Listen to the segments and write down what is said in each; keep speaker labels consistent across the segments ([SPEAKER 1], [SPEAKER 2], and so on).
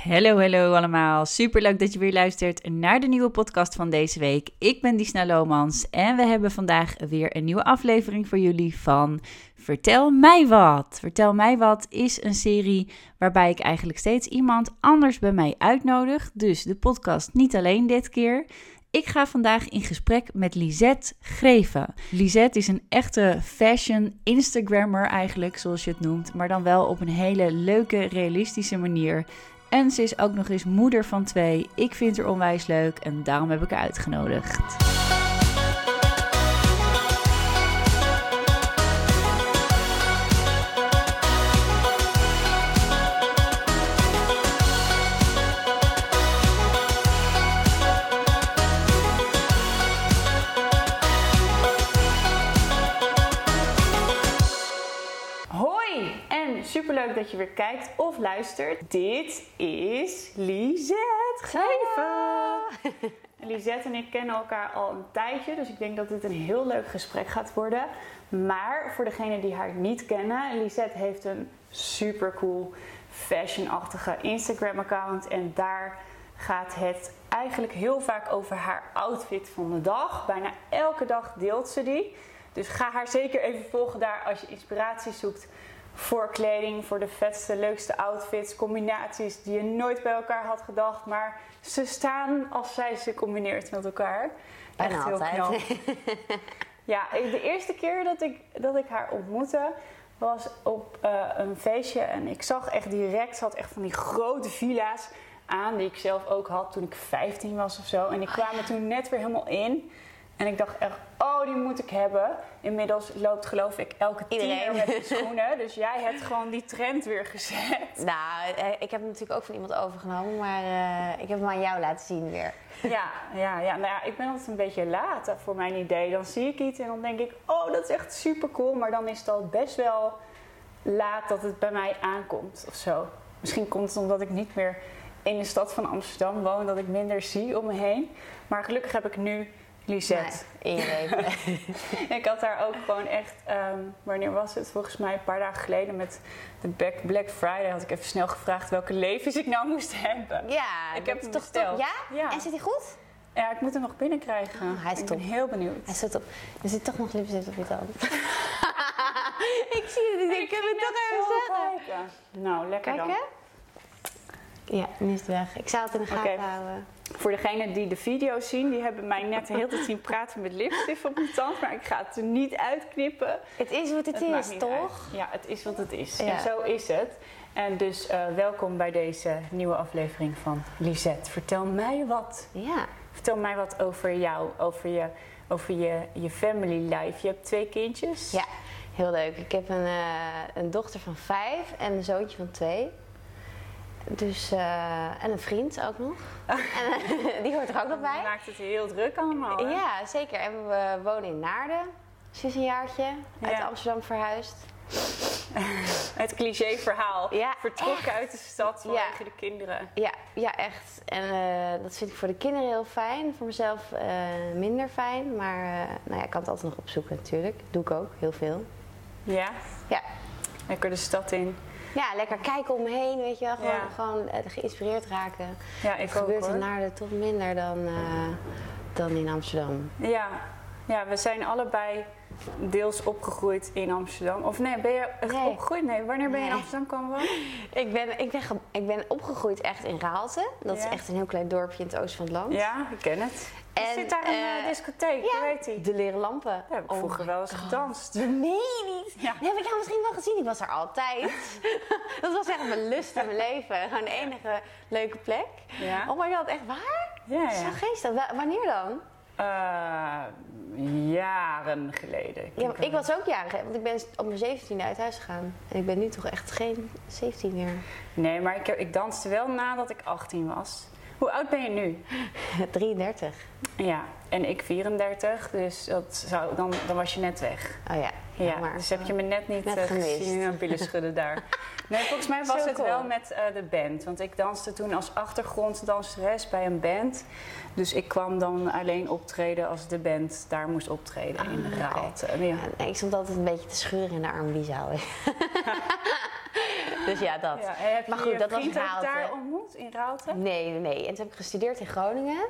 [SPEAKER 1] Hallo, hallo allemaal. Super leuk dat je weer luistert naar de nieuwe podcast van deze week. Ik ben Disna Lomans en we hebben vandaag weer een nieuwe aflevering voor jullie van Vertel mij wat. Vertel mij wat is een serie waarbij ik eigenlijk steeds iemand anders bij mij uitnodig. Dus de podcast niet alleen dit keer. Ik ga vandaag in gesprek met Lisette Greven. Lisette is een echte fashion Instagrammer eigenlijk, zoals je het noemt, maar dan wel op een hele leuke, realistische manier. En ze is ook nog eens moeder van twee. Ik vind haar onwijs leuk en daarom heb ik haar uitgenodigd. Superleuk dat je weer kijkt of luistert. Dit is Lisette Geven. Lisette en ik kennen elkaar al een tijdje, dus ik denk dat dit een heel leuk gesprek gaat worden. Maar voor degenen die haar niet kennen, Lisette heeft een super cool fashion-achtige Instagram-account en daar gaat het eigenlijk heel vaak over haar outfit van de dag. Bijna elke dag deelt ze die. Dus ga haar zeker even volgen daar als je inspiratie zoekt voor kleding, voor de vetste, leukste outfits, combinaties die je nooit bij elkaar had gedacht, maar ze staan als zij ze combineert met elkaar.
[SPEAKER 2] Bijna
[SPEAKER 1] Echt heel
[SPEAKER 2] altijd.
[SPEAKER 1] knap. Ja, de eerste keer dat ik, dat ik haar ontmoette was op eh, een feestje en ik zag echt direct, ze had echt van die grote villa's aan die ik zelf ook had toen ik 15 was of zo. En ik kwam er toen net weer helemaal in. En ik dacht echt, oh, die moet ik hebben. Inmiddels loopt geloof ik elke tiener met die schoenen. Dus jij hebt gewoon die trend weer gezet.
[SPEAKER 2] Nou, eh, ik heb het natuurlijk ook van iemand overgenomen, maar eh, ik heb hem aan jou laten zien weer.
[SPEAKER 1] Ja, ja, ja. Nou ja, ik ben altijd een beetje laat voor mijn idee. Dan zie ik iets en dan denk ik, oh, dat is echt super cool. Maar dan is het al best wel laat dat het bij mij aankomt of zo. Misschien komt het omdat ik niet meer in de stad van Amsterdam woon, dat ik minder zie om me heen. Maar gelukkig heb ik nu Lisette.
[SPEAKER 2] Nee.
[SPEAKER 1] Ik had daar ook gewoon echt, ehm, wanneer was het? Volgens mij een paar dagen geleden met de Black- Black Friday had ik even snel gevraagd welke levens ik nou moest hebben.
[SPEAKER 2] ja,
[SPEAKER 1] Ik heb hem
[SPEAKER 2] toch
[SPEAKER 1] besteld.
[SPEAKER 2] top. Ja?
[SPEAKER 1] Ja.
[SPEAKER 2] En zit hij goed?
[SPEAKER 1] Ja, ik moet hem nog binnenkrijgen.
[SPEAKER 2] Oh, hij is
[SPEAKER 1] ik
[SPEAKER 2] top.
[SPEAKER 1] ben heel benieuwd.
[SPEAKER 2] Hij zit op. Er zit toch nog lipstift op je tand. ik zie het, ik ik heb het toch even zeggen.
[SPEAKER 1] kijken. Nou, lekker
[SPEAKER 2] Kijk
[SPEAKER 1] dan.
[SPEAKER 2] hè? Ja, nu is het weg. Ik zou het in de gaten houden.
[SPEAKER 1] Voor degenen die de video zien, die hebben mij net de hele tijd zien praten met lipstift op mijn tand. Maar ik ga het er niet uitknippen.
[SPEAKER 2] Het is wat het, is, toch?
[SPEAKER 1] uit. Ja, het is wat het is.
[SPEAKER 2] Ja.
[SPEAKER 1] En zo is het. En dus eh, welkom bij deze nieuwe aflevering van Lisette. Vertel mij wat.
[SPEAKER 2] Ja.
[SPEAKER 1] Vertel mij wat over jou, over je, over je, je family life. Je hebt twee kindjes.
[SPEAKER 2] Ja, heel leuk. Ik heb een, eh, een dochter van vijf en een zoontje van twee. Dus, eh, en een vriend ook nog. en, eh, die hoort er ook nog bij.
[SPEAKER 1] maakt het heel druk allemaal. hè?
[SPEAKER 2] Ja, zeker. En we wonen in Naarden. Sinds een jaartje. Uit
[SPEAKER 1] Ja.
[SPEAKER 2] Amsterdam verhuisd.
[SPEAKER 1] Het cliché verhaal.
[SPEAKER 2] Ja,
[SPEAKER 1] Vertrokken uit de stad
[SPEAKER 2] Ja.
[SPEAKER 1] vanwege de kinderen.
[SPEAKER 2] Ja, ja echt. En eh, dat vind ik voor de kinderen heel fijn. Voor mezelf minder fijn. Maar eh, nou ja, ik kan het altijd nog opzoeken natuurlijk. Doe ik ook, heel veel.
[SPEAKER 1] Ja,
[SPEAKER 2] Ja,
[SPEAKER 1] lekker de stad in.
[SPEAKER 2] Ja lekker kijken om me heen, weet je wel. Gewoon,
[SPEAKER 1] Ja.
[SPEAKER 2] gewoon eh, geïnspireerd raken.
[SPEAKER 1] Ja, ik ook
[SPEAKER 2] gebeurt
[SPEAKER 1] hoor.
[SPEAKER 2] in Naarden toch minder dan, eh, dan in Amsterdam.
[SPEAKER 1] Ja. ja, we zijn allebei deels opgegroeid in Amsterdam. Of nee, ben je echt
[SPEAKER 2] Nee.
[SPEAKER 1] opgegroeid? Nee, wanneer ben je in. Amsterdam komen wonen?
[SPEAKER 2] Ik ben, ik, ben ik ben opgegroeid echt in Raalte. Dat
[SPEAKER 1] Ja.
[SPEAKER 2] is echt een heel klein dorpje in het oosten van het land.
[SPEAKER 1] Ja, ik ken het. Er
[SPEAKER 2] En,
[SPEAKER 1] zit daar een
[SPEAKER 2] eh,
[SPEAKER 1] discotheek,
[SPEAKER 2] ja. De leren lampen.
[SPEAKER 1] Daar heb ik
[SPEAKER 2] Oh
[SPEAKER 1] vroeger wel eens
[SPEAKER 2] God.
[SPEAKER 1] gedanst.
[SPEAKER 2] Nee, niet.
[SPEAKER 1] Ja.
[SPEAKER 2] Die heb ik jou misschien wel gezien. Ik was er altijd. dat was echt mijn lust in mijn leven. Gewoon de enige leuke plek.
[SPEAKER 1] Ja,
[SPEAKER 2] Oh my god, echt waar?
[SPEAKER 1] ja,
[SPEAKER 2] Zo geestig. Wa- wanneer dan?
[SPEAKER 1] Eh, jaren geleden.
[SPEAKER 2] Ja, ik was ook jarig, hè, want ik ben op mijn 17e uit huis gegaan. En ik ben nu toch echt geen 17 meer.
[SPEAKER 1] Nee, maar ik, heb- ik danste wel nadat ik 18 was. Hoe oud ben je nu?
[SPEAKER 2] 33.
[SPEAKER 1] Ja, en ik 34, dus dat zou, dan, dan was je net weg.
[SPEAKER 2] Oh ja.
[SPEAKER 1] Ja,
[SPEAKER 2] maar
[SPEAKER 1] dus heb je me net niet
[SPEAKER 2] Net
[SPEAKER 1] eh, gezien en billen schudden daar. Nee, volgens mij was
[SPEAKER 2] Zo
[SPEAKER 1] het
[SPEAKER 2] cool.
[SPEAKER 1] wel met eh, de band. Want ik danste toen als achtergronddanseres bij een band. Dus ik kwam dan alleen optreden als de band daar moest optreden in
[SPEAKER 2] Ah.
[SPEAKER 1] Raalte. Ja.
[SPEAKER 2] Ja, nee, ik stond altijd een beetje te schuren in de R&B-zaal. dus ja, dat.
[SPEAKER 1] Ja, heb je
[SPEAKER 2] Maar goed,
[SPEAKER 1] je
[SPEAKER 2] dat was Raalte.
[SPEAKER 1] daar ontmoet in Raalte?
[SPEAKER 2] Nee, nee, nee. En toen heb ik gestudeerd in Groningen.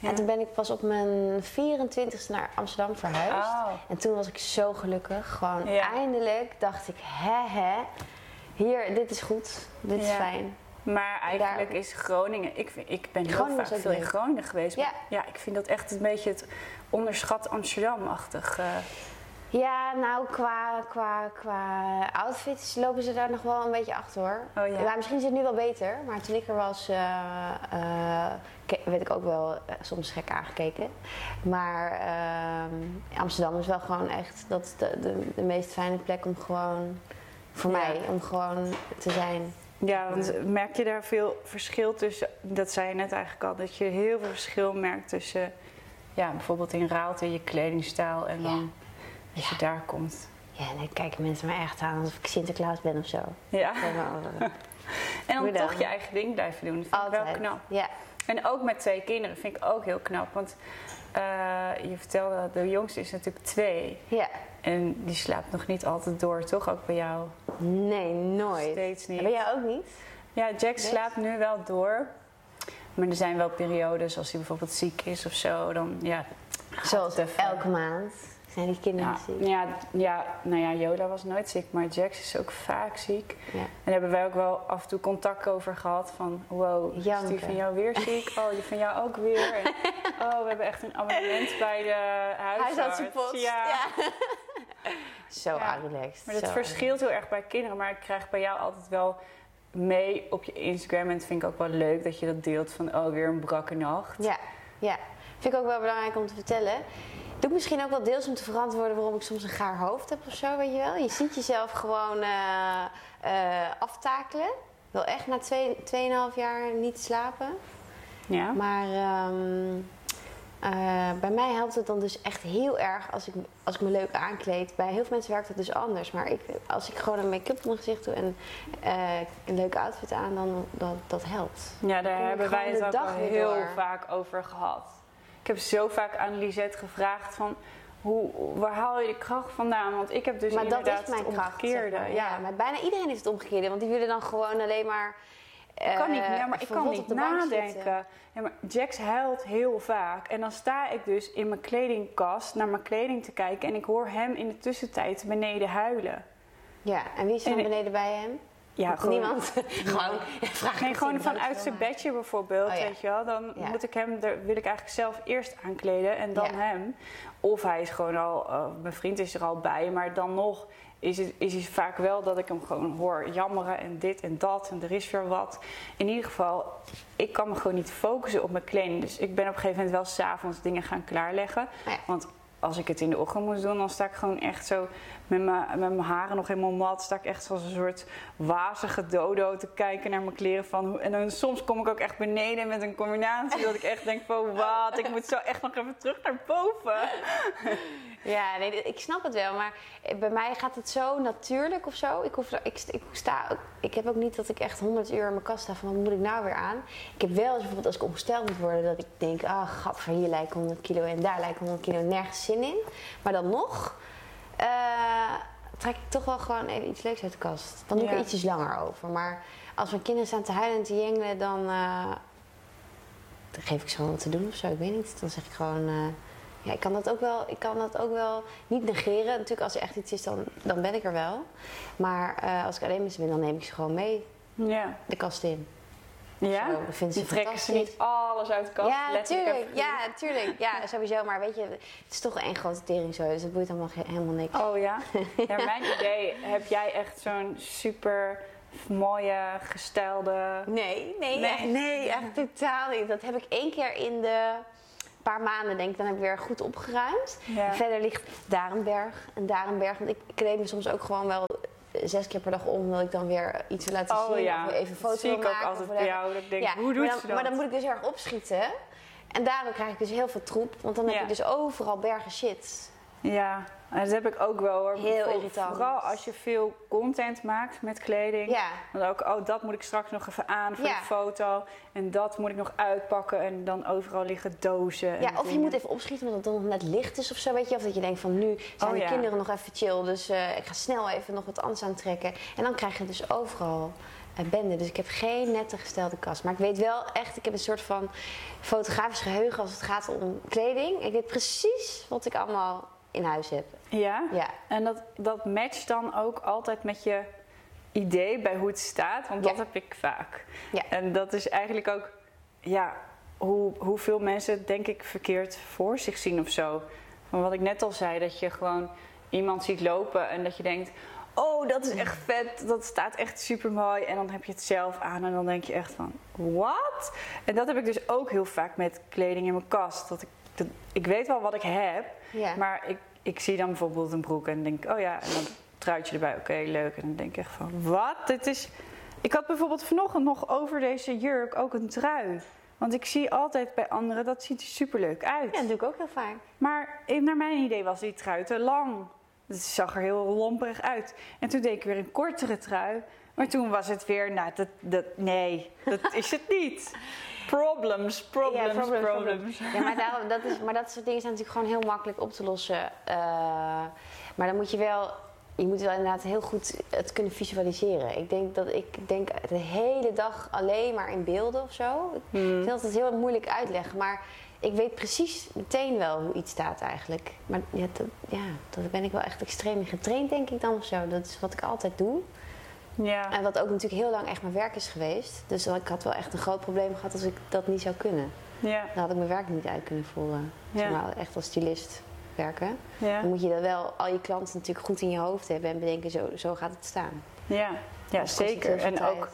[SPEAKER 1] Ja.
[SPEAKER 2] En toen ben ik pas op mijn 24ste naar Amsterdam verhuisd.
[SPEAKER 1] Oh.
[SPEAKER 2] En toen was ik zo gelukkig. Gewoon
[SPEAKER 1] Ja.
[SPEAKER 2] eindelijk dacht ik, hè hè. Hier, dit is goed. Dit is fijn.
[SPEAKER 1] Maar eigenlijk is Groningen... Ik, vind, ik ben heel vaak veel in. Groningen geweest.
[SPEAKER 2] Ja.
[SPEAKER 1] Maar ja, ik vind dat echt een beetje het onderschat Amsterdam-achtig. eh.
[SPEAKER 2] Ja, nou, qua, qua, qua outfits lopen ze daar nog wel een beetje achter hoor.
[SPEAKER 1] Oh, ja.
[SPEAKER 2] misschien is het nu wel beter, maar toen ik er was, ke- werd ik ook wel eh, soms gek aangekeken. Maar ehm, Amsterdam is wel gewoon echt dat de, de, de meest fijne plek om gewoon, voor
[SPEAKER 1] Ja.
[SPEAKER 2] mij, om gewoon te zijn.
[SPEAKER 1] Ja, want merk je daar veel verschil tussen... Dat zei je net eigenlijk al, dat je heel veel verschil merkt tussen... Ja, bijvoorbeeld in Raalte, je kledingstijl en
[SPEAKER 2] Ja.
[SPEAKER 1] Dan dat je daar komt.
[SPEAKER 2] Ja, dan kijken mensen me echt aan alsof ik Sinterklaas ben of zo.
[SPEAKER 1] Ja.
[SPEAKER 2] Eh,
[SPEAKER 1] En dan toch je eigen ding blijven doen. Dat vind ik wel
[SPEAKER 2] Altijd.
[SPEAKER 1] knap.
[SPEAKER 2] Ja.
[SPEAKER 1] En ook met twee kinderen vind ik ook heel knap. Want eh, je vertelde dat de jongste is natuurlijk twee.
[SPEAKER 2] ja.
[SPEAKER 1] En die slaapt nog niet altijd door, toch? Ook bij jou
[SPEAKER 2] Nee, nooit.
[SPEAKER 1] steeds niet.
[SPEAKER 2] En bij jou ook niet?
[SPEAKER 1] Ja, Jack slaapt nu wel door. Maar er zijn wel periodes als hij bijvoorbeeld ziek is of zo. Dan ja,
[SPEAKER 2] Zoals
[SPEAKER 1] even.
[SPEAKER 2] elke maand zijn die kinderen
[SPEAKER 1] Ja,
[SPEAKER 2] ziek.
[SPEAKER 1] ja, ja, nou ja, Yoda was nooit ziek, maar Jax is ook vaak ziek.
[SPEAKER 2] Ja.
[SPEAKER 1] En daar hebben wij ook wel af en toe contact over gehad. Van, wow, is
[SPEAKER 2] Janken.
[SPEAKER 1] die van jou weer ziek? Oh, die van jou ook weer. En, oh, we hebben echt een abonnement bij de huisarts.
[SPEAKER 2] Huisartsenpost.
[SPEAKER 1] Ja.
[SPEAKER 2] Zo
[SPEAKER 1] Ja.
[SPEAKER 2] relaxed.
[SPEAKER 1] Maar dat verschilt heel erg bij kinderen. Maar ik krijg bij jou altijd wel mee op je Instagram. En dat vind ik ook wel leuk dat je dat deelt van, oh, weer een brakke nacht.
[SPEAKER 2] Ja, ja. Vind ik ook wel belangrijk om te vertellen. Doe ik misschien ook wel deels om te verantwoorden waarom ik soms een gaar hoofd heb of zo, weet je wel. Je ziet jezelf gewoon eh, eh, aftakelen. Wel echt na twee, 2,5 jaar niet slapen.
[SPEAKER 1] Ja?
[SPEAKER 2] Maar ehm, eh, bij mij helpt het dan dus echt heel erg als ik, als ik me leuk aankleed. Bij heel veel mensen werkt het dus anders. Maar ik, als ik gewoon een make-up op mijn gezicht doe en een leuke outfit aan, dan dat, dat helpt.
[SPEAKER 1] Ja, daar hebben wij het ook al heel
[SPEAKER 2] door.
[SPEAKER 1] vaak over gehad. Ik heb zo vaak aan Lisette gevraagd van... Hoe, waar haal je de kracht vandaan? Want ik heb dus
[SPEAKER 2] maar dat is mijn
[SPEAKER 1] het
[SPEAKER 2] kracht.
[SPEAKER 1] omgekeerde.
[SPEAKER 2] zeg maar.
[SPEAKER 1] ja.
[SPEAKER 2] ja, maar bijna iedereen heeft het omgekeerde. Want die willen dan gewoon alleen maar.
[SPEAKER 1] Ik kan niet,
[SPEAKER 2] eh,
[SPEAKER 1] ja, maar ik kan niet nadenken. Ja, maar Jax huilt heel vaak. En dan sta ik dus in mijn kledingkast naar mijn kleding te kijken. En ik hoor hem in de tussentijd beneden huilen.
[SPEAKER 2] Ja, en wie is er beneden bij hem?
[SPEAKER 1] Ja, gewoon,
[SPEAKER 2] Niemand. gewoon. Vraag
[SPEAKER 1] Nee, gewoon vanuit zijn bedje bijvoorbeeld,
[SPEAKER 2] Oh ja.
[SPEAKER 1] weet je wel. Dan
[SPEAKER 2] Ja.
[SPEAKER 1] moet ik hem, daar wil ik eigenlijk zelf eerst aankleden en dan
[SPEAKER 2] Ja.
[SPEAKER 1] hem. Of hij is gewoon al, eh, mijn vriend is er al bij, maar dan nog is het, is het vaak wel dat ik hem gewoon hoor jammeren en dit en dat en er is weer wat. In ieder geval, ik kan me gewoon niet focussen op mijn kleding. Dus ik ben op een gegeven moment wel s'avonds dingen gaan klaarleggen.
[SPEAKER 2] Ja.
[SPEAKER 1] Want als ik het in de ochtend moest doen, dan sta ik gewoon echt zo met mijn, met mijn haren nog helemaal mat. Sta ik echt als een soort wazige dodo te kijken naar mijn kleren. Van, en dan soms kom ik ook echt beneden met een combinatie dat ik echt denk van wat, ik moet zo echt nog even terug naar boven.
[SPEAKER 2] Ja, nee, ik snap het wel, maar bij mij gaat het zo natuurlijk of zo. Ik, hoef, ik, ik, sta, ik heb ook niet dat ik echt 100 uur in mijn kast sta van wat moet ik nou weer aan. Ik heb wel eens bijvoorbeeld als ik ongesteld moet worden dat ik denk, ah gadver, hier lijkt 100 kilo en daar lijkt 100 kilo nergens zin in. Maar dan nog eh, trek ik toch wel gewoon even iets leuks uit de kast. Dan doe ik
[SPEAKER 1] Ja.
[SPEAKER 2] er ietsjes langer over. Maar als mijn kinderen staan te huilen en te jengelen, dan, eh, dan geef ik ze gewoon wat te doen of zo. Ik weet niet. Dan zeg ik gewoon. eh, ja, ik kan dat ook wel, ik kan dat ook wel niet negeren. Natuurlijk, als er echt iets is, dan, dan ben ik er wel. Maar als ik alleen met ze ben, dan neem ik ze gewoon mee
[SPEAKER 1] Ja.
[SPEAKER 2] de kast in.
[SPEAKER 1] Ja?
[SPEAKER 2] Zo, dat vinden ze
[SPEAKER 1] trekken ze niet alles uit de kast.
[SPEAKER 2] ja, natuurlijk. Ja, natuurlijk. Ja, sowieso. Maar weet je, het is toch één grote tering zo. Dus het boeit allemaal helemaal niks.
[SPEAKER 1] Oh ja? Ja, mijn idee, heb jij echt zo'n super mooie, gestelde...
[SPEAKER 2] Nee, nee,
[SPEAKER 1] Nee.
[SPEAKER 2] echt, nee, echt totaal niet. Dat heb ik één keer in de paar maanden, denk ik, dan heb ik weer goed opgeruimd.
[SPEAKER 1] Ja.
[SPEAKER 2] Verder ligt daar een berg en daar een berg. Want ik kleed me soms ook gewoon wel zes keer per dag om, omdat ik dan weer iets wil laten
[SPEAKER 1] Oh
[SPEAKER 2] zien.
[SPEAKER 1] ja,
[SPEAKER 2] Of even een foto
[SPEAKER 1] dat zie ik
[SPEAKER 2] wil
[SPEAKER 1] ook
[SPEAKER 2] maken.
[SPEAKER 1] altijd bij jou. Dat ik denk,
[SPEAKER 2] Ja,
[SPEAKER 1] hoe dat?
[SPEAKER 2] Maar dan moet ik dus erg opschieten. En daardoor krijg ik dus heel veel troep. Want dan heb
[SPEAKER 1] Ja.
[SPEAKER 2] ik dus overal bergen shit.
[SPEAKER 1] Ja, dat heb ik ook wel hoor.
[SPEAKER 2] Heel irritant.
[SPEAKER 1] Vooral als je veel content maakt met kleding.
[SPEAKER 2] Ja.
[SPEAKER 1] Dan ook, oh, dat moet ik straks nog even aan voor
[SPEAKER 2] Ja.
[SPEAKER 1] de foto. En dat moet ik nog uitpakken. En dan overal liggen dozen. en
[SPEAKER 2] Ja, of je moet even opschieten omdat het dan nog net licht is of zo, weet je. Of dat je denkt van nu zijn
[SPEAKER 1] Oh,
[SPEAKER 2] de
[SPEAKER 1] ja.
[SPEAKER 2] kinderen nog even chill, dus eh, ik ga snel even nog wat anders aantrekken. En dan krijg je dus overal eh, bende. Dus ik heb geen nette gestelde kast. Maar ik weet wel echt, ik heb een soort van fotografisch geheugen als het gaat om kleding. Ik weet precies wat ik allemaal in huis heb.
[SPEAKER 1] Ja?
[SPEAKER 2] Ja.
[SPEAKER 1] En dat, dat matcht dan ook altijd met je idee bij hoe het staat. Want
[SPEAKER 2] Ja.
[SPEAKER 1] dat heb ik vaak.
[SPEAKER 2] Ja.
[SPEAKER 1] En dat is eigenlijk ook... Ja, hoe, hoeveel mensen het denk ik verkeerd voor zich zien of zo. Van wat ik net al zei, dat je gewoon iemand ziet lopen en dat je denkt... Oh, dat is echt vet. Dat staat echt super mooi. En dan heb je het zelf aan en dan denk je echt van... Wat? En dat heb ik dus ook heel vaak met kleding in mijn kast. Dat ik, dat, ik weet wel wat ik heb,
[SPEAKER 2] Ja.
[SPEAKER 1] maar ik, ik zie dan bijvoorbeeld een broek en denk oh ja, en dan truitje erbij, oké, leuk. En dan denk ik echt van, wat? Dit is... Ik had bijvoorbeeld vanochtend nog over deze jurk ook een trui. Want ik zie altijd bij anderen, dat ziet er superleuk uit.
[SPEAKER 2] Ja, dat doe ik ook heel vaak.
[SPEAKER 1] Maar naar mijn idee was die trui te lang. Het zag er heel lomperig uit. En toen deed ik weer een kortere trui. Maar toen was het weer, nou, dat, dat, nee, dat is het niet. Problems, problems,
[SPEAKER 2] Ja, problems,
[SPEAKER 1] problems.
[SPEAKER 2] Ja, maar, daarom, dat is, maar dat soort dingen zijn natuurlijk gewoon heel makkelijk op te lossen. Eh, maar dan moet je wel, je moet wel inderdaad heel goed het kunnen visualiseren. Ik denk dat ik denk de hele dag alleen maar in beelden of zo. Ik
[SPEAKER 1] Hmm.
[SPEAKER 2] vind het heel moeilijk uitleggen, maar ik weet precies meteen wel hoe iets staat eigenlijk. Maar ja, dat, ja, daar ben ik wel echt extreem in getraind, denk ik dan of zo. Dat is wat ik altijd doe.
[SPEAKER 1] Ja.
[SPEAKER 2] En wat ook natuurlijk heel lang echt mijn werk is geweest. Dus ik had wel echt een groot probleem gehad als ik dat niet zou kunnen.
[SPEAKER 1] Ja,
[SPEAKER 2] Dan had ik mijn werk niet uit kunnen voeren.
[SPEAKER 1] Ja.
[SPEAKER 2] Zeg maar echt als stylist werken.
[SPEAKER 1] ja,
[SPEAKER 2] Dan moet je dan wel al je klanten natuurlijk goed in je hoofd hebben en bedenken, zo, zo gaat het staan.
[SPEAKER 1] ja, ja zeker. En
[SPEAKER 2] tijd.
[SPEAKER 1] ook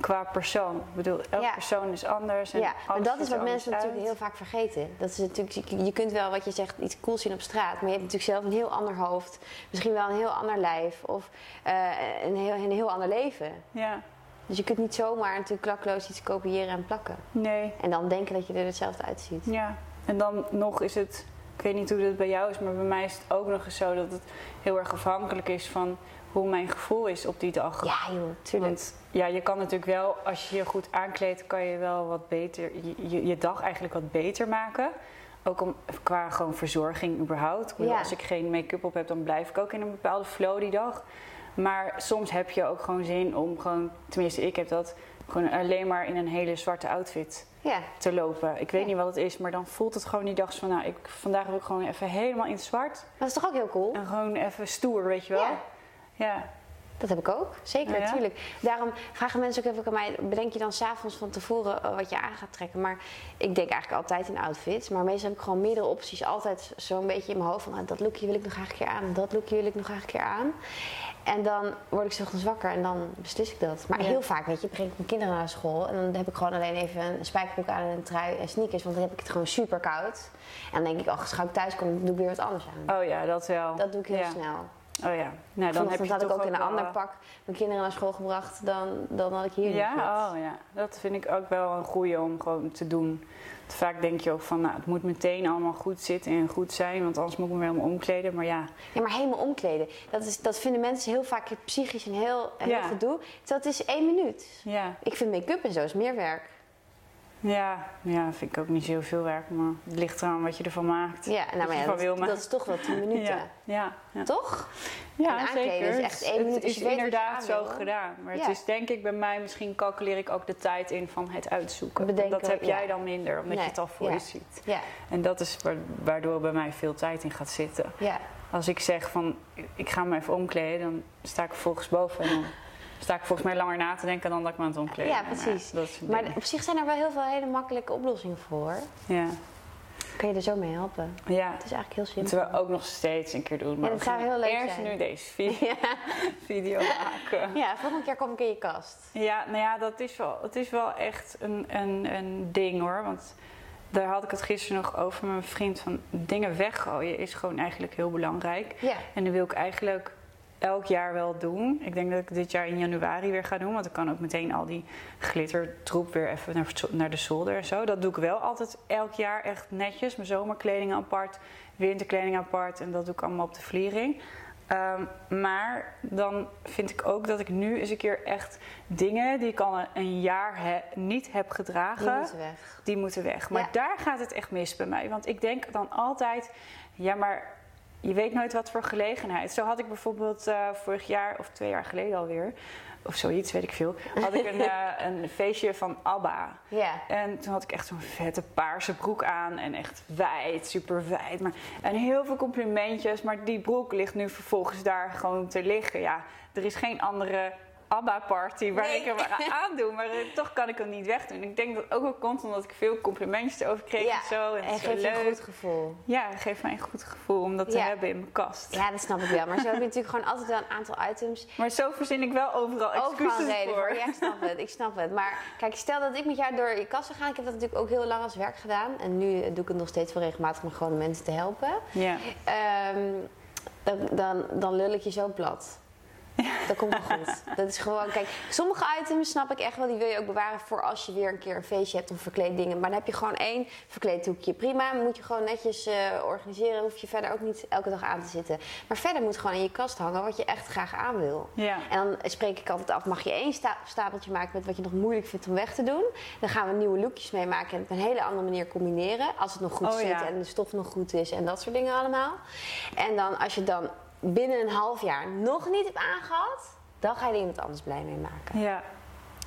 [SPEAKER 1] qua persoon. Ik bedoel, elke
[SPEAKER 2] Ja.
[SPEAKER 1] persoon is anders. En
[SPEAKER 2] Ja, maar dat is wat mensen natuurlijk heel vaak vergeten. Dat is natuurlijk, je- je kunt wel wat je zegt iets cools zien op straat, maar je hebt natuurlijk zelf een heel ander hoofd. Misschien wel een heel ander lijf of eh, een, heel, een heel ander leven.
[SPEAKER 1] Ja,
[SPEAKER 2] Dus je kunt niet zomaar natuurlijk klakloos iets kopiëren en plakken.
[SPEAKER 1] nee,
[SPEAKER 2] En dan denken dat je er hetzelfde uitziet.
[SPEAKER 1] ja. En dan nog is het, ik weet niet hoe dat bij jou is, maar bij mij is het ook nog eens zo dat het heel erg afhankelijk is van hoe mijn gevoel is op die dag.
[SPEAKER 2] Ja joh, tuurlijk.
[SPEAKER 1] Want ja, je kan natuurlijk wel, als je je goed aankleedt, kan je wel wat beter, je, je, dag eigenlijk wat beter maken. Ook om, qua gewoon verzorging überhaupt.
[SPEAKER 2] Ja.
[SPEAKER 1] Als ik geen make-up op heb, dan blijf ik ook in een bepaalde flow die dag. Maar soms heb je ook gewoon zin om gewoon, tenminste ik heb dat, gewoon alleen maar in een hele zwarte outfit
[SPEAKER 2] Ja,
[SPEAKER 1] te lopen. Ik weet
[SPEAKER 2] Ja.
[SPEAKER 1] niet wat het is, maar dan voelt het gewoon die dag van, nou, ik, vandaag wil ik gewoon even helemaal in het zwart.
[SPEAKER 2] dat is toch ook heel cool?
[SPEAKER 1] En gewoon even stoer, weet je wel.
[SPEAKER 2] Ja.
[SPEAKER 1] Ja.
[SPEAKER 2] Dat heb ik ook, zeker,
[SPEAKER 1] ja?
[SPEAKER 2] natuurlijk. Daarom vragen mensen ook even aan mij, bedenk je dan s'avonds van tevoren eh, wat je aan gaat trekken. Maar ik denk eigenlijk altijd in outfits. Maar meestal heb ik gewoon meerdere opties, altijd zo'n beetje in mijn hoofd van ah, dat lookje wil ik nog graag een keer aan, dat lookje wil ik nog graag een keer aan. En dan word ik ochtends wakker en dan beslis ik dat. Maar
[SPEAKER 1] Ja.
[SPEAKER 2] heel vaak, weet je, breng ik mijn kinderen naar school en dan heb ik gewoon alleen even een spijkerbroek aan en een trui en sneakers, want dan heb ik het gewoon super koud. En dan denk ik, oh, als ik thuis kom, doe ik weer wat anders aan.
[SPEAKER 1] Oh ja, dat wel.
[SPEAKER 2] Dat doe ik heel snel.
[SPEAKER 1] Oh ja. Nou, dan heb je
[SPEAKER 2] had ik ook in een ander
[SPEAKER 1] eh,
[SPEAKER 2] pak mijn kinderen naar school gebracht dan, dan had ik hier
[SPEAKER 1] Ja,
[SPEAKER 2] neergezet.
[SPEAKER 1] oh ja. Dat vind ik ook wel een goeie om gewoon te doen. Want vaak denk je ook van, nou, het moet meteen allemaal goed zitten en goed zijn, want anders moet ik me helemaal omkleden. Maar ja,
[SPEAKER 2] Ja, maar helemaal omkleden. Dat, is, dat vinden mensen heel vaak psychisch en heel,
[SPEAKER 1] Ja.
[SPEAKER 2] heel gedoe. Het is één minuut.
[SPEAKER 1] ja,
[SPEAKER 2] Ik vind make-up en zo is meer werk.
[SPEAKER 1] Ja, ja, vind ik ook niet zo veel werk, maar het ligt eraan wat je ervan maakt.
[SPEAKER 2] Ja, nou, maar ja, dat,
[SPEAKER 1] wil maken.
[SPEAKER 2] dat is toch wel tien minuten.
[SPEAKER 1] Ja, ja, ja.
[SPEAKER 2] Toch?
[SPEAKER 1] Ja,
[SPEAKER 2] En
[SPEAKER 1] zeker.
[SPEAKER 2] is echt één minuut
[SPEAKER 1] Het is inderdaad zo gedaan. Maar het is denk ik bij mij, misschien calculeer ik ook de tijd in van het uitzoeken.
[SPEAKER 2] Bedenken,
[SPEAKER 1] dat heb jij dan minder, omdat
[SPEAKER 2] Nee,
[SPEAKER 1] je het al voor je ziet.
[SPEAKER 2] Ja,
[SPEAKER 1] En dat is wa- waardoor bij mij veel tijd in gaat zitten.
[SPEAKER 2] ja.
[SPEAKER 1] Als ik zeg van, ik ga me even omkleden, dan sta ik vervolgens boven. En dan sta ik volgens mij langer na te denken dan dat ik me aan het omkleden
[SPEAKER 2] Ja, precies. Maar op zich zijn er wel heel veel hele makkelijke oplossingen voor.
[SPEAKER 1] ja.
[SPEAKER 2] Kan je er zo mee helpen?
[SPEAKER 1] ja,
[SPEAKER 2] Het is eigenlijk heel simpel.
[SPEAKER 1] moeten we ook nog steeds een keer doen. Maar
[SPEAKER 2] dat zou heel leuk
[SPEAKER 1] eerst
[SPEAKER 2] zijn.
[SPEAKER 1] nu deze video, video maken.
[SPEAKER 2] Ja, volgende keer kom ik in je kast.
[SPEAKER 1] Ja, nou ja, dat is wel, het is wel echt een, een, een ding hoor. Want daar had ik het gisteren nog over met mijn vriend. Van dingen weggooien is gewoon eigenlijk heel belangrijk.
[SPEAKER 2] Ja.
[SPEAKER 1] En dan wil ik eigenlijk elk jaar wel doen. Ik denk dat ik dit jaar in januari weer ga doen. Want ik kan ook meteen al die glittertroep weer even naar, naar de zolder en zo. Dat doe ik wel altijd elk jaar echt netjes. Mijn zomerkleding apart, winterkleding apart. En dat doe ik allemaal op de vliering. Ehm, maar dan vind ik ook dat ik nu eens een keer echt dingen die ik al een, een jaar he- niet heb gedragen,
[SPEAKER 2] Die moeten weg.
[SPEAKER 1] die moeten weg. Maar
[SPEAKER 2] Ja.
[SPEAKER 1] daar gaat het echt mis bij mij. Want ik denk dan altijd, ja, maar je weet nooit wat voor gelegenheid. Zo had ik bijvoorbeeld eh, vorig jaar of twee jaar geleden alweer, of zoiets, weet ik veel, had ik een, eh, een feestje van ABBA.
[SPEAKER 2] Ja.
[SPEAKER 1] En toen had ik echt zo'n vette paarse broek aan. En echt wijd, super wijd. Maar, en heel veel complimentjes. Maar die broek ligt nu vervolgens daar gewoon te liggen. Ja, er is geen andere ABBA-party waar
[SPEAKER 2] Nee.
[SPEAKER 1] ik hem aan doe. Maar eh, toch kan ik hem niet wegdoen. Ik denk dat ook wel komt omdat ik veel complimentjes erover kreeg
[SPEAKER 2] Ja,
[SPEAKER 1] en zo. En,
[SPEAKER 2] En geeft een goed gevoel.
[SPEAKER 1] Ja, het geeft mij een goed gevoel om dat te hebben in mijn kast.
[SPEAKER 2] Ja, dat snap ik wel. Maar zo heb je natuurlijk gewoon altijd wel een aantal items.
[SPEAKER 1] Maar zo verzin ik wel overal excuses
[SPEAKER 2] reden
[SPEAKER 1] voor.
[SPEAKER 2] voor. Ja, ik snap het. Ik snap het. Maar kijk, stel dat ik met jou door je kast zou gaan. Ik heb dat natuurlijk ook heel lang als werk gedaan. En nu doe ik het nog steeds wel regelmatig om gewoon mensen te helpen.
[SPEAKER 1] Ja.
[SPEAKER 2] Ehm, dan, dan, dan lul ik je zo plat. Dat komt wel goed. Dat is gewoon, kijk, sommige items snap ik echt wel, die wil je ook bewaren voor als je weer een keer een feestje hebt of verkleed dingen. Maar dan heb je gewoon één verkleedhoekje. Prima, moet je gewoon netjes eh, organiseren. Hoef je verder ook niet elke dag aan te zitten. Maar verder moet gewoon in je kast hangen wat je echt graag aan wil.
[SPEAKER 1] Ja.
[SPEAKER 2] En dan spreek ik altijd af, mag je één sta- stapeltje maken met wat je nog moeilijk vindt om weg te doen. Dan gaan we nieuwe lookjes meemaken en op een hele andere manier combineren. Als het nog goed
[SPEAKER 1] Oh,
[SPEAKER 2] zit
[SPEAKER 1] ja.
[SPEAKER 2] en de stof nog goed is en dat soort dingen allemaal. En dan als je dan binnen een half jaar nog niet hebt aangehad, dan ga je er iemand anders blij mee maken.
[SPEAKER 1] ja.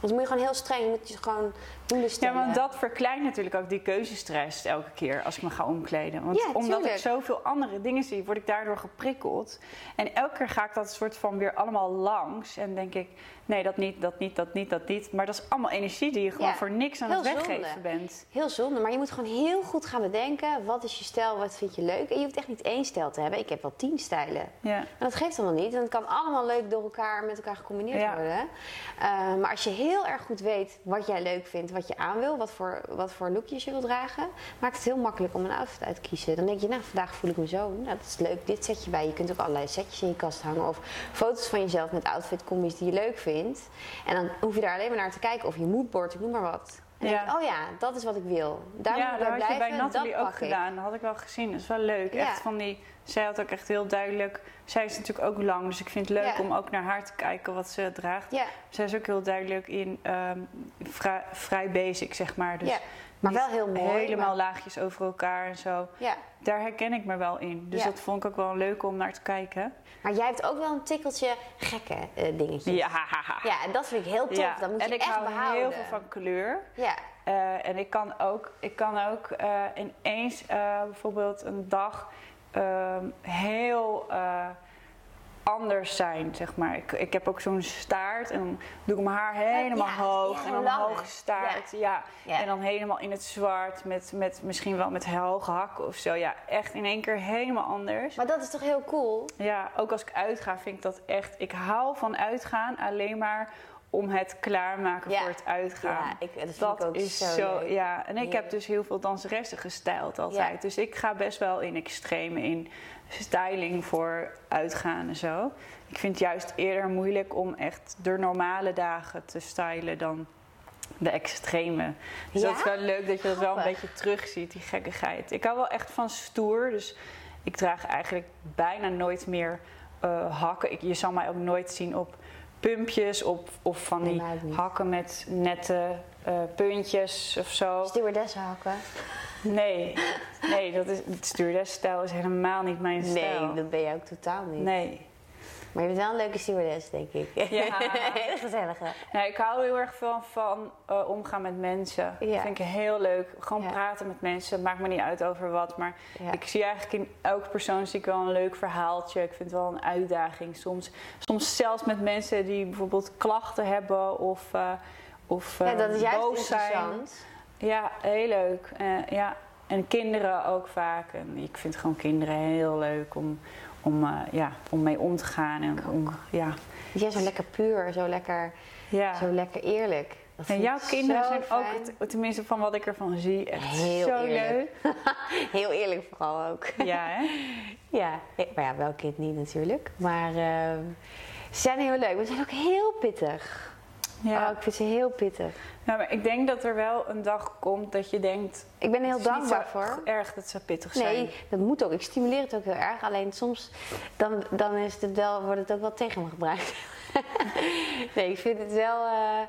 [SPEAKER 2] Dus moet je gewoon heel streng, moet je gewoon doelen
[SPEAKER 1] Ja, want dat verkleint natuurlijk ook die keuzestress elke keer als ik me ga omkleden. Want
[SPEAKER 2] Ja,
[SPEAKER 1] omdat ik zoveel andere dingen zie, word ik daardoor geprikkeld. En elke keer ga ik dat soort van weer allemaal langs. En denk ik, nee, dat niet, dat niet, dat niet, dat niet. Maar dat is allemaal energie die je gewoon
[SPEAKER 2] Ja,
[SPEAKER 1] voor niks aan het weggeven
[SPEAKER 2] zonde.
[SPEAKER 1] bent.
[SPEAKER 2] Heel zonde, maar je moet gewoon heel goed gaan bedenken. Wat is je stijl, wat vind je leuk? En je hoeft echt niet één stijl te hebben. Ik heb wel tien stijlen.
[SPEAKER 1] Ja.
[SPEAKER 2] En dat geeft allemaal niet. En het kan allemaal leuk door elkaar met elkaar gecombineerd
[SPEAKER 1] Ja.
[SPEAKER 2] worden. Eh, maar als je heel erg goed weet wat jij leuk vindt, wat je aan wil, wat voor, wat voor lookjes je wil dragen, maakt het heel makkelijk om een outfit uit te kiezen. Dan denk je, nou, vandaag voel ik me zo. Nou, dat is leuk. Dit zet je bij. Je kunt ook allerlei setjes in je kast hangen. Of foto's van jezelf met outfitcombi's die je leuk vindt. En dan hoef je daar alleen maar naar te kijken. Of je moodboard, ik noem maar wat. En dan
[SPEAKER 1] Ja.
[SPEAKER 2] denk ik, oh ja, dat is wat ik wil. Daar moet
[SPEAKER 1] ja,
[SPEAKER 2] ik
[SPEAKER 1] dat
[SPEAKER 2] bij
[SPEAKER 1] had je bij Nathalie
[SPEAKER 2] dat
[SPEAKER 1] ook
[SPEAKER 2] ik.
[SPEAKER 1] gedaan. Dat had ik wel gezien. Dat is wel leuk.
[SPEAKER 2] Ja.
[SPEAKER 1] Echt van die, zij had ook echt heel duidelijk... Zij is natuurlijk ook lang, dus ik vind het leuk
[SPEAKER 2] Ja.
[SPEAKER 1] om ook naar haar te kijken wat ze draagt.
[SPEAKER 2] Ja,
[SPEAKER 1] Zij is ook heel duidelijk in ehm, vrij, vrij basic, zeg maar. Dus
[SPEAKER 2] ja. maar wel heel mooi.
[SPEAKER 1] Helemaal
[SPEAKER 2] maar-
[SPEAKER 1] laagjes over elkaar en zo.
[SPEAKER 2] ja.
[SPEAKER 1] Daar herken ik me wel in. Dus dat vond ik ook wel leuk om naar te kijken.
[SPEAKER 2] Maar jij hebt ook wel een tikkeltje gekke eh, dingetjes.
[SPEAKER 1] Ja,
[SPEAKER 2] Ja, en dat vind ik heel tof. Dat moet
[SPEAKER 1] en
[SPEAKER 2] je
[SPEAKER 1] ik
[SPEAKER 2] echt
[SPEAKER 1] hou
[SPEAKER 2] behouden.
[SPEAKER 1] heel veel van kleur.
[SPEAKER 2] Ja,
[SPEAKER 1] Eh, en ik kan ook, ik kan ook eh, ineens bijvoorbeeld een dag ehm, heel eh, anders zijn, zeg maar. Ik, ik heb ook zo'n staart en dan doe ik mijn haar helemaal
[SPEAKER 2] ja,
[SPEAKER 1] hoog. en dan een hoge staart, ja.
[SPEAKER 2] Ja.
[SPEAKER 1] En dan helemaal in het zwart, met, met misschien wel met hoge hakken of zo. Ja, echt in één keer helemaal anders.
[SPEAKER 2] maar dat is toch heel cool?
[SPEAKER 1] Ja, ook als ik uitga vind ik dat echt... Ik hou van uitgaan alleen maar om het klaarmaken
[SPEAKER 2] Ja.
[SPEAKER 1] voor het uitgaan.
[SPEAKER 2] Ja, ik, dat vind
[SPEAKER 1] Dat
[SPEAKER 2] ik ook
[SPEAKER 1] is
[SPEAKER 2] zo,
[SPEAKER 1] ja. En ik heb dus heel veel danseressen gestyled altijd.
[SPEAKER 2] Ja.
[SPEAKER 1] Dus ik ga best wel in extreme, in styling voor uitgaan en zo. Ik vind het juist eerder moeilijk om echt de normale dagen te stylen dan de extreme. Dus
[SPEAKER 2] Ja?
[SPEAKER 1] dat is wel leuk dat je dat wel een beetje terugziet, die gekkigheid. Ik hou wel echt van stoer, dus ik draag eigenlijk bijna nooit meer eh, hakken. Ik, je zal mij ook nooit zien op pumpjes op, of van
[SPEAKER 2] Nee,
[SPEAKER 1] die hakken met nette eh, puntjes of zo.
[SPEAKER 2] Stewardessenhakken?
[SPEAKER 1] Nee, nee dat is, het stewardess-stijl is helemaal niet mijn stijl.
[SPEAKER 2] Nee, dat ben je ook totaal niet.
[SPEAKER 1] Nee.
[SPEAKER 2] Maar je bent wel een leuke stewardess, denk ik.
[SPEAKER 1] Ja.
[SPEAKER 2] Hele gezellige.
[SPEAKER 1] Nee, ik hou heel erg veel van eh, omgaan met mensen.
[SPEAKER 2] Ja.
[SPEAKER 1] Dat vind ik heel leuk. Gewoon
[SPEAKER 2] Ja.
[SPEAKER 1] praten met mensen. Maakt me niet uit over wat. Maar
[SPEAKER 2] Ja.
[SPEAKER 1] ik zie eigenlijk in elke persoon zie ik wel een leuk verhaaltje. Ik vind het wel een uitdaging. Soms, soms zelfs met mensen die bijvoorbeeld klachten hebben of, eh, of
[SPEAKER 2] Ja,
[SPEAKER 1] eh,
[SPEAKER 2] dat is juist
[SPEAKER 1] boos zijn.
[SPEAKER 2] interessant.
[SPEAKER 1] Ja, heel leuk. Eh, ja. En kinderen ook vaak. En ik vind gewoon kinderen heel leuk om, om, eh, ja, om mee om te gaan. En om, ja,
[SPEAKER 2] Jij zo lekker puur, zo lekker,
[SPEAKER 1] ja.
[SPEAKER 2] zo lekker eerlijk.
[SPEAKER 1] En jouw kinderen zijn
[SPEAKER 2] fijn.
[SPEAKER 1] ook, tenminste van wat ik ervan zie, echt
[SPEAKER 2] Heel
[SPEAKER 1] zo
[SPEAKER 2] eerlijk.
[SPEAKER 1] leuk.
[SPEAKER 2] Heel eerlijk vooral ook.
[SPEAKER 1] Ja, hè?
[SPEAKER 2] Ja, maar ja, welk kind niet natuurlijk. Maar ehm, ze zijn heel leuk, maar ze zijn ook heel pittig.
[SPEAKER 1] Ja.
[SPEAKER 2] Oh, ik vind ze heel pittig.
[SPEAKER 1] Nou, maar ik denk dat er wel een dag komt dat je denkt...
[SPEAKER 2] Ik ben er heel dankbaar voor.
[SPEAKER 1] erg dat ze pittig zijn.
[SPEAKER 2] Nee, dat moet ook. Ik stimuleer het ook heel erg. Alleen soms dan, dan is het wel, wordt het ook wel tegen me gebruikt. nee, ik vind het wel... eh,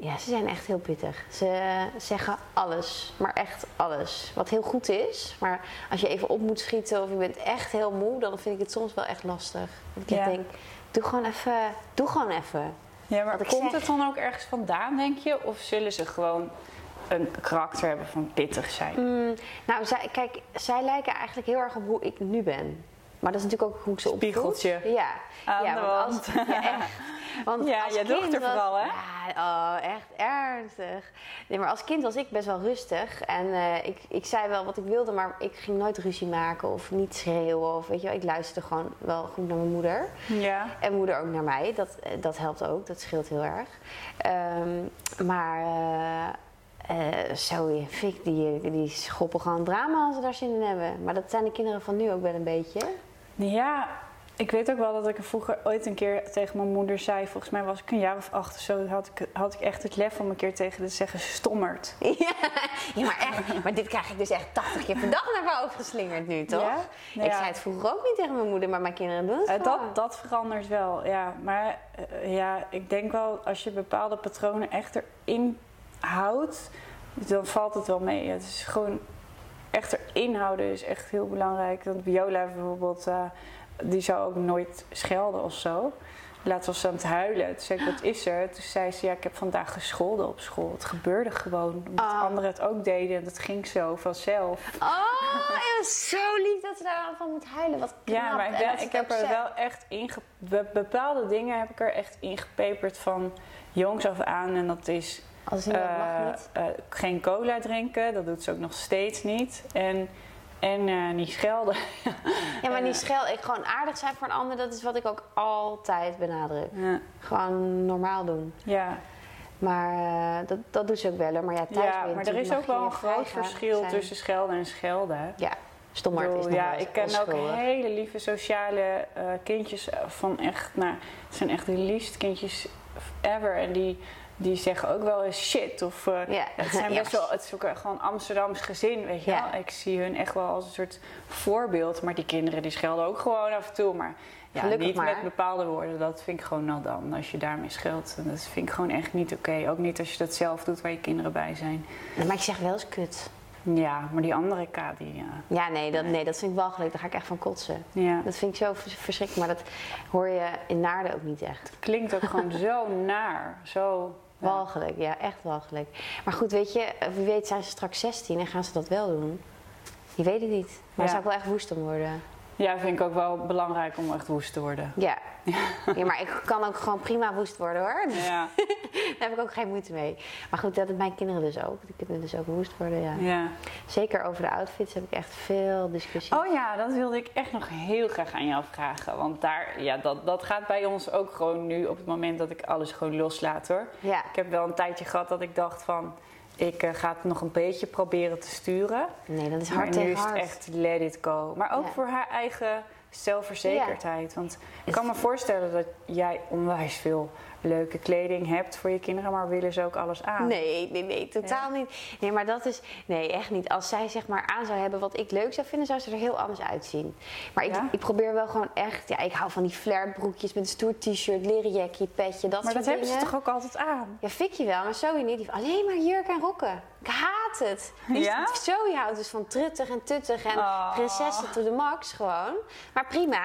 [SPEAKER 2] ja, ze zijn echt heel pittig. Ze zeggen alles, maar echt alles. Wat heel goed is. Maar als je even op moet schieten of je bent echt heel moe... dan vind ik het soms wel echt lastig. Dat ik
[SPEAKER 1] Ja.
[SPEAKER 2] denk, doe gewoon even. Doe gewoon even.
[SPEAKER 1] Ja, maar komt
[SPEAKER 2] zeg.
[SPEAKER 1] het dan ook ergens vandaan, denk je? Of zullen ze gewoon een karakter hebben van pittig zijn?
[SPEAKER 2] Mm, nou, zij, kijk, zij lijken eigenlijk heel erg op hoe ik nu ben. Maar dat is natuurlijk ook hoe ik ze opvoed.
[SPEAKER 1] Spiegeltje
[SPEAKER 2] Ja.
[SPEAKER 1] aan
[SPEAKER 2] ja,
[SPEAKER 1] de
[SPEAKER 2] want. Als, ja, echt. Want
[SPEAKER 1] Ja,
[SPEAKER 2] als
[SPEAKER 1] je
[SPEAKER 2] kind
[SPEAKER 1] dochter
[SPEAKER 2] was-
[SPEAKER 1] vooral, hè?
[SPEAKER 2] Ja, oh, echt ernstig. Nee, maar als kind was ik best wel rustig. En eh, ik, ik zei wel wat ik wilde, maar ik ging nooit ruzie maken of niet schreeuwen. Of, weet je wel, ik luisterde gewoon wel goed naar mijn moeder.
[SPEAKER 1] Ja.
[SPEAKER 2] En moeder ook naar mij. Dat, eh, dat helpt ook. Dat scheelt heel erg. Ehm, maar eh, eh, zo, Fik, die, die schoppen gewoon drama als ze daar zin in hebben. Maar dat zijn de kinderen van nu ook wel een beetje.
[SPEAKER 1] Ja, ik weet ook wel dat ik er vroeger ooit een keer tegen mijn moeder zei. Volgens mij was ik een jaar of acht of zo. Had ik, had ik echt het lef om een keer tegen te zeggen stommerd.
[SPEAKER 2] ja, ja, maar echt. Maar dit krijg ik dus echt 80 keer per dag naar boven geslingerd nu, toch?
[SPEAKER 1] Ja?
[SPEAKER 2] Ik zei het vroeger ook niet tegen mijn moeder, maar mijn kinderen doen het gewoon.
[SPEAKER 1] dat, dat verandert wel, ja. Maar eh, ja, ik denk wel als je bepaalde patronen echt erin houdt, dan valt het wel mee. Het is gewoon echt erin houden is echt heel belangrijk. Want Viola bijvoorbeeld, eh, die zou ook nooit schelden of zo. Laatst was ze aan het huilen. Toen zei ik, wat is er? Toen zei ze, ja, ik heb vandaag gescholden op school. Het gebeurde gewoon. Omdat
[SPEAKER 2] Ah.
[SPEAKER 1] anderen het ook deden. En dat ging zo vanzelf.
[SPEAKER 2] Oh, het was zo lief dat ze daar van moet huilen. Wat knap.
[SPEAKER 1] Ja, maar ik, ben- heb er wel echt in... Bepaalde dingen heb ik er echt in gepeperd van jongs af aan. En dat is
[SPEAKER 2] Als dat
[SPEAKER 1] eh,
[SPEAKER 2] mag niet.
[SPEAKER 1] eh, geen cola drinken. Dat doet ze ook nog steeds niet. En, en eh, niet schelden.
[SPEAKER 2] Ja, maar die schel, ik gewoon aardig zijn voor een ander, dat is wat ik ook altijd benadruk.
[SPEAKER 1] Ja,
[SPEAKER 2] Gewoon normaal doen.
[SPEAKER 1] ja.
[SPEAKER 2] Maar eh, dat, dat doet ze ook wel. Maar ja, thuis
[SPEAKER 1] ja maar er is ook wel een groot verschil
[SPEAKER 2] zijn.
[SPEAKER 1] tussen schelden en schelden.
[SPEAKER 2] Ja, stommerd
[SPEAKER 1] Ik
[SPEAKER 2] is nog
[SPEAKER 1] ja, ik ken ook hele lieve sociale eh, kindjes van echt, nou, het zijn echt de liefste kindjes ever. En die, die zeggen ook wel eens shit. Of eh,
[SPEAKER 2] Ja.
[SPEAKER 1] het zijn best wel, het is ook gewoon Amsterdams gezin, weet je
[SPEAKER 2] Ja.
[SPEAKER 1] wel. Ik zie hun echt wel als een soort voorbeeld. Maar die kinderen die schelden ook gewoon af en toe. Maar ja,
[SPEAKER 2] Gelukkig
[SPEAKER 1] niet
[SPEAKER 2] maar.
[SPEAKER 1] met bepaalde woorden. Dat vind ik gewoon nou dan, als je daarmee scheldt. En Dat vind ik gewoon echt niet oké. Ook niet als je dat zelf doet waar je kinderen bij zijn.
[SPEAKER 2] Maar ik zeg wel eens kut.
[SPEAKER 1] Ja, maar die andere K, die... Ja,
[SPEAKER 2] Ja, nee dat, nee, dat vind ik walgelijk. Daar ga ik echt van kotsen.
[SPEAKER 1] ja.
[SPEAKER 2] Dat vind ik zo vers- verschrikkelijk. Maar dat hoor je in Naarden ook niet echt.
[SPEAKER 1] klinkt ook gewoon zo naar. Zo.
[SPEAKER 2] Walgelijk, ja, echt walgelijk. Maar goed, weet je, wie weet zijn ze straks 16 en gaan ze dat wel doen. Je weet het niet. Maar daar zou ik wel echt woest om worden.
[SPEAKER 1] Ja, vind ik ook wel belangrijk om echt woest te worden.
[SPEAKER 2] Ja. ja, maar ik kan ook gewoon prima woest worden hoor.
[SPEAKER 1] Ja,
[SPEAKER 2] Daar heb ik ook geen moeite mee. Maar goed, dat hebben mijn kinderen dus ook. Die kunnen dus ook woest worden, ja.
[SPEAKER 1] ja.
[SPEAKER 2] Zeker over de outfits heb ik echt veel discussie.
[SPEAKER 1] Oh ja, dat wilde ik echt nog heel graag aan jou vragen. Want daar, ja, dat, dat gaat bij ons ook gewoon nu op het moment dat ik alles gewoon loslaat hoor.
[SPEAKER 2] Ja.
[SPEAKER 1] Ik heb wel een tijdje gehad dat ik dacht van, ik eh, ga het nog een beetje proberen te sturen.
[SPEAKER 2] Nee, dat is
[SPEAKER 1] Maar
[SPEAKER 2] hard
[SPEAKER 1] nu
[SPEAKER 2] tegen
[SPEAKER 1] is het
[SPEAKER 2] hard.
[SPEAKER 1] echt let it go. Maar ook
[SPEAKER 2] Ja.
[SPEAKER 1] voor haar eigen zelfverzekerdheid. Want ik kan me voorstellen dat jij onwijs veel leuke kleding hebt voor je kinderen, maar willen ze ook alles aan?
[SPEAKER 2] Nee, nee, nee, totaal niet. Nee, maar dat is... Nee, echt niet. Als zij zeg maar aan zou hebben wat ik leuk zou vinden, zou ze er heel anders uitzien. Maar ik,
[SPEAKER 1] Ja?
[SPEAKER 2] ik probeer wel gewoon echt... Ja, ik hou van die flairbroekjes met een stoer t-shirt, leren jackie, petje, dat
[SPEAKER 1] Maar dat
[SPEAKER 2] soort
[SPEAKER 1] hebben ze
[SPEAKER 2] dingen.
[SPEAKER 1] toch ook altijd aan?
[SPEAKER 2] Ja, fikje wel, maar Zoe niet. Alleen maar jurk en rokken. Ik haat het. Die-
[SPEAKER 1] Ja?
[SPEAKER 2] Zoe houdt dus van truttig en tuttig en
[SPEAKER 1] Oh.
[SPEAKER 2] prinsessen to the max gewoon. Maar prima.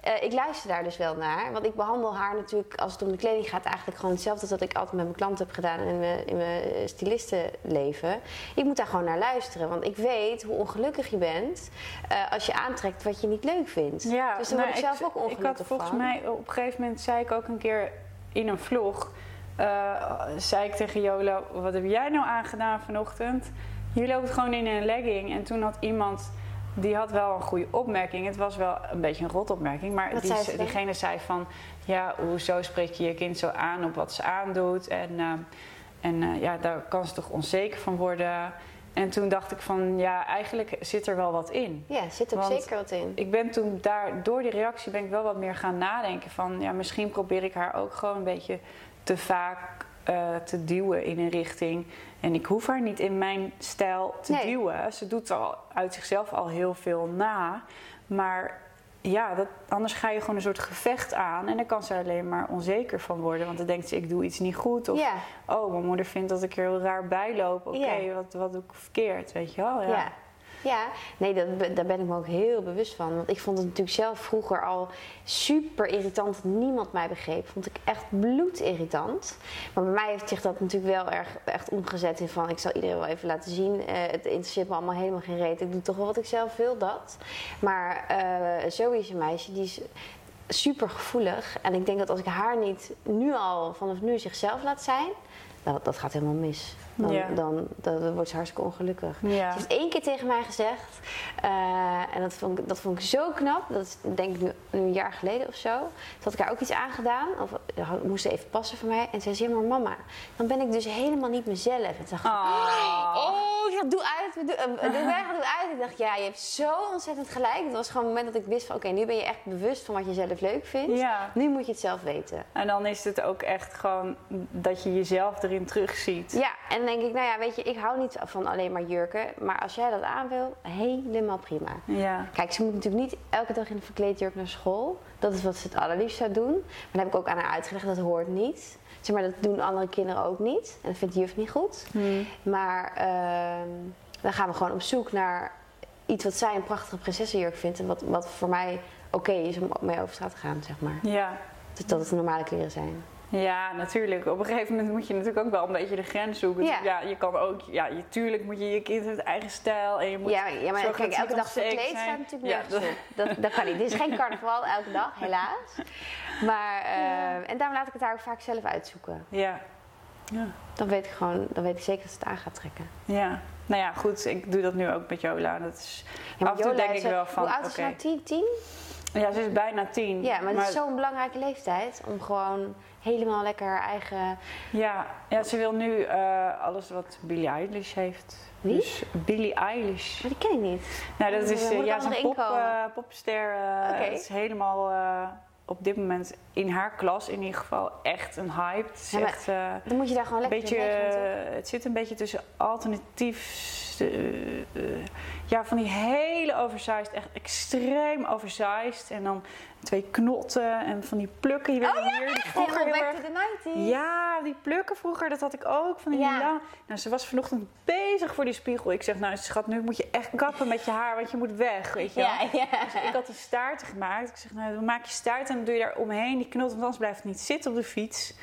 [SPEAKER 2] Eh, ik luister daar dus wel naar. Want ik behandel haar natuurlijk, als het om de kleding gaat, eigenlijk gewoon hetzelfde als dat ik altijd met mijn klanten heb gedaan in mijn, in mijn stylistenleven. Ik moet daar gewoon naar luisteren. Want ik weet hoe ongelukkig je bent eh, als je aantrekt wat je niet leuk vindt.
[SPEAKER 1] Ja,
[SPEAKER 2] dus daar
[SPEAKER 1] nou,
[SPEAKER 2] word ik zelf ook
[SPEAKER 1] Ik
[SPEAKER 2] ongelukkig
[SPEAKER 1] had volgens
[SPEAKER 2] van.
[SPEAKER 1] mij op een gegeven moment zei ik ook een keer in een vlog, eh, zei ik tegen Jola, wat heb jij nou aangedaan vanochtend? Je loopt gewoon in een legging en toen had iemand die had wel een goede opmerking. Het was wel een beetje een rotopmerking, maar die,
[SPEAKER 2] zei
[SPEAKER 1] diegene zei van, ja, hoezo spreek je je kind zo aan op wat ze aandoet? En, eh, En eh, ja, daar kan ze toch onzeker van worden. En toen dacht ik van, ja, eigenlijk zit er wel wat in.
[SPEAKER 2] Ja, zit ook
[SPEAKER 1] Want
[SPEAKER 2] zeker wat in.
[SPEAKER 1] Ik ben toen daar, door die reactie ben ik wel wat meer gaan nadenken van, ja, misschien probeer ik haar ook gewoon een beetje te vaak eh, te duwen in een richting. En ik hoef haar niet in mijn stijl te
[SPEAKER 2] Nee.
[SPEAKER 1] duwen. Ze doet al uit zichzelf al heel veel na. Maar ja, dat, anders ga je gewoon een soort gevecht aan. En dan kan ze alleen maar onzeker van worden. Want dan denkt ze, ik doe iets niet goed. Of, oh, mijn moeder vindt dat ik er heel raar bij loop. Oké, wat, wat doe ik verkeerd, weet je wel?
[SPEAKER 2] ja. Ja. nee, dat, daar ben ik me ook heel bewust van. Want ik vond het natuurlijk zelf vroeger al super irritant dat niemand mij begreep. Vond ik echt bloedirritant. Maar bij mij heeft zich dat natuurlijk wel erg echt omgezet in van... ik zal iedereen wel even laten zien. eh, het interesseert me allemaal helemaal geen reet. Ik doe toch wel wat ik zelf wil, dat. Maar eh Zoe is een meisje die is super gevoelig. En ik denk dat als ik haar niet nu al vanaf nu zichzelf laat zijn... Dat, dat gaat helemaal mis. Dan,
[SPEAKER 1] Ja.
[SPEAKER 2] dan, dan, dan wordt ze hartstikke ongelukkig.
[SPEAKER 1] Ja.
[SPEAKER 2] Ze heeft één keer tegen mij gezegd, eh, en dat vond, ik, dat vond ik zo knap, dat is denk ik nu, nu een jaar geleden of zo. Toen had ik haar ook iets aangedaan, of moest ze even passen voor mij. En zei ze, ja maar mama, dan ben ik dus helemaal niet mezelf. En dacht ik,
[SPEAKER 1] Oh.
[SPEAKER 2] oh, ik dacht, doe uit, doe, uh, doe weg, doe uit. Ik dacht, ja, je hebt zo ontzettend gelijk. Het was gewoon het moment dat ik wist van, oké, nu ben je echt bewust van wat je zelf leuk vindt.
[SPEAKER 1] Ja.
[SPEAKER 2] Nu moet je het zelf weten.
[SPEAKER 1] En dan is het ook echt gewoon dat je jezelf erin terugziet.
[SPEAKER 2] Ja, en denk ik, nou ja, weet je, ik hou niet van alleen maar jurken. Maar als jij dat aan wil, helemaal prima.
[SPEAKER 1] Ja.
[SPEAKER 2] Kijk, ze moet natuurlijk niet elke dag in een verkleedjurk naar school. Dat is wat ze het allerliefst zou doen. Maar dat heb ik ook aan haar uitgelegd, dat hoort niet. Zeg maar, dat doen andere kinderen ook niet. En dat vindt de juf niet goed.
[SPEAKER 1] Hm.
[SPEAKER 2] Maar ehm, dan gaan we gewoon op zoek naar iets wat zij een prachtige prinsessenjurk vindt. En wat, wat voor mij oké is om mee over straat te gaan, zeg maar.
[SPEAKER 1] Ja.
[SPEAKER 2] Dus dat het normale kleren zijn.
[SPEAKER 1] Ja, natuurlijk. Op een gegeven moment moet je natuurlijk ook wel een beetje de grens zoeken.
[SPEAKER 2] Ja.
[SPEAKER 1] Ja, je kan ook, ja, je, tuurlijk moet je je kind het eigen stijl en je moet
[SPEAKER 2] Ja, ja maar
[SPEAKER 1] zorgen
[SPEAKER 2] kijk,
[SPEAKER 1] dat
[SPEAKER 2] elke dag verkleed
[SPEAKER 1] zijn.
[SPEAKER 2] staat natuurlijk
[SPEAKER 1] Ja,
[SPEAKER 2] nergens. Dat, dat kan niet. Dit is geen carnaval elke dag, helaas. Maar, eh, en daarom laat ik het daar ook vaak zelf uitzoeken.
[SPEAKER 1] Ja. Ja.
[SPEAKER 2] Dan weet ik gewoon, dan weet ik zeker dat ze het aan gaat trekken.
[SPEAKER 1] ja. Nou ja, goed. Ik doe dat nu ook met Jola. Dat is,
[SPEAKER 2] Ja,
[SPEAKER 1] af en toe denk ik wel van,
[SPEAKER 2] Hoe oud is ze nou? 10? 10?
[SPEAKER 1] Ja, ze is bijna tien.
[SPEAKER 2] Ja, maar het is zo'n belangrijke leeftijd om gewoon helemaal lekker haar eigen...
[SPEAKER 1] Ja, ja, ze wil nu eh, alles wat Billie Eilish heeft.
[SPEAKER 2] Wie?
[SPEAKER 1] Dus Billie Eilish.
[SPEAKER 2] Maar die ken ik niet.
[SPEAKER 1] Nou, dat
[SPEAKER 2] Oh,
[SPEAKER 1] is eh, ja, zo'n pop, eh, popster.
[SPEAKER 2] Oké.
[SPEAKER 1] Het is helemaal op dit moment in haar klas in ieder geval echt een hype. Het is
[SPEAKER 2] Ja,
[SPEAKER 1] echt
[SPEAKER 2] Dan moet je daar gewoon lekker
[SPEAKER 1] beetje. het zit een beetje tussen alternatief. ja, van die hele oversized, echt extreem oversized. En dan twee knotten en van die plukken. Hier, die vroeger
[SPEAKER 2] Helemaal
[SPEAKER 1] heel
[SPEAKER 2] back to the 90s.
[SPEAKER 1] ja, die plukken vroeger, dat had ik ook. Van die
[SPEAKER 2] Ja.
[SPEAKER 1] lang- Nou, ze was vanochtend bezig voor die spiegel. Ik zeg, nou schat, nu moet je echt kappen met je haar, want je moet weg, weet je wel.
[SPEAKER 2] Ja, ja.
[SPEAKER 1] Dus ik had een staart gemaakt. Ik zeg, nou, dan maak je staart en dan doe je daar omheen die knot, want anders blijft het niet zitten op de fiets.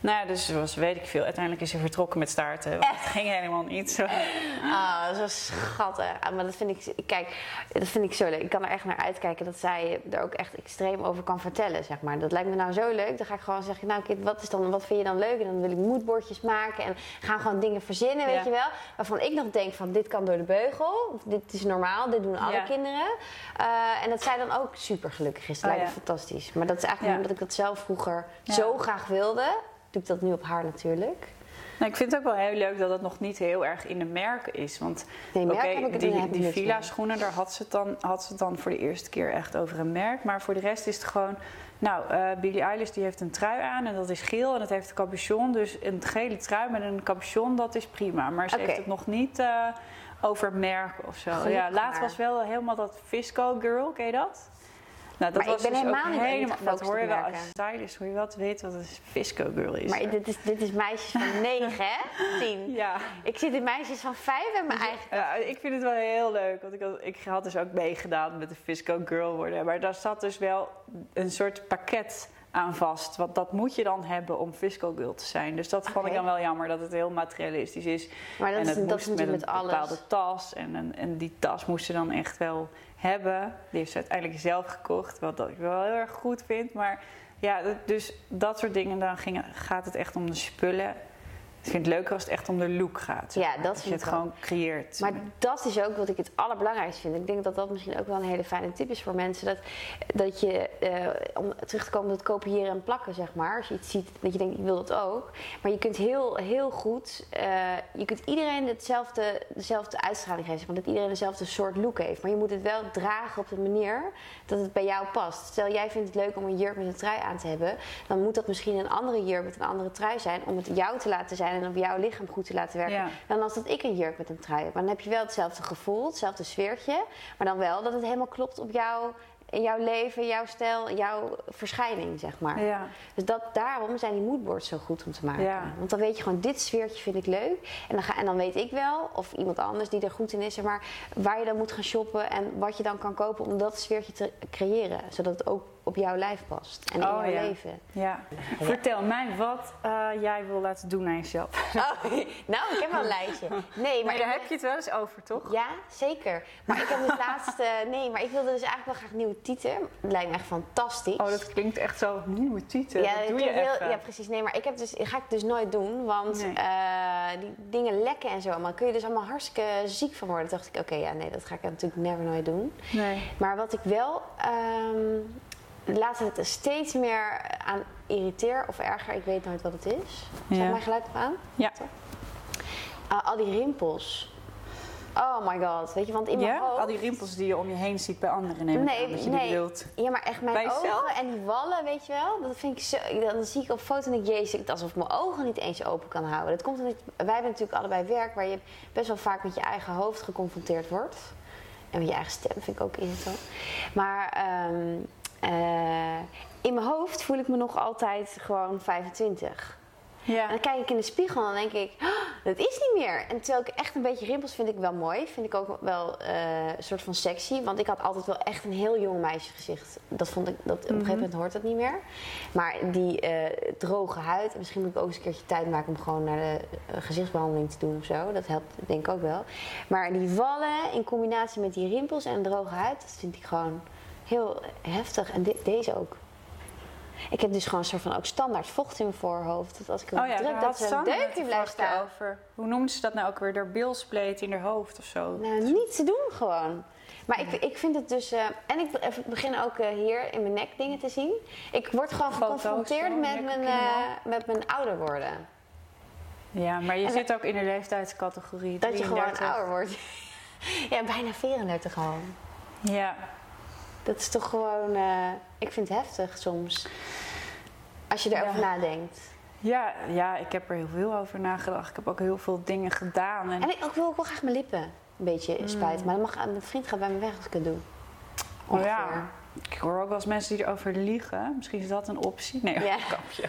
[SPEAKER 1] Nou ja, dus was, weet ik veel. Uiteindelijk is ze vertrokken met staarten. want Het ging helemaal niet zo.
[SPEAKER 2] Ah, dat is schattig. Ah, maar dat vind ik, kijk, dat vind ik zo leuk. Ik kan er echt naar uitkijken dat zij er ook echt extreem over kan vertellen, zeg maar. Dat lijkt me nou zo leuk. Dan ga ik gewoon zeggen, nou kind, wat, is dan, wat vind je dan leuk? En dan wil ik moodboardjes maken en gaan gewoon dingen verzinnen, weet
[SPEAKER 1] Ja.
[SPEAKER 2] je wel. Waarvan ik nog denk van, dit kan door de beugel. Dit is normaal, dit doen alle
[SPEAKER 1] Ja.
[SPEAKER 2] kinderen. Eh, en dat zij dan ook super gelukkig is. Dat
[SPEAKER 1] Oh,
[SPEAKER 2] lijkt me fantastisch. Maar dat is eigenlijk omdat ik dat zelf vroeger zo graag wilde. Doe ik dat nu op haar natuurlijk.
[SPEAKER 1] Nou, ik vind het ook wel heel leuk dat het nog niet heel erg in de merken is. Want
[SPEAKER 2] Nee, merk
[SPEAKER 1] oké,
[SPEAKER 2] heb ik het
[SPEAKER 1] die, die
[SPEAKER 2] niks
[SPEAKER 1] Villa
[SPEAKER 2] mee.
[SPEAKER 1] schoenen, daar had ze, het dan, had ze het dan voor de eerste keer echt over een merk. Maar voor de rest is het gewoon... Nou, eh Billie Eilish die heeft een trui aan en dat is geel en dat heeft een capuchon. Dus een gele trui met een capuchon, dat is prima. Maar ze heeft het nog niet eh, over merken of zo.
[SPEAKER 2] Gelukkig
[SPEAKER 1] ja, laatst
[SPEAKER 2] maar.
[SPEAKER 1] was wel helemaal dat Fisco Girl, ken je dat? Nou, dat
[SPEAKER 2] Maar ik ben
[SPEAKER 1] dus
[SPEAKER 2] helemaal niet
[SPEAKER 1] helemaal, Dat hoor je wel als stylist, hoor je wel te weten wat een Fisco Girl is.
[SPEAKER 2] Maar dit is, dit is meisjes van 9, hè? 10.
[SPEAKER 1] ja.
[SPEAKER 2] Ik zit in meisjes van 5 en mijn eigen.
[SPEAKER 1] Ja, ik vind het wel heel leuk. Want ik had, ik had dus ook meegedaan met de Fisco Girl worden. Maar daar zat dus wel een soort pakket aan vast. Want dat moet je dan hebben om Fisco Girl te zijn. Dus dat vond
[SPEAKER 2] Oké.
[SPEAKER 1] ik dan wel jammer dat het heel materialistisch is.
[SPEAKER 2] Maar dat
[SPEAKER 1] en
[SPEAKER 2] is,
[SPEAKER 1] het
[SPEAKER 2] dat
[SPEAKER 1] moest
[SPEAKER 2] is natuurlijk
[SPEAKER 1] met
[SPEAKER 2] met
[SPEAKER 1] een
[SPEAKER 2] alles.
[SPEAKER 1] bepaalde tas. En, en, en die tas moest ze dan echt wel hebben. Die heeft ze uiteindelijk zelf gekocht. Wat dat ik wel heel erg goed vind. Maar ja, dat- dus dat soort dingen. Dan ging, gaat het echt om de spullen. Ik vind het leuker als het echt om de look gaat.
[SPEAKER 2] Ja, dat
[SPEAKER 1] Als je het gewoon creëert.
[SPEAKER 2] Maar dat is ook wat ik het allerbelangrijkste vind. Ik denk dat dat misschien ook wel een hele fijne tip is voor mensen. Dat, dat je, eh, om terug te komen op het kopiëren en plakken, zeg maar. Als je iets ziet, dat je denkt, ik wil dat ook. Maar je kunt heel, heel goed, eh, je kunt iedereen hetzelfde, dezelfde uitstraling geven. zeg Maar dat iedereen dezelfde soort look heeft. Maar je moet het wel dragen op de manier dat het bij jou past. Stel, jij vindt het leuk om een jurk met een trui aan te hebben. Dan moet dat misschien een andere jurk met een andere trui zijn. Om het jou te laten zijn en op jouw lichaam goed te laten werken
[SPEAKER 1] Ja.
[SPEAKER 2] dan als dat ik een jurk met een trui heb. Maar dan heb je wel hetzelfde gevoel, hetzelfde sfeertje. Maar dan wel dat het helemaal klopt op jou, in jouw leven, jouw stijl, jouw verschijning, zeg maar.
[SPEAKER 1] Ja.
[SPEAKER 2] Dus dat, daarom zijn die moodboards zo goed om te maken.
[SPEAKER 1] Ja.
[SPEAKER 2] Want dan weet je gewoon, dit sfeertje vind ik leuk. En dan, ga, en dan weet ik wel, of iemand anders die er goed in is, zeg maar, waar je dan moet gaan shoppen en wat je dan kan kopen om dat sfeertje te creëren. Zodat het ook op jouw lijf past en in
[SPEAKER 1] Oh,
[SPEAKER 2] jouw
[SPEAKER 1] ja.
[SPEAKER 2] leven.
[SPEAKER 1] Ja. Vertel mij wat eh, jij wil laten doen aan jezelf.
[SPEAKER 2] Oh, nou, ik heb wel een lijstje. Nee, maar,
[SPEAKER 1] Maar daar heb je het wel eens over, toch?
[SPEAKER 2] Ja, zeker. Maar ik heb dus laatst... eh, nee, maar ik wilde dus eigenlijk wel graag nieuwe tieten. Het lijkt me echt fantastisch.
[SPEAKER 1] Oh, dat klinkt echt zo nieuwe titel.
[SPEAKER 2] ja,
[SPEAKER 1] dat doe je.
[SPEAKER 2] Ja, precies. Nee, maar ik heb dus, ga ik dus nooit doen. Want
[SPEAKER 1] Nee.
[SPEAKER 2] eh, die dingen lekken en zo. Maar kun je dus allemaal hartstikke ziek van worden. Toen dacht ik, oké, ja, nee, dat ga ik natuurlijk never nooit doen.
[SPEAKER 1] Nee.
[SPEAKER 2] Maar wat ik wel ehm laatste tijd steeds meer aan irriteer of erger, ik weet nooit wat het is. Zet
[SPEAKER 1] Ja.
[SPEAKER 2] mijn geluid nog aan?
[SPEAKER 1] Ja.
[SPEAKER 2] Ah, al die rimpels. Oh my god, weet je, want in mijn
[SPEAKER 1] Ja?
[SPEAKER 2] hoofd...
[SPEAKER 1] Al die rimpels die je om je heen ziet bij anderen, neem ik
[SPEAKER 2] Nee,
[SPEAKER 1] aan dat je
[SPEAKER 2] nee.
[SPEAKER 1] die bedoelt.
[SPEAKER 2] Ja, maar echt mijn
[SPEAKER 1] Bij jezelf?
[SPEAKER 2] ogen en die wallen, weet je wel, dat vind ik zo. Dan zie ik op foto en ik, jezus, het alsof ik mijn ogen niet eens open kan houden. Dat komt omdat wij hebben natuurlijk allebei werk waar je best wel vaak met je eigen hoofd geconfronteerd wordt. En met je eigen stem vind ik ook irritant. Maar ehm, eh, in mijn hoofd voel ik me nog altijd gewoon 25.
[SPEAKER 1] Ja.
[SPEAKER 2] En dan kijk ik in de spiegel en dan denk ik, "Ah, dat is niet meer. En terwijl ik echt een beetje rimpels vind ik wel mooi. Vind ik ook wel eh, een soort van sexy. Want ik had altijd wel echt een heel jong meisjesgezicht. Dat vond ik, dat, op een gegeven moment hoort dat niet meer. Maar die eh, droge huid. En misschien moet ik ook eens een keertje tijd maken om gewoon naar de eh, gezichtsbehandeling te doen of zo. Dat helpt denk ik ook wel. Maar die wallen in combinatie met die rimpels en droge huid. Dat vind ik gewoon heel heftig. En deze ook. Ik heb dus gewoon een soort van ook standaard vocht in mijn voorhoofd. Dat als ik
[SPEAKER 1] Oh ja,
[SPEAKER 2] druk, dat er een deukje blijft staan.
[SPEAKER 1] over. Hoe noemden ze dat nou ook weer? Door bilspleet in haar hoofd of zo.
[SPEAKER 2] Nou, niet te doen gewoon. Maar ik, ik vind het dus... eh, en ik be- ik begin ook eh, hier in mijn nek dingen te zien. Ik word gewoon
[SPEAKER 1] Foto's
[SPEAKER 2] geconfronteerd
[SPEAKER 1] van
[SPEAKER 2] met mijn, eh, met mijn ouder worden.
[SPEAKER 1] Ja, maar je
[SPEAKER 2] En-
[SPEAKER 1] zit ook in de leeftijdscategorie
[SPEAKER 2] Dat je gewoon
[SPEAKER 1] 33.
[SPEAKER 2] ouder wordt. ja, bijna 34 al.
[SPEAKER 1] Ja.
[SPEAKER 2] Dat is toch gewoon... eh, ik vind het heftig soms. Als je erover
[SPEAKER 1] Ja.
[SPEAKER 2] nadenkt.
[SPEAKER 1] Ja, ja, ik heb er heel veel over nagedacht. Ik heb ook heel veel dingen gedaan. En,
[SPEAKER 2] En ik ook wil ook wel graag mijn lippen een beetje
[SPEAKER 1] Mm.
[SPEAKER 2] spuiten. Maar dan mag, mijn vriend gaat bij me weg als ik het doe.
[SPEAKER 1] oh
[SPEAKER 2] Ongeveer.
[SPEAKER 1] ja, ik hoor ook wel eens mensen die erover liegen. Misschien is dat een optie. Nee,
[SPEAKER 2] Ja.
[SPEAKER 1] een kapje.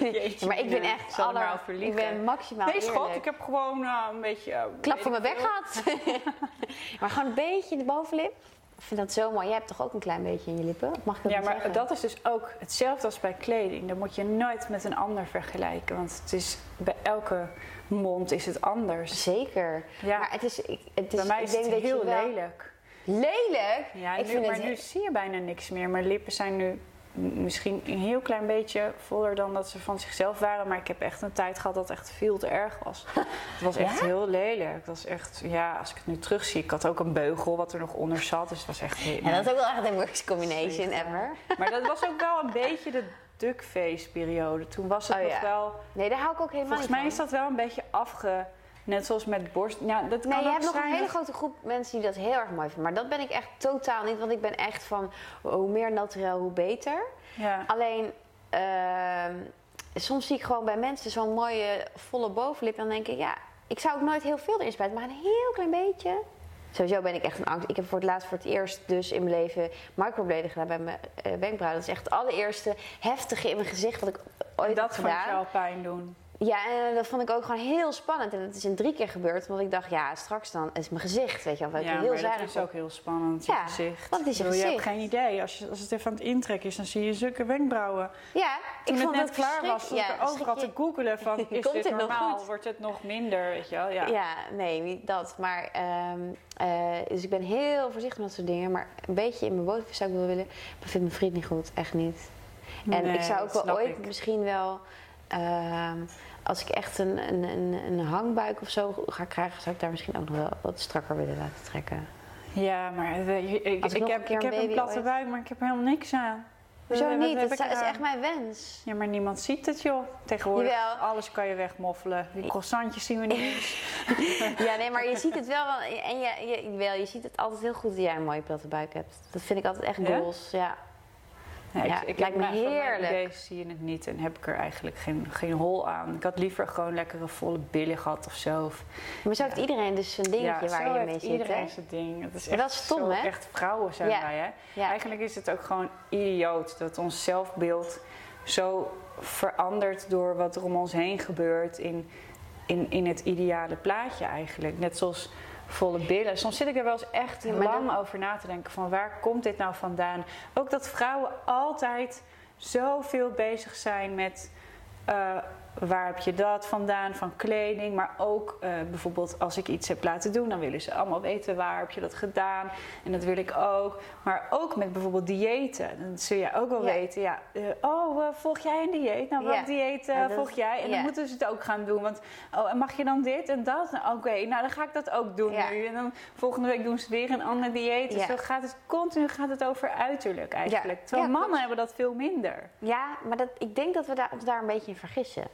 [SPEAKER 1] Jeetje,
[SPEAKER 2] maar ik ben echt
[SPEAKER 1] er
[SPEAKER 2] aller, ik ben maximaal
[SPEAKER 1] Nee, schat,
[SPEAKER 2] eerlijk.
[SPEAKER 1] ik heb gewoon eh, een beetje... eh,
[SPEAKER 2] klap voor mijn bek
[SPEAKER 1] veel.
[SPEAKER 2] gehad. maar gewoon een beetje de bovenlip. Ik vind dat zo mooi. Jij hebt toch ook een klein beetje in je lippen? Mag ik dat
[SPEAKER 1] Ja, maar
[SPEAKER 2] zeggen?
[SPEAKER 1] dat is dus ook hetzelfde als bij kleding. Dat moet je nooit met een ander vergelijken. Want het is, bij elke mond is het anders.
[SPEAKER 2] Zeker.
[SPEAKER 1] Ja.
[SPEAKER 2] Maar het is... Ik, het is
[SPEAKER 1] bij mij
[SPEAKER 2] ik
[SPEAKER 1] is
[SPEAKER 2] denk
[SPEAKER 1] het
[SPEAKER 2] dat
[SPEAKER 1] heel
[SPEAKER 2] je wel...
[SPEAKER 1] lelijk.
[SPEAKER 2] Lelijk?
[SPEAKER 1] Ja,
[SPEAKER 2] ik
[SPEAKER 1] nu,
[SPEAKER 2] vind
[SPEAKER 1] maar
[SPEAKER 2] het...
[SPEAKER 1] nu zie je bijna niks meer. Mijn lippen zijn nu misschien een heel klein beetje voller dan dat ze van zichzelf waren. Maar ik heb echt een tijd gehad dat het echt veel te erg was. Het was echt
[SPEAKER 2] Ja?
[SPEAKER 1] heel lelijk. Het was echt, ja, als ik het nu terugzie. Ik had ook een beugel wat er nog onder zat. Dus het was echt heel...
[SPEAKER 2] En dat is ook wel echt de worst combination ever.
[SPEAKER 1] Maar dat was ook wel een beetje de duckface periode. Toen was het
[SPEAKER 2] Oh,
[SPEAKER 1] nog
[SPEAKER 2] ja.
[SPEAKER 1] wel...
[SPEAKER 2] Nee, daar hou ik ook helemaal
[SPEAKER 1] Volgens mij is dat wel een beetje afge... Net zoals met borst... Ja, dat kan
[SPEAKER 2] Nee, je hebt nog een hele
[SPEAKER 1] dat-
[SPEAKER 2] grote groep mensen die dat heel erg mooi vinden. Maar dat ben ik echt totaal niet. Want ik ben echt van hoe meer naturel, hoe beter.
[SPEAKER 1] Ja.
[SPEAKER 2] Alleen, ehm, soms zie ik gewoon bij mensen zo'n mooie volle bovenlip. En dan denk ik, ja, ik zou ook nooit heel veel erin spuiten, maar een heel klein beetje. Sowieso ben ik echt een angst. Ik heb voor het laatst voor het eerst dus in mijn leven microblading gedaan bij mijn eh, wenkbrauwen. Dat is echt het allereerste heftige in mijn gezicht wat ik ooit
[SPEAKER 1] dat
[SPEAKER 2] heb
[SPEAKER 1] vond
[SPEAKER 2] gedaan.
[SPEAKER 1] je wel pijn doen.
[SPEAKER 2] Ja, en dat vond ik ook gewoon heel spannend. En dat is in drie keer gebeurd. Want ik dacht, ja, straks dan is mijn gezicht, weet je wel.
[SPEAKER 1] Ja,
[SPEAKER 2] heel
[SPEAKER 1] maar dat is
[SPEAKER 2] op.
[SPEAKER 1] ook heel spannend, je
[SPEAKER 2] Ja,
[SPEAKER 1] gezicht.
[SPEAKER 2] want het is je
[SPEAKER 1] bedoel,
[SPEAKER 2] gezicht.
[SPEAKER 1] Je hebt geen idee. Als, je, als het even aan het intrekken is, dan zie je zulke wenkbrauwen.
[SPEAKER 2] Ja,
[SPEAKER 1] Toen
[SPEAKER 2] ik
[SPEAKER 1] het
[SPEAKER 2] vond
[SPEAKER 1] net
[SPEAKER 2] het
[SPEAKER 1] klaar was, stond
[SPEAKER 2] verschrik-
[SPEAKER 1] ik er overal te googelen van... Is
[SPEAKER 2] Komt
[SPEAKER 1] dit
[SPEAKER 2] nog
[SPEAKER 1] normaal?
[SPEAKER 2] goed?
[SPEAKER 1] Wordt het nog minder? Weet je wel? Ja.
[SPEAKER 2] Ja, nee, niet dat. Maar, ehm, eh, dus ik ben heel voorzichtig met dat soort dingen. Maar een beetje in mijn bovenlijf zou ik wel willen. Maar vindt mijn vriend niet goed, echt niet. En
[SPEAKER 1] Nee,
[SPEAKER 2] ik zou ook wel ooit
[SPEAKER 1] ik.
[SPEAKER 2] misschien wel... ehm, als ik echt een, een, een, een hangbuik of zo ga krijgen, zou ik daar misschien ook nog wel wat strakker willen laten trekken.
[SPEAKER 1] Ja, maar eh, ik, ik, heb,
[SPEAKER 2] een
[SPEAKER 1] ik heb een platte
[SPEAKER 2] ooit-
[SPEAKER 1] buik, maar ik heb helemaal niks aan.
[SPEAKER 2] Hoezo
[SPEAKER 1] wat
[SPEAKER 2] niet? Dat is echt mijn wens.
[SPEAKER 1] Ja, maar niemand ziet het, joh. Tegenwoordig,
[SPEAKER 2] Jawel.
[SPEAKER 1] alles kan je wegmoffelen. Die croissantjes zien we niet.
[SPEAKER 2] Ja, nee, maar je ziet het wel. en je, je, wel, je ziet het altijd heel goed dat jij een mooie platte buik hebt. Dat vind ik altijd echt
[SPEAKER 1] Ja?
[SPEAKER 2] goals. Ja.
[SPEAKER 1] Nee,
[SPEAKER 2] Ja,
[SPEAKER 1] ik, ik
[SPEAKER 2] lijkt me
[SPEAKER 1] van
[SPEAKER 2] heerlijk.
[SPEAKER 1] idee zie je het niet en heb ik er eigenlijk geen, geen hol aan. Ik had liever gewoon lekkere volle billen gehad of zo. Of,
[SPEAKER 2] Maar zo heeft iedereen dus zijn dingetje
[SPEAKER 1] ja,
[SPEAKER 2] waar je mee zit.
[SPEAKER 1] iedereen
[SPEAKER 2] Hè?
[SPEAKER 1] zijn ding. Het is echt
[SPEAKER 2] dat is stom,
[SPEAKER 1] zo-
[SPEAKER 2] hè?
[SPEAKER 1] Echt vrouwen zijn
[SPEAKER 2] Ja.
[SPEAKER 1] wij, hè?
[SPEAKER 2] Ja.
[SPEAKER 1] Eigenlijk is het ook gewoon idioot dat ons zelfbeeld zo verandert door wat er om ons heen gebeurt in, in, in het ideale plaatje eigenlijk. Net zoals volle billen. Soms zit ik er wel eens echt
[SPEAKER 2] Ja,
[SPEAKER 1] lang over na te denken van waar komt dit nou vandaan? Ook dat vrouwen altijd zoveel bezig zijn met eh, waar heb je dat vandaan, van kleding. Maar ook eh, bijvoorbeeld als ik iets heb laten doen, dan willen ze allemaal weten waar heb je dat gedaan. En dat wil ik ook. Maar ook met bijvoorbeeld diëten. Dan zul je ook wel
[SPEAKER 2] Ja.
[SPEAKER 1] weten, ja, eh, oh, eh, volg jij een dieet? Nou,
[SPEAKER 2] Ja.
[SPEAKER 1] welk dieet
[SPEAKER 2] Ja,
[SPEAKER 1] volg jij? En dan moeten ze het ook gaan doen. Want oh, en mag je dan dit en dat? Nou, Oké, nou dan ga ik dat ook doen nu. En dan volgende week doen ze weer een ander dieet. Dus zo gaat het continu gaat het over uiterlijk eigenlijk. Terwijl mannen hebben dat veel minder.
[SPEAKER 2] Ja, maar dat, ik denk dat we daar, ons daar een beetje in vergissen.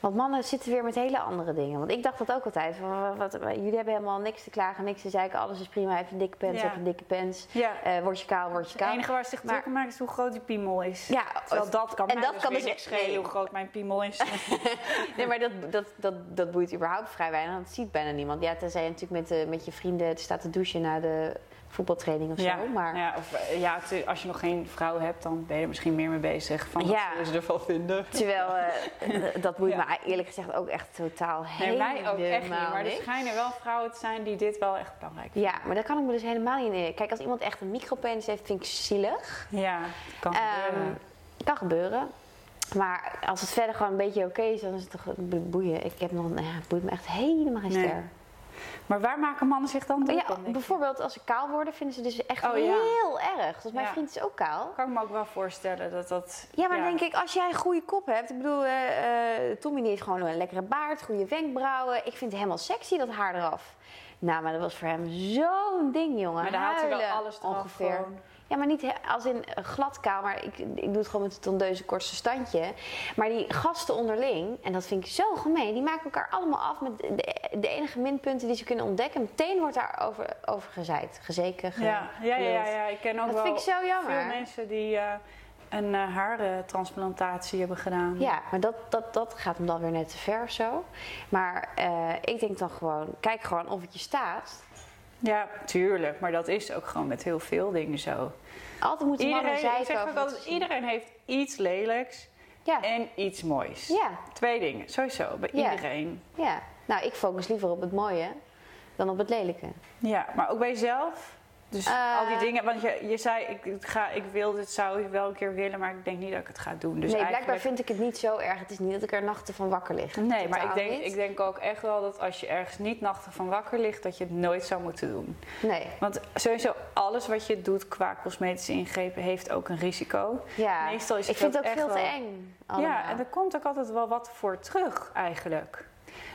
[SPEAKER 2] Want mannen zitten weer met hele andere dingen. Want ik dacht dat ook altijd. Van, wat, wat- jullie hebben helemaal niks te klagen, niks te zeiken. Alles is prima. Heb je een dikke pens,
[SPEAKER 1] Ja.
[SPEAKER 2] heb je een dikke pens.
[SPEAKER 1] Ja.
[SPEAKER 2] Eh, word je kaal, word je
[SPEAKER 1] Het
[SPEAKER 2] kaal.
[SPEAKER 1] enige waar ze zich druk maken is hoe groot die piemel is.
[SPEAKER 2] Ja,
[SPEAKER 1] Terwijl dat kan
[SPEAKER 2] en
[SPEAKER 1] mij
[SPEAKER 2] dat
[SPEAKER 1] dus
[SPEAKER 2] kan dus-
[SPEAKER 1] niks schelen
[SPEAKER 2] nee.
[SPEAKER 1] hoe groot mijn piemel is.
[SPEAKER 2] Nee, maar dat, dat, dat, dat boeit überhaupt vrij weinig. Dat ziet bijna niemand. Ja, tenzij je natuurlijk met, eh, met je vrienden staat te douchen na de voetbaltraining of
[SPEAKER 1] ja,
[SPEAKER 2] zo. Maar
[SPEAKER 1] ja, of, eh, ja, als je nog geen vrouw hebt, dan ben je er misschien meer mee bezig. Van wat
[SPEAKER 2] Ja.
[SPEAKER 1] zullen ze ervan vinden?
[SPEAKER 2] terwijl eh, dat boeit
[SPEAKER 1] Ja.
[SPEAKER 2] me eerlijk gezegd ook echt totaal
[SPEAKER 1] Nee, mij ook echt niet.
[SPEAKER 2] helemaal
[SPEAKER 1] Maar er schijnen wel vrouwen te zijn die dit wel echt belangrijk vinden.
[SPEAKER 2] Ja, maar daar kan ik me dus helemaal niet in. Kijk, als iemand echt een micropenis heeft, vind ik zielig.
[SPEAKER 1] Ja, kan
[SPEAKER 2] Ehm,
[SPEAKER 1] gebeuren.
[SPEAKER 2] kan gebeuren. Maar als het verder gewoon een beetje oké is, dan is het toch bo- boeien. Ik heb nog, nou ja, het boeit me echt helemaal geen
[SPEAKER 1] Nee. Maar waar maken mannen zich dan druk
[SPEAKER 2] Ja,
[SPEAKER 1] om?
[SPEAKER 2] bijvoorbeeld als ze kaal worden, vinden ze dus echt
[SPEAKER 1] Oh, ja.
[SPEAKER 2] heel erg. Dus mijn
[SPEAKER 1] Ja.
[SPEAKER 2] vriend is ook kaal.
[SPEAKER 1] kan ik me ook wel voorstellen dat dat...
[SPEAKER 2] Ja, maar denk ik, als jij een goede kop hebt. Ik bedoel, eh, Tommy heeft gewoon een lekkere baard, goede wenkbrauwen. Ik vind het helemaal sexy, dat haar eraf. Nou, maar dat was voor hem zo'n ding, jongen.
[SPEAKER 1] Maar dan haalt hij wel alles eraf
[SPEAKER 2] ongeveer.
[SPEAKER 1] gewoon.
[SPEAKER 2] Ja, maar niet als in eh, glad kaal, maar ik, ik doe het gewoon met het tondeuze kortste standje. Maar die gasten onderling, en dat vind ik zo gemeen, die maken elkaar allemaal af met de, de enige minpunten die ze kunnen ontdekken. Meteen wordt daar over, over gezeikt, gezeken, ge-
[SPEAKER 1] Ja, ja, ja, ja, ik ken ook
[SPEAKER 2] Dat
[SPEAKER 1] wel
[SPEAKER 2] vind ik zo jammer.
[SPEAKER 1] veel mensen die eh, een uh, haartransplantatie hebben gedaan.
[SPEAKER 2] Ja, maar dat, dat, dat gaat hem dan weer net te ver of zo. Maar eh, ik denk dan gewoon, kijk gewoon of het je staat.
[SPEAKER 1] Ja, tuurlijk. Maar dat is ook gewoon met heel veel dingen zo.
[SPEAKER 2] Altijd moeten mannen
[SPEAKER 1] Iedereen, ik zeg ook altijd, iedereen heeft iets lelijks
[SPEAKER 2] Ja,
[SPEAKER 1] en iets moois.
[SPEAKER 2] ja,
[SPEAKER 1] Twee dingen, sowieso, bij
[SPEAKER 2] Ja.
[SPEAKER 1] iedereen.
[SPEAKER 2] ja. Nou, ik focus liever op het mooie dan op het lelijke.
[SPEAKER 1] Ja, maar ook bij jezelf. Dus
[SPEAKER 2] Eh.
[SPEAKER 1] al die dingen, want je, je zei, ik, ga, ik wil dit, zou ik wel een keer willen, maar ik denk niet dat ik het ga doen. Dus
[SPEAKER 2] nee, blijkbaar vind ik het niet zo erg. Het is niet dat ik er nachten van wakker lig.
[SPEAKER 1] Nee, maar ik denk,
[SPEAKER 2] niet.
[SPEAKER 1] ik denk ook echt wel dat als je ergens niet nachten van wakker ligt, dat je het nooit zou moeten doen.
[SPEAKER 2] Nee,
[SPEAKER 1] Want sowieso alles wat je doet qua cosmetische ingrepen heeft ook een risico.
[SPEAKER 2] ja.
[SPEAKER 1] Meestal is
[SPEAKER 2] ik vind het ook veel te eng. allemaal.
[SPEAKER 1] Ja, en er komt ook altijd wel wat voor terug eigenlijk.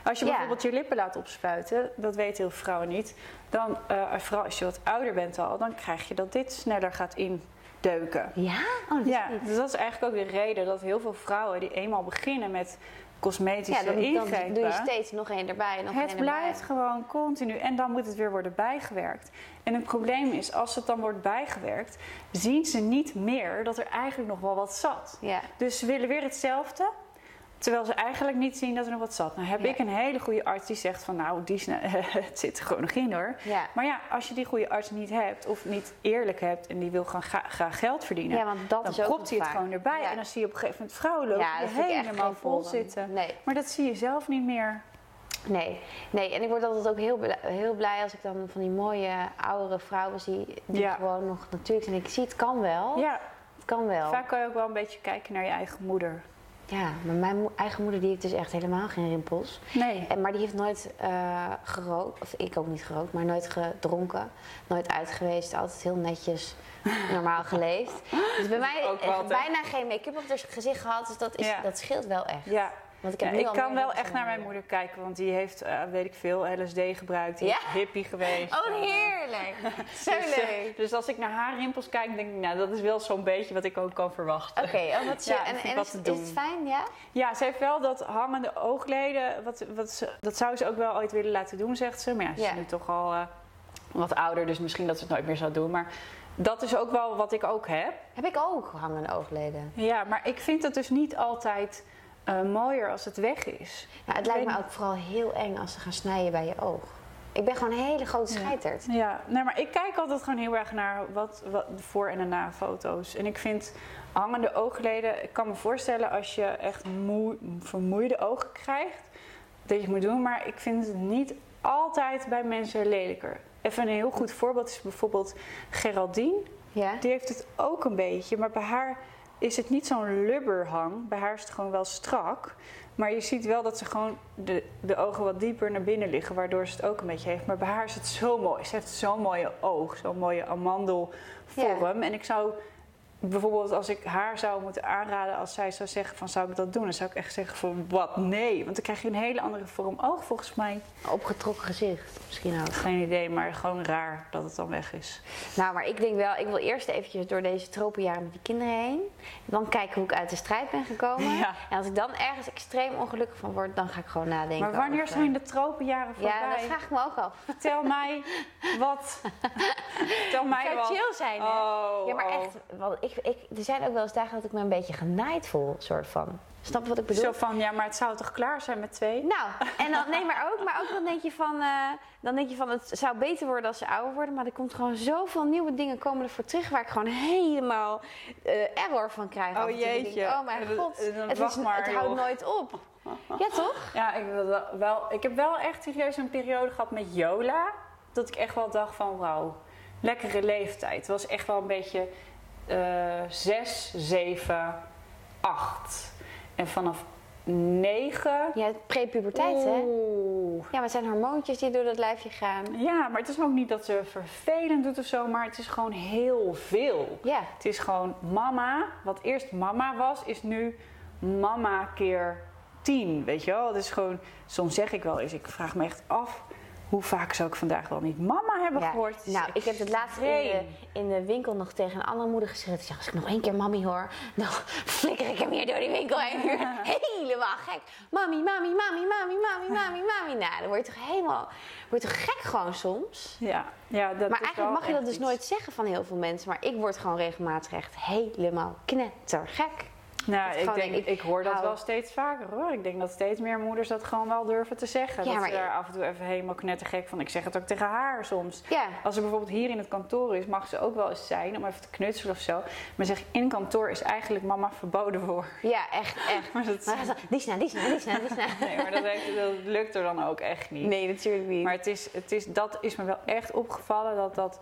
[SPEAKER 1] Als je
[SPEAKER 2] Ja.
[SPEAKER 1] bijvoorbeeld je lippen laat opspuiten, dat weten heel veel vrouwen niet. Dan, eh, vooral als je wat ouder bent al, dan krijg je dat dit sneller gaat indeuken.
[SPEAKER 2] Ja? Oh, dat
[SPEAKER 1] Ja, dus dat is eigenlijk ook de reden dat heel veel vrouwen die eenmaal beginnen met cosmetische
[SPEAKER 2] Ja, dan, dan
[SPEAKER 1] ingrepen...
[SPEAKER 2] doe je steeds nog één erbij en nog
[SPEAKER 1] Het blijft
[SPEAKER 2] erbij.
[SPEAKER 1] gewoon continu en dan moet het weer worden bijgewerkt. En het probleem is, als het dan wordt bijgewerkt, zien ze niet meer dat er eigenlijk nog wel wat zat.
[SPEAKER 2] Ja.
[SPEAKER 1] Dus ze willen weer hetzelfde, terwijl ze eigenlijk niet zien dat er nog wat zat. Nou heb ik een hele goede arts die zegt van nou, die het zit er gewoon nog in hoor.
[SPEAKER 2] Ja.
[SPEAKER 1] Maar ja, als je die goede arts niet hebt of niet eerlijk hebt en die wil graag geld verdienen,
[SPEAKER 2] ja, want dat
[SPEAKER 1] dan
[SPEAKER 2] is ook
[SPEAKER 1] propt hij het gewoon erbij.
[SPEAKER 2] Ja.
[SPEAKER 1] En dan zie je op een gegeven moment vrouwen lopen
[SPEAKER 2] Ja,
[SPEAKER 1] die helemaal vol zitten.
[SPEAKER 2] Nee.
[SPEAKER 1] Maar dat zie je zelf niet meer.
[SPEAKER 2] Nee, nee, en ik word altijd ook heel blij, heel blij als ik dan van die mooie oudere vrouwen zie die gewoon nog natuurlijk zijn. Ik zie het kan wel.
[SPEAKER 1] Ja,
[SPEAKER 2] Het kan wel.
[SPEAKER 1] Vaak kan je ook wel een beetje kijken naar je eigen moeder.
[SPEAKER 2] Ja, maar mijn mo- eigen moeder die heeft dus echt helemaal geen rimpels.
[SPEAKER 1] Nee.
[SPEAKER 2] En, maar die heeft nooit eh, gerookt, of ik ook niet gerookt, maar nooit gedronken. Nooit uit geweest, altijd heel netjes normaal geleefd. Dus bij mij bijna geen make-up op haar gezicht gehad, dus dat, is,
[SPEAKER 1] Ja.
[SPEAKER 2] dat scheelt wel echt.
[SPEAKER 1] Ja,
[SPEAKER 2] Want ik heb
[SPEAKER 1] Ja, ik kan wel echt naar mijn moeder kijken, want die heeft, eh, weet ik veel, LSD gebruikt. Die
[SPEAKER 2] Ja?
[SPEAKER 1] is hippie geweest.
[SPEAKER 2] Oh, heerlijk. Zo
[SPEAKER 1] Dus, eh,
[SPEAKER 2] leuk.
[SPEAKER 1] dus als ik naar haar rimpels kijk, denk ik, nou, dat is wel zo'n beetje wat ik ook kan verwachten.
[SPEAKER 2] Oké, oh, wat
[SPEAKER 1] Ja,
[SPEAKER 2] ja, en, en
[SPEAKER 1] wat
[SPEAKER 2] is, het fijn, ja?
[SPEAKER 1] Ja, ze heeft wel dat hangende oogleden. Wat, wat ze, dat zou ze ook wel ooit willen laten doen, zegt ze. Maar ja, ze is nu toch al eh, wat ouder, dus misschien dat ze het nooit meer zou doen. Maar dat is ook wel wat ik ook heb.
[SPEAKER 2] Heb ik ook hangende oogleden.
[SPEAKER 1] Ja, maar ik vind het dus niet altijd eh, mooier als het weg is.
[SPEAKER 2] Nou, het
[SPEAKER 1] Ik
[SPEAKER 2] lijkt me ook vooral heel eng als ze gaan snijden bij je oog. Ik ben gewoon een hele grote
[SPEAKER 1] Ja.
[SPEAKER 2] scheiterd.
[SPEAKER 1] Ja, nee, maar ik kijk altijd gewoon heel erg naar wat, wat de voor- en de na-foto's. En ik vind hangende oogleden, ik kan me voorstellen als je echt moe, vermoeide ogen krijgt, dat je het moet doen. Maar ik vind het niet altijd bij mensen lelijker. Even een heel goed voorbeeld is bijvoorbeeld Geraldine.
[SPEAKER 2] Ja?
[SPEAKER 1] Die heeft het ook een beetje, maar bij haar is het niet zo'n lubberhang. Bij haar is het gewoon wel strak. Maar je ziet wel dat ze gewoon de, de ogen wat dieper naar binnen liggen, waardoor ze het ook een beetje heeft. Maar bij haar is het zo mooi. Ze heeft zo'n mooie oog, zo'n mooie amandelvorm. En ik zou bijvoorbeeld, als ik haar zou moeten aanraden, als zij zou zeggen van zou ik dat doen, dan zou ik echt zeggen van wat nee. Want dan krijg je een hele andere vorm oog volgens mij.
[SPEAKER 2] Opgetrokken gezicht misschien ook.
[SPEAKER 1] Geen idee, maar gewoon raar dat het dan weg is.
[SPEAKER 2] Nou, maar ik denk wel, ik wil eerst eventjes door deze tropenjaren met die kinderen heen. Dan kijken hoe ik uit de strijd ben gekomen.
[SPEAKER 1] Ja.
[SPEAKER 2] En als ik dan ergens extreem ongelukkig van word, dan ga ik gewoon nadenken.
[SPEAKER 1] Maar wanneer
[SPEAKER 2] over-
[SPEAKER 1] zijn de tropenjaren voorbij?
[SPEAKER 2] Ja, dat vraag ik me ook af.
[SPEAKER 1] Vertel mij wat. Vertel mij
[SPEAKER 2] Het zou
[SPEAKER 1] wat.
[SPEAKER 2] chill zijn, hè?
[SPEAKER 1] Oh,
[SPEAKER 2] ja, maar
[SPEAKER 1] oh.
[SPEAKER 2] echt, want ik, ik, er zijn ook wel eens dagen dat ik me een beetje genaaid voel, soort van. Snap je wat ik bedoel?
[SPEAKER 1] Zo van, ja, maar het zou toch klaar zijn met twee?
[SPEAKER 2] Nou, en dan, nee, maar ook, maar ook dan denk je van, eh, dan denk je van, het zou beter worden als ze ouder worden, maar er komt gewoon zoveel nieuwe dingen komen ervoor terug waar ik gewoon helemaal eh, error van krijg.
[SPEAKER 1] Oh,
[SPEAKER 2] denk,
[SPEAKER 1] jeetje.
[SPEAKER 2] oh mijn
[SPEAKER 1] dat-
[SPEAKER 2] god, het,
[SPEAKER 1] maar,
[SPEAKER 2] het houdt nooit op. Ja, toch?
[SPEAKER 1] Ja, ik, wel- ik heb wel echt serieus een periode gehad met Yola. Dat ik echt wel dacht van, wauw, lekkere leeftijd. Het was echt wel een beetje eh zes, zeven, acht. En vanaf negen...
[SPEAKER 2] Ja, prepuberteit, hè?
[SPEAKER 1] Oeh.
[SPEAKER 2] Ja, maar het zijn hormoontjes die door dat lijfje gaan.
[SPEAKER 1] Ja, maar het is ook niet dat ze vervelend doet of zo, maar het is gewoon heel veel.
[SPEAKER 2] Ja,
[SPEAKER 1] Het is gewoon mama. Wat eerst mama was, is nu mama keer tien. Weet je wel? Het is gewoon, soms zeg ik wel eens, ik vraag me echt af. Hoe vaak zou ik vandaag wel niet mama hebben
[SPEAKER 2] ja.
[SPEAKER 1] gehoord?
[SPEAKER 2] Nou, ik heb het laatst in de, in de winkel nog tegen een andere moeder gezegd. Ik zeg, als ik nog één keer mami hoor, dan flikker ik hem hier door die winkel heen. Helemaal gek. Mami, mami, mami, mami, mami, mami, mami. Nou, dan word je toch helemaal, word je toch gek gewoon soms.
[SPEAKER 1] Ja, ja dat
[SPEAKER 2] maar
[SPEAKER 1] is
[SPEAKER 2] eigenlijk mag je dat dus
[SPEAKER 1] iets.
[SPEAKER 2] nooit zeggen van heel veel mensen. Maar ik word gewoon regelmatig echt helemaal knettergek.
[SPEAKER 1] Nou,
[SPEAKER 2] Dat
[SPEAKER 1] ik, denk, ik,
[SPEAKER 2] ik,
[SPEAKER 1] hoor dat
[SPEAKER 2] hou-
[SPEAKER 1] wel steeds vaker hoor. Ik denk dat steeds meer moeders dat gewoon wel durven te zeggen.
[SPEAKER 2] Ja,
[SPEAKER 1] dat ze daar af en toe even helemaal knettergek van. Ik zeg het ook tegen haar soms.
[SPEAKER 2] Ja.
[SPEAKER 1] Als er bijvoorbeeld hier in het kantoor is, mag ze ook wel eens zijn om even te knutselen of zo. Maar zeg, in kantoor is eigenlijk mama verboden voor.
[SPEAKER 2] Ja, echt, echt.
[SPEAKER 1] Maar dat,
[SPEAKER 2] Maar gaat ze, die snel, die snel, die
[SPEAKER 1] nee, maar dat, heeft- dat lukt er dan ook echt niet.
[SPEAKER 2] Nee, natuurlijk niet.
[SPEAKER 1] Maar het is, het is, dat is me wel echt opgevallen dat dat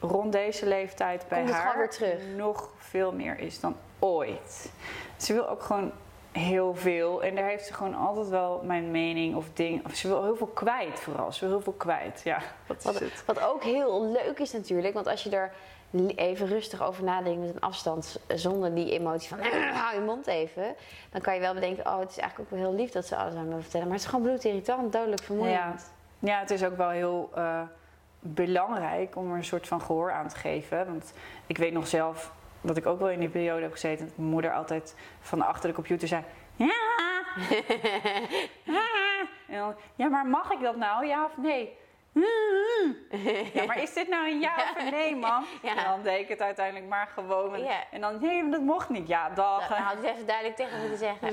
[SPEAKER 1] rond deze leeftijd bij haar nog veel meer is dan ooit. Ze wil ook gewoon heel veel en daar heeft ze gewoon altijd wel mijn mening of ding. Of ze wil heel veel kwijt vooral. Ze wil heel veel kwijt. Ja, dat is
[SPEAKER 2] Wat,
[SPEAKER 1] het.
[SPEAKER 2] wat ook heel leuk is natuurlijk, want als je er even rustig over nadenkt met een afstand, zonder die emotie van hou je mond even, dan kan je wel bedenken, oh het is eigenlijk ook wel heel lief dat ze alles aan me vertellen. Maar het is gewoon bloedirritant, dodelijk vermoeiend.
[SPEAKER 1] Ja, het is ook wel heel eh, belangrijk om er een soort van gehoor aan te geven. Want ik weet nog zelf dat ik ook wel in die periode heb gezeten. Dat mijn moeder altijd van achter de computer zei: Ja, ja. Ja, maar mag ik dat nou? Ja of nee? Ja, maar is dit nou een ja of een nee, man?
[SPEAKER 2] Ja.
[SPEAKER 1] En dan deed ik het uiteindelijk maar gewoon. En,
[SPEAKER 2] Ja.
[SPEAKER 1] en dan, nee, dat mocht niet. Ja, dag.
[SPEAKER 2] Dan had ik het even duidelijk tegen moeten zeggen.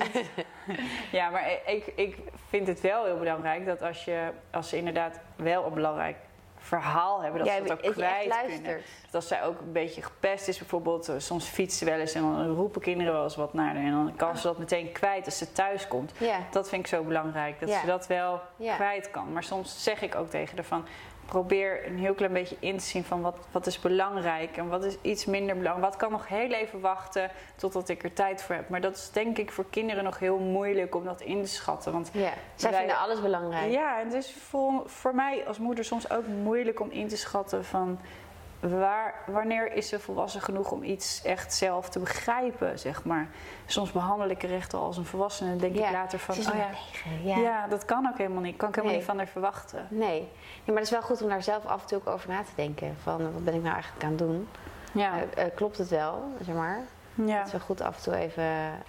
[SPEAKER 1] Ja, maar ik, ik vind het wel heel belangrijk dat als, je, als ze inderdaad wel een belangrijk verhaal hebben, dat ze dat ook kwijt kunnen. Dat als zij ook een beetje gepest is, bijvoorbeeld, eh, soms fietst ze wel eens en dan roepen kinderen wel eens wat naar haar en dan kan ze dat meteen kwijt als ze thuis komt.
[SPEAKER 2] Ja.
[SPEAKER 1] Dat vind ik zo belangrijk, dat
[SPEAKER 2] Ja.
[SPEAKER 1] ze dat wel kwijt kan. Maar soms zeg ik ook tegen haar van, probeer een heel klein beetje in te zien van wat, wat is belangrijk en wat is iets minder belangrijk. Wat kan nog heel even wachten totdat ik er tijd voor heb. Maar dat is denk ik voor kinderen nog heel moeilijk om dat in te schatten. Want
[SPEAKER 2] Ja, zij
[SPEAKER 1] Wij-
[SPEAKER 2] vinden alles belangrijk.
[SPEAKER 1] ja, en het is voor, voor mij als moeder soms ook moeilijk om in te schatten van waar, wanneer is ze volwassen genoeg om iets echt zelf te begrijpen, zeg maar. Soms behandel ik er echt al als een volwassene en denk
[SPEAKER 2] Ja,
[SPEAKER 1] ik later van, oh ja,
[SPEAKER 2] negen,
[SPEAKER 1] ja.
[SPEAKER 2] ja.
[SPEAKER 1] dat kan ook helemaal niet. Kan ik helemaal
[SPEAKER 2] Nee.
[SPEAKER 1] niet van haar verwachten.
[SPEAKER 2] Nee. nee, maar het is wel goed om daar zelf af en toe ook over na te denken. Van, wat ben ik nou eigenlijk aan het doen?
[SPEAKER 1] Ja,
[SPEAKER 2] Eh, eh, klopt het wel, zeg maar?
[SPEAKER 1] ja.
[SPEAKER 2] Het is wel goed af en toe even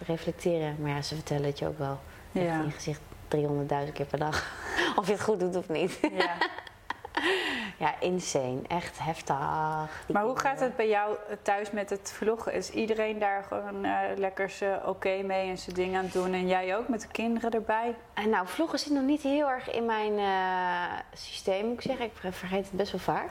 [SPEAKER 2] reflecteren. Maar ja, ze vertellen het je ook wel
[SPEAKER 1] Ja.
[SPEAKER 2] in je gezicht 300.000 keer per dag. Of je het goed doet of niet.
[SPEAKER 1] ja.
[SPEAKER 2] Ja, insane. Echt heftig. Die
[SPEAKER 1] Maar hoe gaat het bij jou eh, thuis met het vloggen? Is iedereen daar gewoon eh, lekker oké mee en zijn dingen aan het doen? En jij ook met de kinderen erbij?
[SPEAKER 2] En nou, vloggen zit nog niet heel erg in mijn eh, systeem, moet ik zeggen. Ik ver- vergeet het best wel vaak.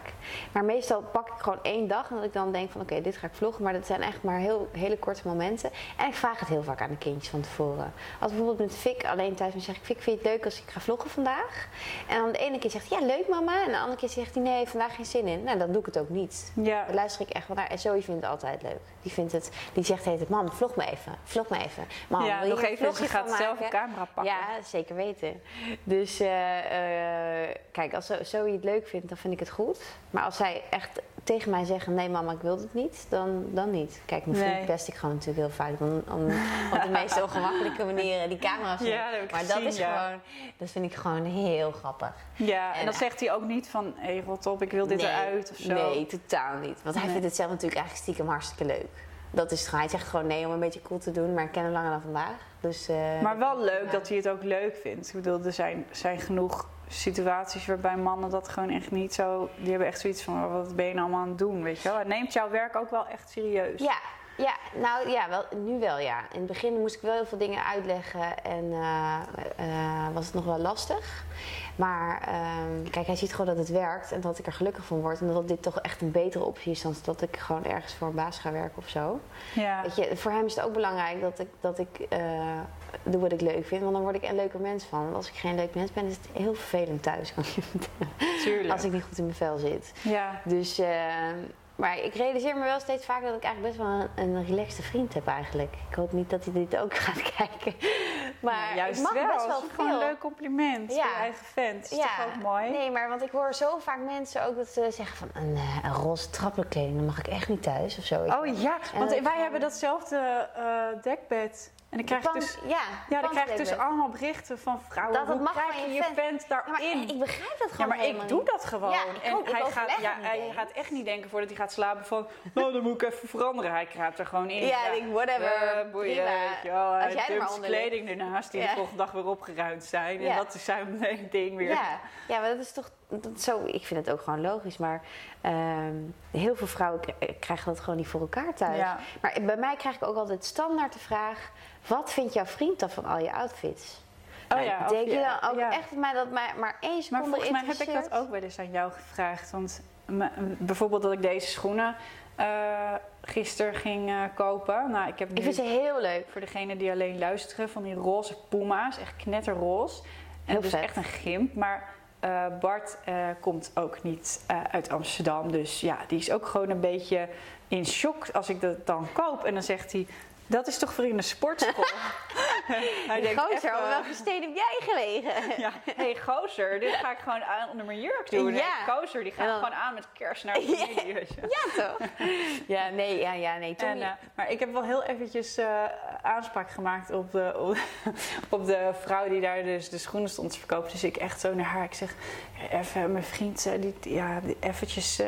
[SPEAKER 2] Maar meestal pak ik gewoon één dag en dat ik dan denk van oké, dit ga ik vloggen. Maar dat zijn echt maar heel, hele korte momenten. En ik vraag het heel vaak aan de kindjes van tevoren. Als bijvoorbeeld met Fik alleen thuis ben, zeg ik Fik, vind je het leuk als ik ga vloggen vandaag? En dan de ene keer zegt ja leuk mama. En de andere keer zegt hij nee, vandaag geen zin in. Nou, dan doe ik het ook niet.
[SPEAKER 1] Ja,
[SPEAKER 2] Daar luister ik echt wel naar. En Zoe vindt het altijd leuk. Die, vindt het, die zegt heet het, mam, vlog me even. Vlog me even. Mam,
[SPEAKER 1] ja
[SPEAKER 2] wil je
[SPEAKER 1] nog
[SPEAKER 2] een
[SPEAKER 1] even. Ze gaat zelf een camera pakken.
[SPEAKER 2] Ja, zeker weten. Dus eh, eh, kijk, als Zo- Zoe het leuk vindt, dan vind ik het goed. Maar als zij echt tegen mij zeggen: nee, mama, ik wil het niet, dan, dan niet. Kijk, mijn vriend pest ik gewoon natuurlijk heel vaak om, om op de meest ongemakkelijke manieren die camera's
[SPEAKER 1] Ja, dat heb ik
[SPEAKER 2] Maar
[SPEAKER 1] gezien,
[SPEAKER 2] dat is
[SPEAKER 1] ja.
[SPEAKER 2] gewoon, dat vind ik gewoon heel grappig.
[SPEAKER 1] Ja, en
[SPEAKER 2] En,
[SPEAKER 1] dan zegt hij ook niet van, hé hey, rot op, ik wil dit
[SPEAKER 2] nee,
[SPEAKER 1] eruit of zo.
[SPEAKER 2] Nee, totaal niet. Want hij
[SPEAKER 1] Nee.
[SPEAKER 2] vindt het zelf natuurlijk eigenlijk stiekem hartstikke leuk. Dat is het gewoon. Hij zegt gewoon nee om een beetje cool te doen, maar ik ken hem langer dan vandaag. Dus, eh,
[SPEAKER 1] Maar wel leuk
[SPEAKER 2] ja.
[SPEAKER 1] dat hij het ook leuk vindt. Ik bedoel, er zijn, zijn genoeg situaties waarbij mannen dat gewoon echt niet zo... Die hebben echt zoiets van, oh, wat ben je nou allemaal aan het doen, weet je wel? Het neemt jouw werk ook wel echt serieus.
[SPEAKER 2] Ja, ja, nou ja, wel, nu wel ja. In het begin moest ik wel heel veel dingen uitleggen en eh, eh, was het nog wel lastig. Maar ehm, kijk, hij ziet gewoon dat het werkt en dat ik er gelukkig van word. En dat dit toch echt een betere optie is dan dat ik gewoon ergens voor een baas ga werken of zo.
[SPEAKER 1] Ja.
[SPEAKER 2] Weet je, voor hem is het ook belangrijk dat ik, dat ik eh, doe wat ik leuk vind. Want dan word ik een leuker mens van. Want als ik geen leuk mens ben, is het heel vervelend thuis. Kan je vertellen.
[SPEAKER 1] tuurlijk.
[SPEAKER 2] Als ik niet goed in mijn vel zit.
[SPEAKER 1] Ja,
[SPEAKER 2] Dus, eh, maar ik realiseer me wel steeds vaker dat ik eigenlijk best wel een, een relaxte vriend heb eigenlijk. Ik hoop niet dat hij dit ook gaat kijken. Maar
[SPEAKER 1] Nou, juist
[SPEAKER 2] ik mag
[SPEAKER 1] wel.
[SPEAKER 2] best wel
[SPEAKER 1] gewoon een
[SPEAKER 2] veel.
[SPEAKER 1] leuk compliment
[SPEAKER 2] Ja.
[SPEAKER 1] voor je eigen fan. Dat is toch ook mooi?
[SPEAKER 2] Nee, maar want ik hoor zo vaak mensen ook dat ze zeggen van een, eh, een roze trappenkleding, dan mag ik echt niet thuis of zo.
[SPEAKER 1] Oh ja,
[SPEAKER 2] En
[SPEAKER 1] want wij hebben datzelfde eh, dekbed. En dan krijg ik
[SPEAKER 2] Pand-
[SPEAKER 1] dus...
[SPEAKER 2] ja,
[SPEAKER 1] Ja, dan krijg ik dus allemaal berichten van vrouwen.
[SPEAKER 2] Dat het
[SPEAKER 1] Hoe
[SPEAKER 2] mag
[SPEAKER 1] krijg je
[SPEAKER 2] je
[SPEAKER 1] vent
[SPEAKER 2] Ja,
[SPEAKER 1] daarin?
[SPEAKER 2] ik begrijp dat
[SPEAKER 1] Ja,
[SPEAKER 2] gewoon
[SPEAKER 1] maar ik doe dat gewoon.
[SPEAKER 2] Ja, ik
[SPEAKER 1] en
[SPEAKER 2] ook.
[SPEAKER 1] Hij, gaat, ja, hij gaat echt niet denken voordat hij gaat slapen van... Nou, dan moet ik even veranderen. Hij kraapt er gewoon in.
[SPEAKER 2] Ja, ik denk, whatever,
[SPEAKER 1] eh, boeien, wel.
[SPEAKER 2] Als
[SPEAKER 1] Hij
[SPEAKER 2] jij er maar
[SPEAKER 1] dumpt
[SPEAKER 2] onder
[SPEAKER 1] kleding ernaast die
[SPEAKER 2] Ja.
[SPEAKER 1] de volgende dag weer opgeruimd zijn. En
[SPEAKER 2] Ja.
[SPEAKER 1] dat is zijn ding weer.
[SPEAKER 2] Ja, ja, maar dat is toch dat is zo. Ik vind het ook gewoon logisch. Maar ehm, heel veel vrouwen k- krijgen dat gewoon niet voor elkaar thuis.
[SPEAKER 1] Ja.
[SPEAKER 2] Maar bij mij krijg ik ook altijd standaard de vraag: wat vindt jouw vriend dan van al je outfits?
[SPEAKER 1] Oh
[SPEAKER 2] Nou,
[SPEAKER 1] ja,
[SPEAKER 2] denk je
[SPEAKER 1] ja,
[SPEAKER 2] dan ook
[SPEAKER 1] ja.
[SPEAKER 2] echt mij dat mij maar één
[SPEAKER 1] Maar volgens mij heb ik dat ook wel eens aan jou gevraagd. Want bijvoorbeeld dat ik deze schoenen eh gisteren ging eh, kopen. Nou, ik heb nu
[SPEAKER 2] Ik vind ze heel leuk.
[SPEAKER 1] voor degene die alleen luisteren van die roze puma's. Echt knetterroze. En
[SPEAKER 2] Heel
[SPEAKER 1] dus
[SPEAKER 2] vet.
[SPEAKER 1] echt een gimp. Maar eh, Bart eh, komt ook niet eh, uit Amsterdam. Dus ja, die is ook gewoon een beetje in shock als ik dat dan koop. En dan zegt hij... Dat is toch voor in de sportschool? Hij
[SPEAKER 2] gozer,
[SPEAKER 1] even-
[SPEAKER 2] welke steen heb jij gelegen?
[SPEAKER 1] ja, hey gozer, dit ga ik gewoon aan onder mijn jurk doen.
[SPEAKER 2] Ja.
[SPEAKER 1] Hey, gozer, die gaat
[SPEAKER 2] dan-
[SPEAKER 1] gewoon aan met kerst naar de familie.
[SPEAKER 2] Ja, toch? ja, nee, ja, ja, nee. Toen
[SPEAKER 1] En, eh, maar ik heb wel heel eventjes eh, aanspraak gemaakt op de, op, op de vrouw die daar dus de schoenen stond te verkopen. Dus ik echt zo naar haar. Ik zeg, even mijn vriend, eh, die, ja, eventjes...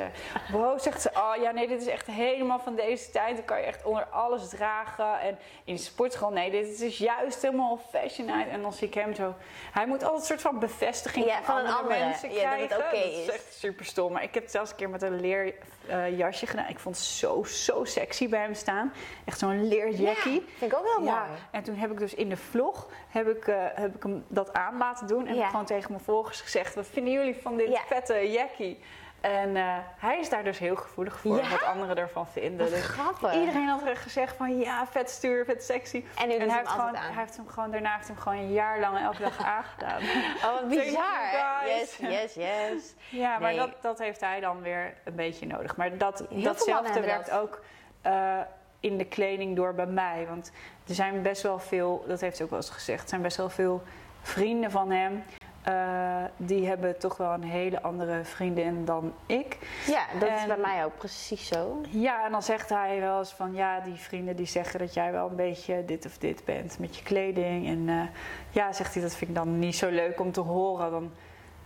[SPEAKER 1] wow, zegt ze, oh ja, nee, dit is echt helemaal van deze tijd. Dan kan je echt onder alles dragen. En in de sportschool, nee, dit is juist helemaal fashion uit. En dan zie ik hem zo... Hij moet altijd een soort van bevestiging
[SPEAKER 2] Ja,
[SPEAKER 1] van, andere
[SPEAKER 2] andere.
[SPEAKER 1] mensen
[SPEAKER 2] Ja, dat het
[SPEAKER 1] krijgen.
[SPEAKER 2] oké
[SPEAKER 1] dat is
[SPEAKER 2] is.
[SPEAKER 1] echt super stom. Maar ik heb het zelfs een keer met een leer eh, jasje gedaan. Ik vond het zo, zo sexy bij hem staan. Echt zo'n leerjackie.
[SPEAKER 2] Ja, vind ik ook heel
[SPEAKER 1] Ja,
[SPEAKER 2] mooi.
[SPEAKER 1] en toen heb ik dus in de vlog heb ik, eh, heb ik hem dat aan laten doen. En heb gewoon tegen mijn volgers gezegd: wat vinden jullie van dit vette jackie? En eh, hij is daar dus heel gevoelig voor,
[SPEAKER 2] Ja?
[SPEAKER 1] wat anderen ervan vinden. Dus
[SPEAKER 2] grappig.
[SPEAKER 1] iedereen had er gezegd van ja, vet stuur, vet sexy.
[SPEAKER 2] En
[SPEAKER 1] hij heeft,
[SPEAKER 2] hem
[SPEAKER 1] gewoon, hij heeft hem gewoon, daarna heeft hem gewoon een jaar lang elke dag aangedaan.
[SPEAKER 2] Oh, wat bizar. Yes, yes, yes.
[SPEAKER 1] Ja, maar dat, dat heeft hij dan weer een beetje nodig. Maar dat, datzelfde werkt
[SPEAKER 2] dat.
[SPEAKER 1] ook eh, in de kleding door bij mij. Want er zijn best wel veel, dat heeft hij ook wel eens gezegd, er zijn best wel veel vrienden van hem. Eh, die hebben toch wel een hele andere vriendin dan ik.
[SPEAKER 2] Ja, dat is bij mij ook precies zo.
[SPEAKER 1] Ja, en dan zegt hij wel eens van ja, die vrienden die zeggen dat jij wel een beetje dit of dit bent met je kleding. En eh, ja, zegt hij, dat vind ik dan niet zo leuk om te horen. Dan,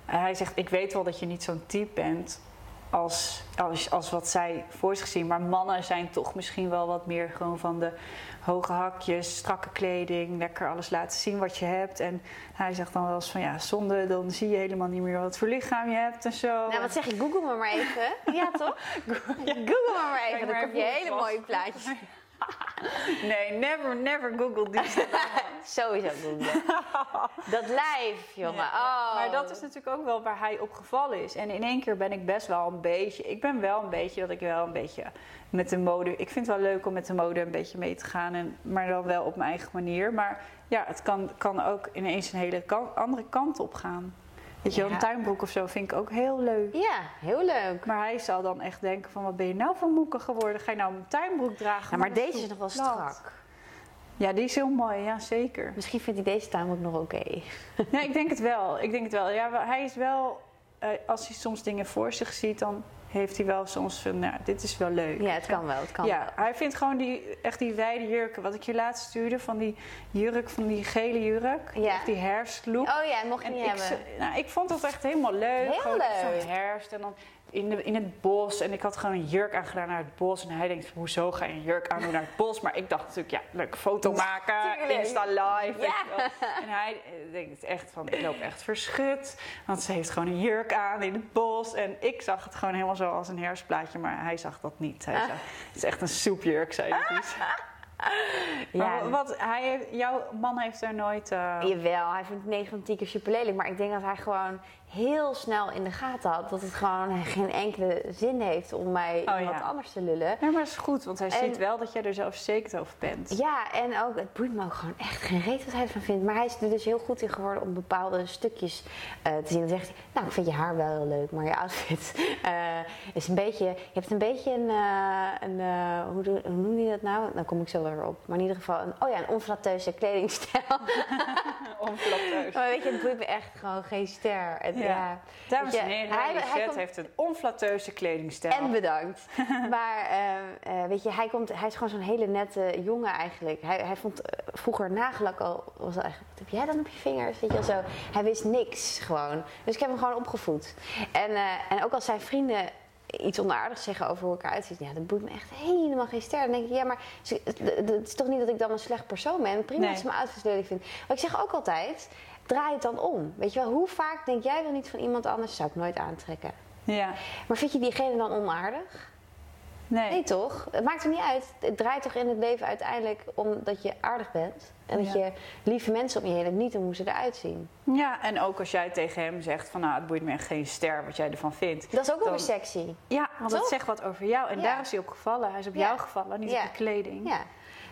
[SPEAKER 1] hij zegt, ik weet wel dat je niet zo'n type bent als, als, als wat zij voor zich zien. Maar mannen zijn toch misschien wel wat meer gewoon van de hoge hakjes, strakke kleding, lekker alles laten zien wat je hebt. En hij zegt dan wel eens van ja, zonde, dan zie je helemaal niet meer wat voor lichaam je hebt en zo.
[SPEAKER 2] Nou, wat zeg je? Google me maar even. Ja, toch? Google me maar even. Dan kom je hele mooie plaatjes.
[SPEAKER 1] Nee, never, never Google die.
[SPEAKER 2] Sowieso googlen. Dat lijf, jongen.
[SPEAKER 1] Ja,
[SPEAKER 2] Oh.
[SPEAKER 1] Maar dat is natuurlijk ook wel waar hij op gevallen is. En in één keer ben ik best wel een beetje. Ik ben wel een beetje dat ik wel een beetje met de mode. Ik vind het wel leuk om met de mode een beetje mee te gaan. En, maar dan wel op mijn eigen manier. Maar ja, het kan, kan ook ineens een hele kan- andere kant op gaan. Weet je wel, een tuinbroek of zo vind ik ook heel leuk.
[SPEAKER 2] Ja, heel leuk.
[SPEAKER 1] Maar hij zal dan echt denken van wat ben je nou voor moeke geworden? Ga je nou een tuinbroek dragen?
[SPEAKER 2] Ja, maar deze is nog wel
[SPEAKER 1] plat?
[SPEAKER 2] strak.
[SPEAKER 1] Ja, die is heel mooi, ja zeker.
[SPEAKER 2] Misschien vind ik deze tuin ook nog oké.
[SPEAKER 1] Ja, ik denk het wel. Ik denk het wel. Ja, hij is wel, eh, als hij soms dingen voor zich ziet, dan heeft hij wel soms van, nou, dit is wel leuk.
[SPEAKER 2] Ja, het kan wel. Het kan
[SPEAKER 1] ja,
[SPEAKER 2] wel.
[SPEAKER 1] hij vindt gewoon die, echt die wijde jurken. Wat ik je laatst stuurde, van die jurk, van die gele jurk.
[SPEAKER 2] Ja.
[SPEAKER 1] Echt die herfstlook.
[SPEAKER 2] Oh ja, mocht je
[SPEAKER 1] En
[SPEAKER 2] niet
[SPEAKER 1] ik,
[SPEAKER 2] hebben.
[SPEAKER 1] nou, ik vond dat echt helemaal leuk.
[SPEAKER 2] Heel
[SPEAKER 1] Gewoon
[SPEAKER 2] leuk.
[SPEAKER 1] Zo'n herfst en dan in, de, in het bos. En ik had gewoon een jurk aangedaan naar het bos. En hij denkt, hoezo ga je een jurk aandoen naar het bos? Maar ik dacht natuurlijk, ja, leuk foto maken. Insta live. En hij eh, denkt echt van, ik loop echt verschut. Want ze heeft gewoon een jurk aan in het bos. En ik zag het gewoon helemaal zo als een herfstplaatje. Maar hij zag dat niet. Hij zag, het is echt een soepjurk, zei hij. dus.
[SPEAKER 2] Ja.
[SPEAKER 1] Wat, hij jouw man heeft er nooit... eh,
[SPEAKER 2] Jawel, hij vindt 9 van de 10 keer super lelijk. Maar ik denk dat hij gewoon heel snel in de gaten had dat het gewoon geen enkele zin heeft om mij
[SPEAKER 1] Oh,
[SPEAKER 2] wat
[SPEAKER 1] ja.
[SPEAKER 2] anders te lullen.
[SPEAKER 1] Ja, maar dat is goed, want hij
[SPEAKER 2] En-
[SPEAKER 1] ziet wel dat jij er zelfverzekerd over bent.
[SPEAKER 2] Ja, en ook, het boeit me ook gewoon echt geen reet wat hij ervan vindt. Maar hij is er dus heel goed in geworden om bepaalde stukjes eh, te zien. Dan zegt hij, nou, ik vind je haar wel heel leuk, maar je outfit eh, is een beetje... Je hebt een beetje een, een hoe, hoe noem je dat nou? Dan kom ik zo op. Maar in ieder geval, een, oh ja, een onflatteuze kledingstijl.
[SPEAKER 1] Onflatteus.
[SPEAKER 2] maar weet je, het boeit me echt gewoon geen ster. Het,
[SPEAKER 1] Ja.
[SPEAKER 2] ja.
[SPEAKER 1] Dames en heren,
[SPEAKER 2] hij- hij komt-
[SPEAKER 1] heeft een onflatteuze kledingstijl.
[SPEAKER 2] En bedankt. maar eh, eh, weet je, hij, komt, hij is gewoon zo'n hele nette jongen eigenlijk. Hij, hij vond eh, vroeger nagellak al, was al wat heb jij dan op je vingers? Weet je wel zo. Hij wist niks gewoon. Dus ik heb hem gewoon opgevoed. En, eh, en ook als zijn vrienden iets onaardigs zeggen over hoe ik eruit zie, ja, dat boeit me echt helemaal geen ster. Dan denk ik, ja, maar het, is toch niet dat ik dan een slecht persoon ben? Prima
[SPEAKER 1] Nee.
[SPEAKER 2] dat ze mijn outfit lelijk vindt. Maar ik zeg ook altijd, draai het dan om. Weet je wel, hoe vaak denk jij wel niet van iemand anders, zou ik nooit aantrekken.
[SPEAKER 1] Ja,
[SPEAKER 2] Maar vind je diegene dan onaardig?
[SPEAKER 1] Nee.
[SPEAKER 2] Nee, toch? Het maakt er niet uit. Het draait toch in het leven uiteindelijk om dat je aardig bent. En dat
[SPEAKER 1] Ja.
[SPEAKER 2] je lieve mensen om je heen hebt, niet om hoe ze eruit zien.
[SPEAKER 1] Ja, en ook als jij tegen hem zegt van nou, het boeit me echt geen ster wat jij ervan vindt.
[SPEAKER 2] Dat is ook wel weer sexy.
[SPEAKER 1] Ja, want dat zegt wat over jou. En
[SPEAKER 2] Ja.
[SPEAKER 1] daar is hij op gevallen. Hij is op
[SPEAKER 2] Ja.
[SPEAKER 1] jou gevallen, niet op de kleding.
[SPEAKER 2] Ja.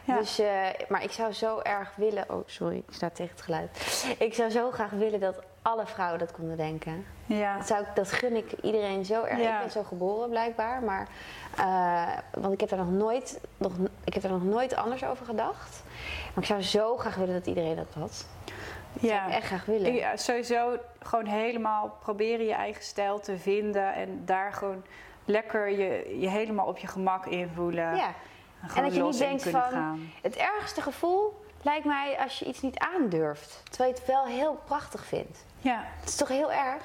[SPEAKER 1] Ja.
[SPEAKER 2] Dus, eh, maar ik zou zo erg willen... Oh, sorry, ik sta tegen het geluid. Ik zou zo graag willen dat alle vrouwen dat konden denken.
[SPEAKER 1] Ja.
[SPEAKER 2] Dat, zou ik, dat gun ik iedereen zo erg.
[SPEAKER 1] Ja.
[SPEAKER 2] Ik ben zo geboren blijkbaar. Maar, eh, want ik heb, daar nog nooit, nog, ik heb daar nog nooit anders over gedacht. Maar ik zou zo graag willen dat iedereen dat had. Dat zou ik echt graag willen.
[SPEAKER 1] Ja, sowieso gewoon helemaal proberen je eigen stijl te vinden. En daar gewoon lekker je, je helemaal op je gemak invoelen.
[SPEAKER 2] Ja.
[SPEAKER 1] En,
[SPEAKER 2] En dat je niet denkt van,
[SPEAKER 1] gaan.
[SPEAKER 2] het ergste gevoel lijkt mij als je iets niet aandurft. Terwijl je het wel heel prachtig vindt.
[SPEAKER 1] Ja,
[SPEAKER 2] Het is toch heel erg?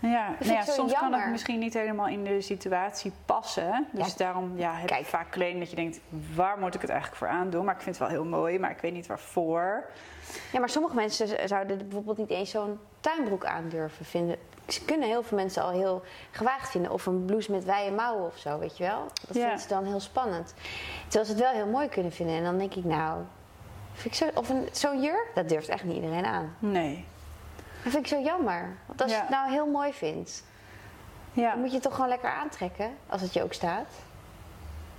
[SPEAKER 1] Ja. Nou ja soms kan het misschien niet helemaal in de situatie passen. Dus
[SPEAKER 2] Ja.
[SPEAKER 1] daarom ja, heb
[SPEAKER 2] Kijk.
[SPEAKER 1] je vaak kleding dat je denkt, waar moet ik het eigenlijk voor aandoen? Maar ik vind het wel heel mooi, maar ik weet niet waarvoor.
[SPEAKER 2] Ja, maar sommige mensen zouden bijvoorbeeld niet eens zo'n tuinbroek aandurven vinden. Ze kunnen heel veel mensen al heel gewaagd vinden. Of een blouse met wijde mouwen of zo, weet je wel. Dat
[SPEAKER 1] Ja.
[SPEAKER 2] vinden ze dan heel spannend. Terwijl ze het wel heel mooi kunnen vinden. En dan denk ik, nou... Vind ik zo, of een- zo'n jurk, dat durft echt niet iedereen aan.
[SPEAKER 1] Nee.
[SPEAKER 2] Dat vind ik zo jammer. Want als je het nou heel mooi vindt...
[SPEAKER 1] Ja.
[SPEAKER 2] Dan moet je het toch gewoon lekker aantrekken, als het je ook staat.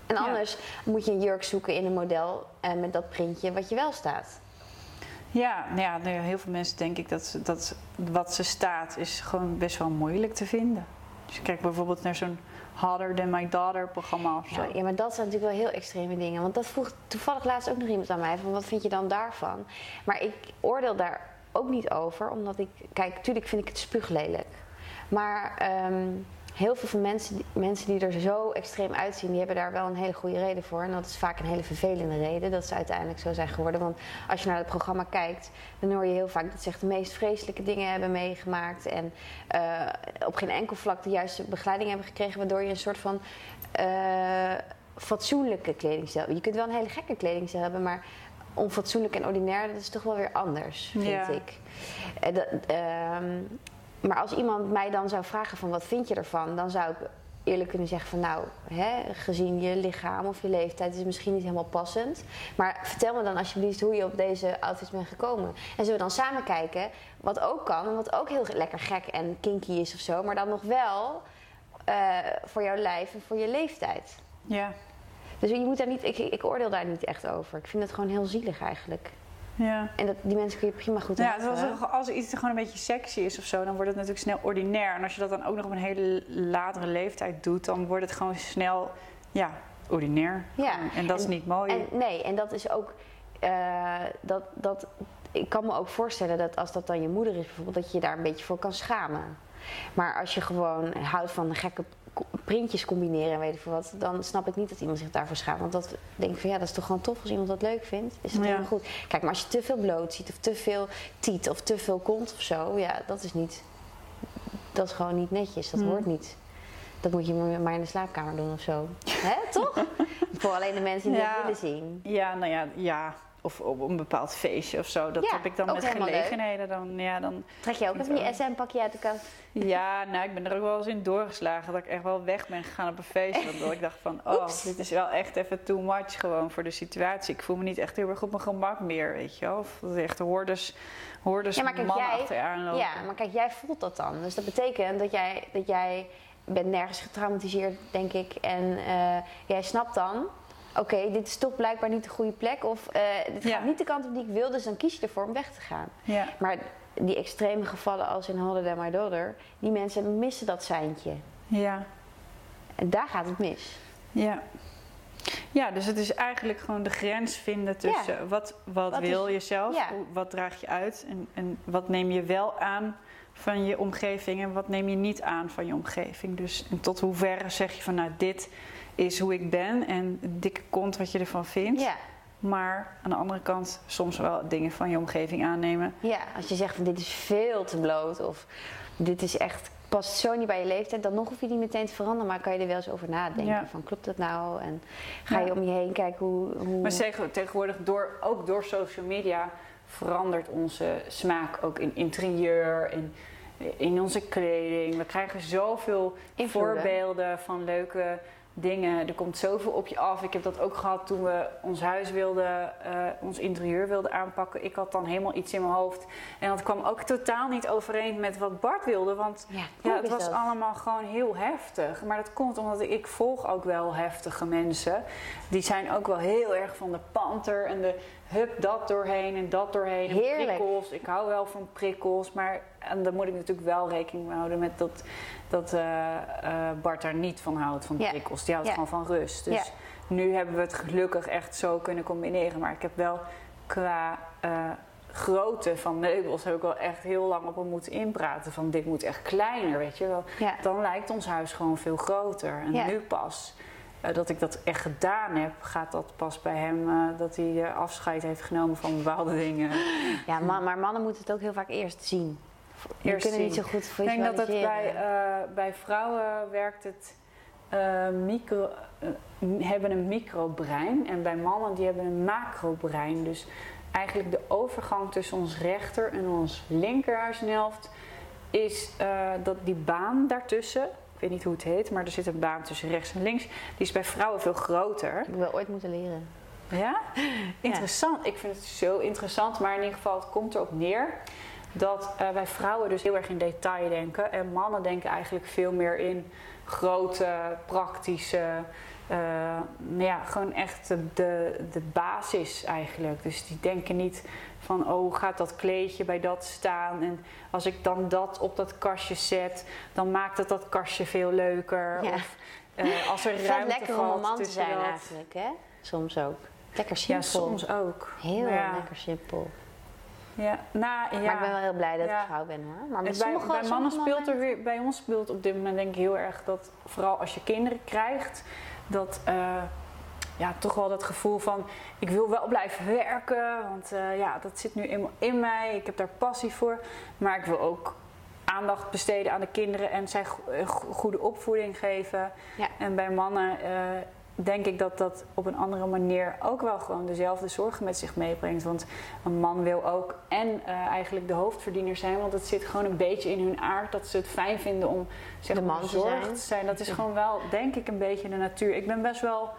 [SPEAKER 2] En
[SPEAKER 1] Ja.
[SPEAKER 2] anders moet je een jurk zoeken in een model eh, met dat printje wat je wel staat.
[SPEAKER 1] Ja, nou ja, nou heel veel mensen denk ik dat, dat wat ze staat is gewoon best wel moeilijk te vinden. Dus je kijkt bijvoorbeeld naar zo'n Hotter Than My Daughter programma of zo.
[SPEAKER 2] Ja, ja, maar dat zijn natuurlijk wel heel extreme dingen. Want dat vroeg toevallig laatst ook nog iemand aan mij. Van wat vind je dan daarvan? Maar ik oordeel daar ook niet over, omdat ik, kijk, natuurlijk vind ik het spuuglelijk. Maar ehm, heel veel van mensen, mensen die er zo extreem uitzien, die hebben daar wel een hele goede reden voor. En dat is vaak een hele vervelende reden dat ze uiteindelijk zo zijn geworden. Want als je naar het programma kijkt, dan hoor je heel vaak dat ze echt de meest vreselijke dingen hebben meegemaakt. En eh, op geen enkel vlak de juiste begeleiding hebben gekregen, waardoor je een soort van eh, fatsoenlijke kledingstijl. Je kunt wel een hele gekke kledingstijl hebben, maar onfatsoenlijk en ordinair, dat is toch wel weer anders, vind
[SPEAKER 1] Ja.
[SPEAKER 2] ik. Eh, dat, ehm, maar als iemand mij dan zou vragen van wat vind je ervan, dan zou ik eerlijk kunnen zeggen van nou, hè, gezien je lichaam of je leeftijd is het misschien niet helemaal passend. Maar vertel me dan alsjeblieft hoe je op deze outfits bent gekomen. En zullen we dan samen kijken wat ook kan en wat ook heel lekker gek en kinky is of zo, maar dan nog wel eh, voor jouw lijf en voor je leeftijd.
[SPEAKER 1] Ja.
[SPEAKER 2] Dus je moet daar niet, ik, ik oordeel daar niet echt over. Ik vind het gewoon heel zielig eigenlijk.
[SPEAKER 1] Ja.
[SPEAKER 2] En dat, die mensen kun je prima goed
[SPEAKER 1] Ja,
[SPEAKER 2] helpen.
[SPEAKER 1] als, als iets gewoon een beetje sexy is of zo, dan wordt het natuurlijk snel ordinair. En als je dat dan ook nog op een hele latere leeftijd doet, dan wordt het gewoon snel, ja, ordinair.
[SPEAKER 2] Ja.
[SPEAKER 1] En dat is niet mooi.
[SPEAKER 2] En, nee, en dat is ook. eh, dat, dat, ik kan me ook voorstellen dat als dat dan je moeder is, bijvoorbeeld, dat je je daar een beetje voor kan schamen. Maar als je gewoon houdt van gekke ko- printjes combineren en weet ik veel wat, dan snap ik niet dat iemand zich daarvoor schaamt. Want dat denk ik van ja, dat is toch gewoon tof als iemand dat leuk vindt. Is het
[SPEAKER 1] Ja.
[SPEAKER 2] helemaal goed. Kijk, maar als je te veel bloot ziet of te veel tiet of te veel kont of zo, ja, dat is niet. Dat is gewoon niet netjes. Dat
[SPEAKER 1] Hmm.
[SPEAKER 2] hoort niet. Dat moet je maar in de slaapkamer doen of zo. Hè, toch? Voor alleen de mensen die
[SPEAKER 1] Ja.
[SPEAKER 2] dat willen zien.
[SPEAKER 1] Ja, nou ja, ja. Of op een bepaald feestje of zo. Dat
[SPEAKER 2] Ja,
[SPEAKER 1] heb ik dan met
[SPEAKER 2] leuk.
[SPEAKER 1] gelegenheden. Dan, ja, dan,
[SPEAKER 2] Trek je ook even je SM-pakje uit de kast?
[SPEAKER 1] ja, nou, ik ben er ook wel eens in doorgeslagen dat ik echt wel weg ben gegaan op een feest. Want ik dacht van, oh,
[SPEAKER 2] Oeps.
[SPEAKER 1] dit is wel echt even too much gewoon voor de situatie. Ik voel me niet echt heel erg op mijn gemak meer, weet je wel. Of dat echt hordes, hordes
[SPEAKER 2] Ja, maar kijk,
[SPEAKER 1] mannen
[SPEAKER 2] jij-
[SPEAKER 1] achteraan lopen.
[SPEAKER 2] Ja, maar kijk, jij voelt dat dan. Dus dat betekent dat jij, dat jij bent nergens getraumatiseerd, denk ik. En eh, jij snapt dan, oké, dit is toch blijkbaar niet de goede plek. Of eh dit
[SPEAKER 1] Ja.
[SPEAKER 2] gaat niet de kant op die ik wil, dus dan kies je ervoor om weg te gaan.
[SPEAKER 1] Ja.
[SPEAKER 2] Maar die extreme gevallen als in Holiday My Daughter, die mensen missen dat seintje.
[SPEAKER 1] Ja.
[SPEAKER 2] En daar gaat het mis.
[SPEAKER 1] Ja. Ja, dus het is eigenlijk gewoon de grens vinden tussen wat, wat,
[SPEAKER 2] Wat
[SPEAKER 1] wil
[SPEAKER 2] is-
[SPEAKER 1] je zelf,
[SPEAKER 2] ja.
[SPEAKER 1] wat draag je uit en, en wat neem je wel aan van je omgeving en wat neem je niet aan van je omgeving. Dus en tot hoeverre zeg je van nou dit is hoe ik ben en dikke kont wat je ervan vindt.
[SPEAKER 2] Ja.
[SPEAKER 1] Maar aan de andere kant soms wel dingen van je omgeving aannemen.
[SPEAKER 2] Ja, als je zegt van dit is veel te bloot of dit is echt past zo niet bij je leeftijd, dan nog hoef je niet meteen te veranderen, maar kan je er wel eens over nadenken.
[SPEAKER 1] Ja.
[SPEAKER 2] Van klopt dat nou? En ga je
[SPEAKER 1] Ja.
[SPEAKER 2] om je heen kijken hoe. hoe...
[SPEAKER 1] Maar zeg- tegenwoordig, door, ook door social media, verandert onze smaak ook in interieur, in, in onze kleding. We krijgen zoveel
[SPEAKER 2] Invloeden.
[SPEAKER 1] voorbeelden van leuke dingen. Er komt zoveel op je af. Ik heb dat ook gehad toen we ons huis wilden, eh, ons interieur wilden aanpakken. Ik had dan helemaal iets in mijn hoofd. En dat kwam ook totaal niet overeen met wat Bart wilde. Want
[SPEAKER 2] Ja,
[SPEAKER 1] het was
[SPEAKER 2] dat?
[SPEAKER 1] allemaal gewoon heel heftig. Maar dat komt omdat ik, ik volg ook wel heftige mensen. Die zijn ook wel heel erg van de panter en de hup dat doorheen en dat doorheen. En
[SPEAKER 2] Heerlijk.
[SPEAKER 1] prikkels. Ik hou wel van prikkels. Maar en daar moet ik natuurlijk wel rekening mee houden met dat, dat eh, eh, Bart daar niet van houdt, van
[SPEAKER 2] Ja.
[SPEAKER 1] prikkels. Die houdt
[SPEAKER 2] Ja.
[SPEAKER 1] gewoon van rust. Dus
[SPEAKER 2] Ja.
[SPEAKER 1] nu hebben we het gelukkig echt zo kunnen combineren. Maar ik heb wel qua eh, grootte van meubels heb ik wel echt heel lang op hem moeten inpraten. Van dit moet echt kleiner, weet je wel. Dan lijkt ons huis gewoon veel groter. En nu pas eh, dat ik dat echt gedaan heb, gaat dat pas bij hem eh, dat hij eh, afscheid heeft genomen van bepaalde dingen.
[SPEAKER 2] Ja, maar mannen moeten het ook heel vaak eerst zien. Die
[SPEAKER 1] Eerst
[SPEAKER 2] kunnen niet zo
[SPEAKER 1] zien.
[SPEAKER 2] goed
[SPEAKER 1] Ik denk dat het bij, bij vrouwen werkt het micro, hebben een microbrein en bij mannen die hebben een macrobrein. Dus eigenlijk de overgang tussen ons rechter en ons linkerhuishelft is dat die baan daartussen, weet niet hoe het heet, maar er zit een baan tussen rechts en links, die is bij vrouwen veel groter.
[SPEAKER 2] Ik wil ooit moeten leren.
[SPEAKER 1] Ja? Interessant. Ik vind het zo interessant, maar in ieder geval, het komt erop neer dat eh, wij vrouwen dus heel erg in detail denken en mannen denken eigenlijk veel meer in grote, praktische, eh, nou ja, gewoon echt de, de basis eigenlijk. Dus die denken niet van, oh, gaat dat kleedje bij dat staan? En als ik dan dat op dat kastje zet, dan maakt het dat kastje veel leuker.
[SPEAKER 2] Ja.
[SPEAKER 1] Of eh, als er ruimte
[SPEAKER 2] lekker om een man te zijn
[SPEAKER 1] dat.
[SPEAKER 2] eigenlijk, hè? Soms ook. Lekker
[SPEAKER 1] Ja,
[SPEAKER 2] simpel.
[SPEAKER 1] soms ook.
[SPEAKER 2] Heel
[SPEAKER 1] Ja.
[SPEAKER 2] lekker simpel.
[SPEAKER 1] Ja, nou, ja.
[SPEAKER 2] Maar ik ben wel heel blij dat
[SPEAKER 1] Ja.
[SPEAKER 2] ik vrouw ben hoor. Maar
[SPEAKER 1] bij,
[SPEAKER 2] sommige,
[SPEAKER 1] bij mannen speelt er weer, bij ons speelt op dit moment denk ik heel erg dat vooral als je kinderen krijgt, dat eh, ja, toch wel dat gevoel van ik wil wel blijven werken, want eh, ja, dat zit nu eenmaal in mij, ik heb daar passie voor, maar ik wil ook aandacht besteden aan de kinderen en zij go- goede opvoeding geven.
[SPEAKER 2] Ja.
[SPEAKER 1] En bij mannen eh, denk ik dat dat op een andere manier ook wel gewoon dezelfde zorgen met zich meebrengt. Want een man wil ook en eh, eigenlijk de hoofdverdiener zijn, want het zit gewoon een beetje in hun aard dat ze het fijn vinden om zeg
[SPEAKER 2] De man te zijn.
[SPEAKER 1] zijn. Dat is gewoon wel, denk ik, een beetje de natuur. Ik ben best wel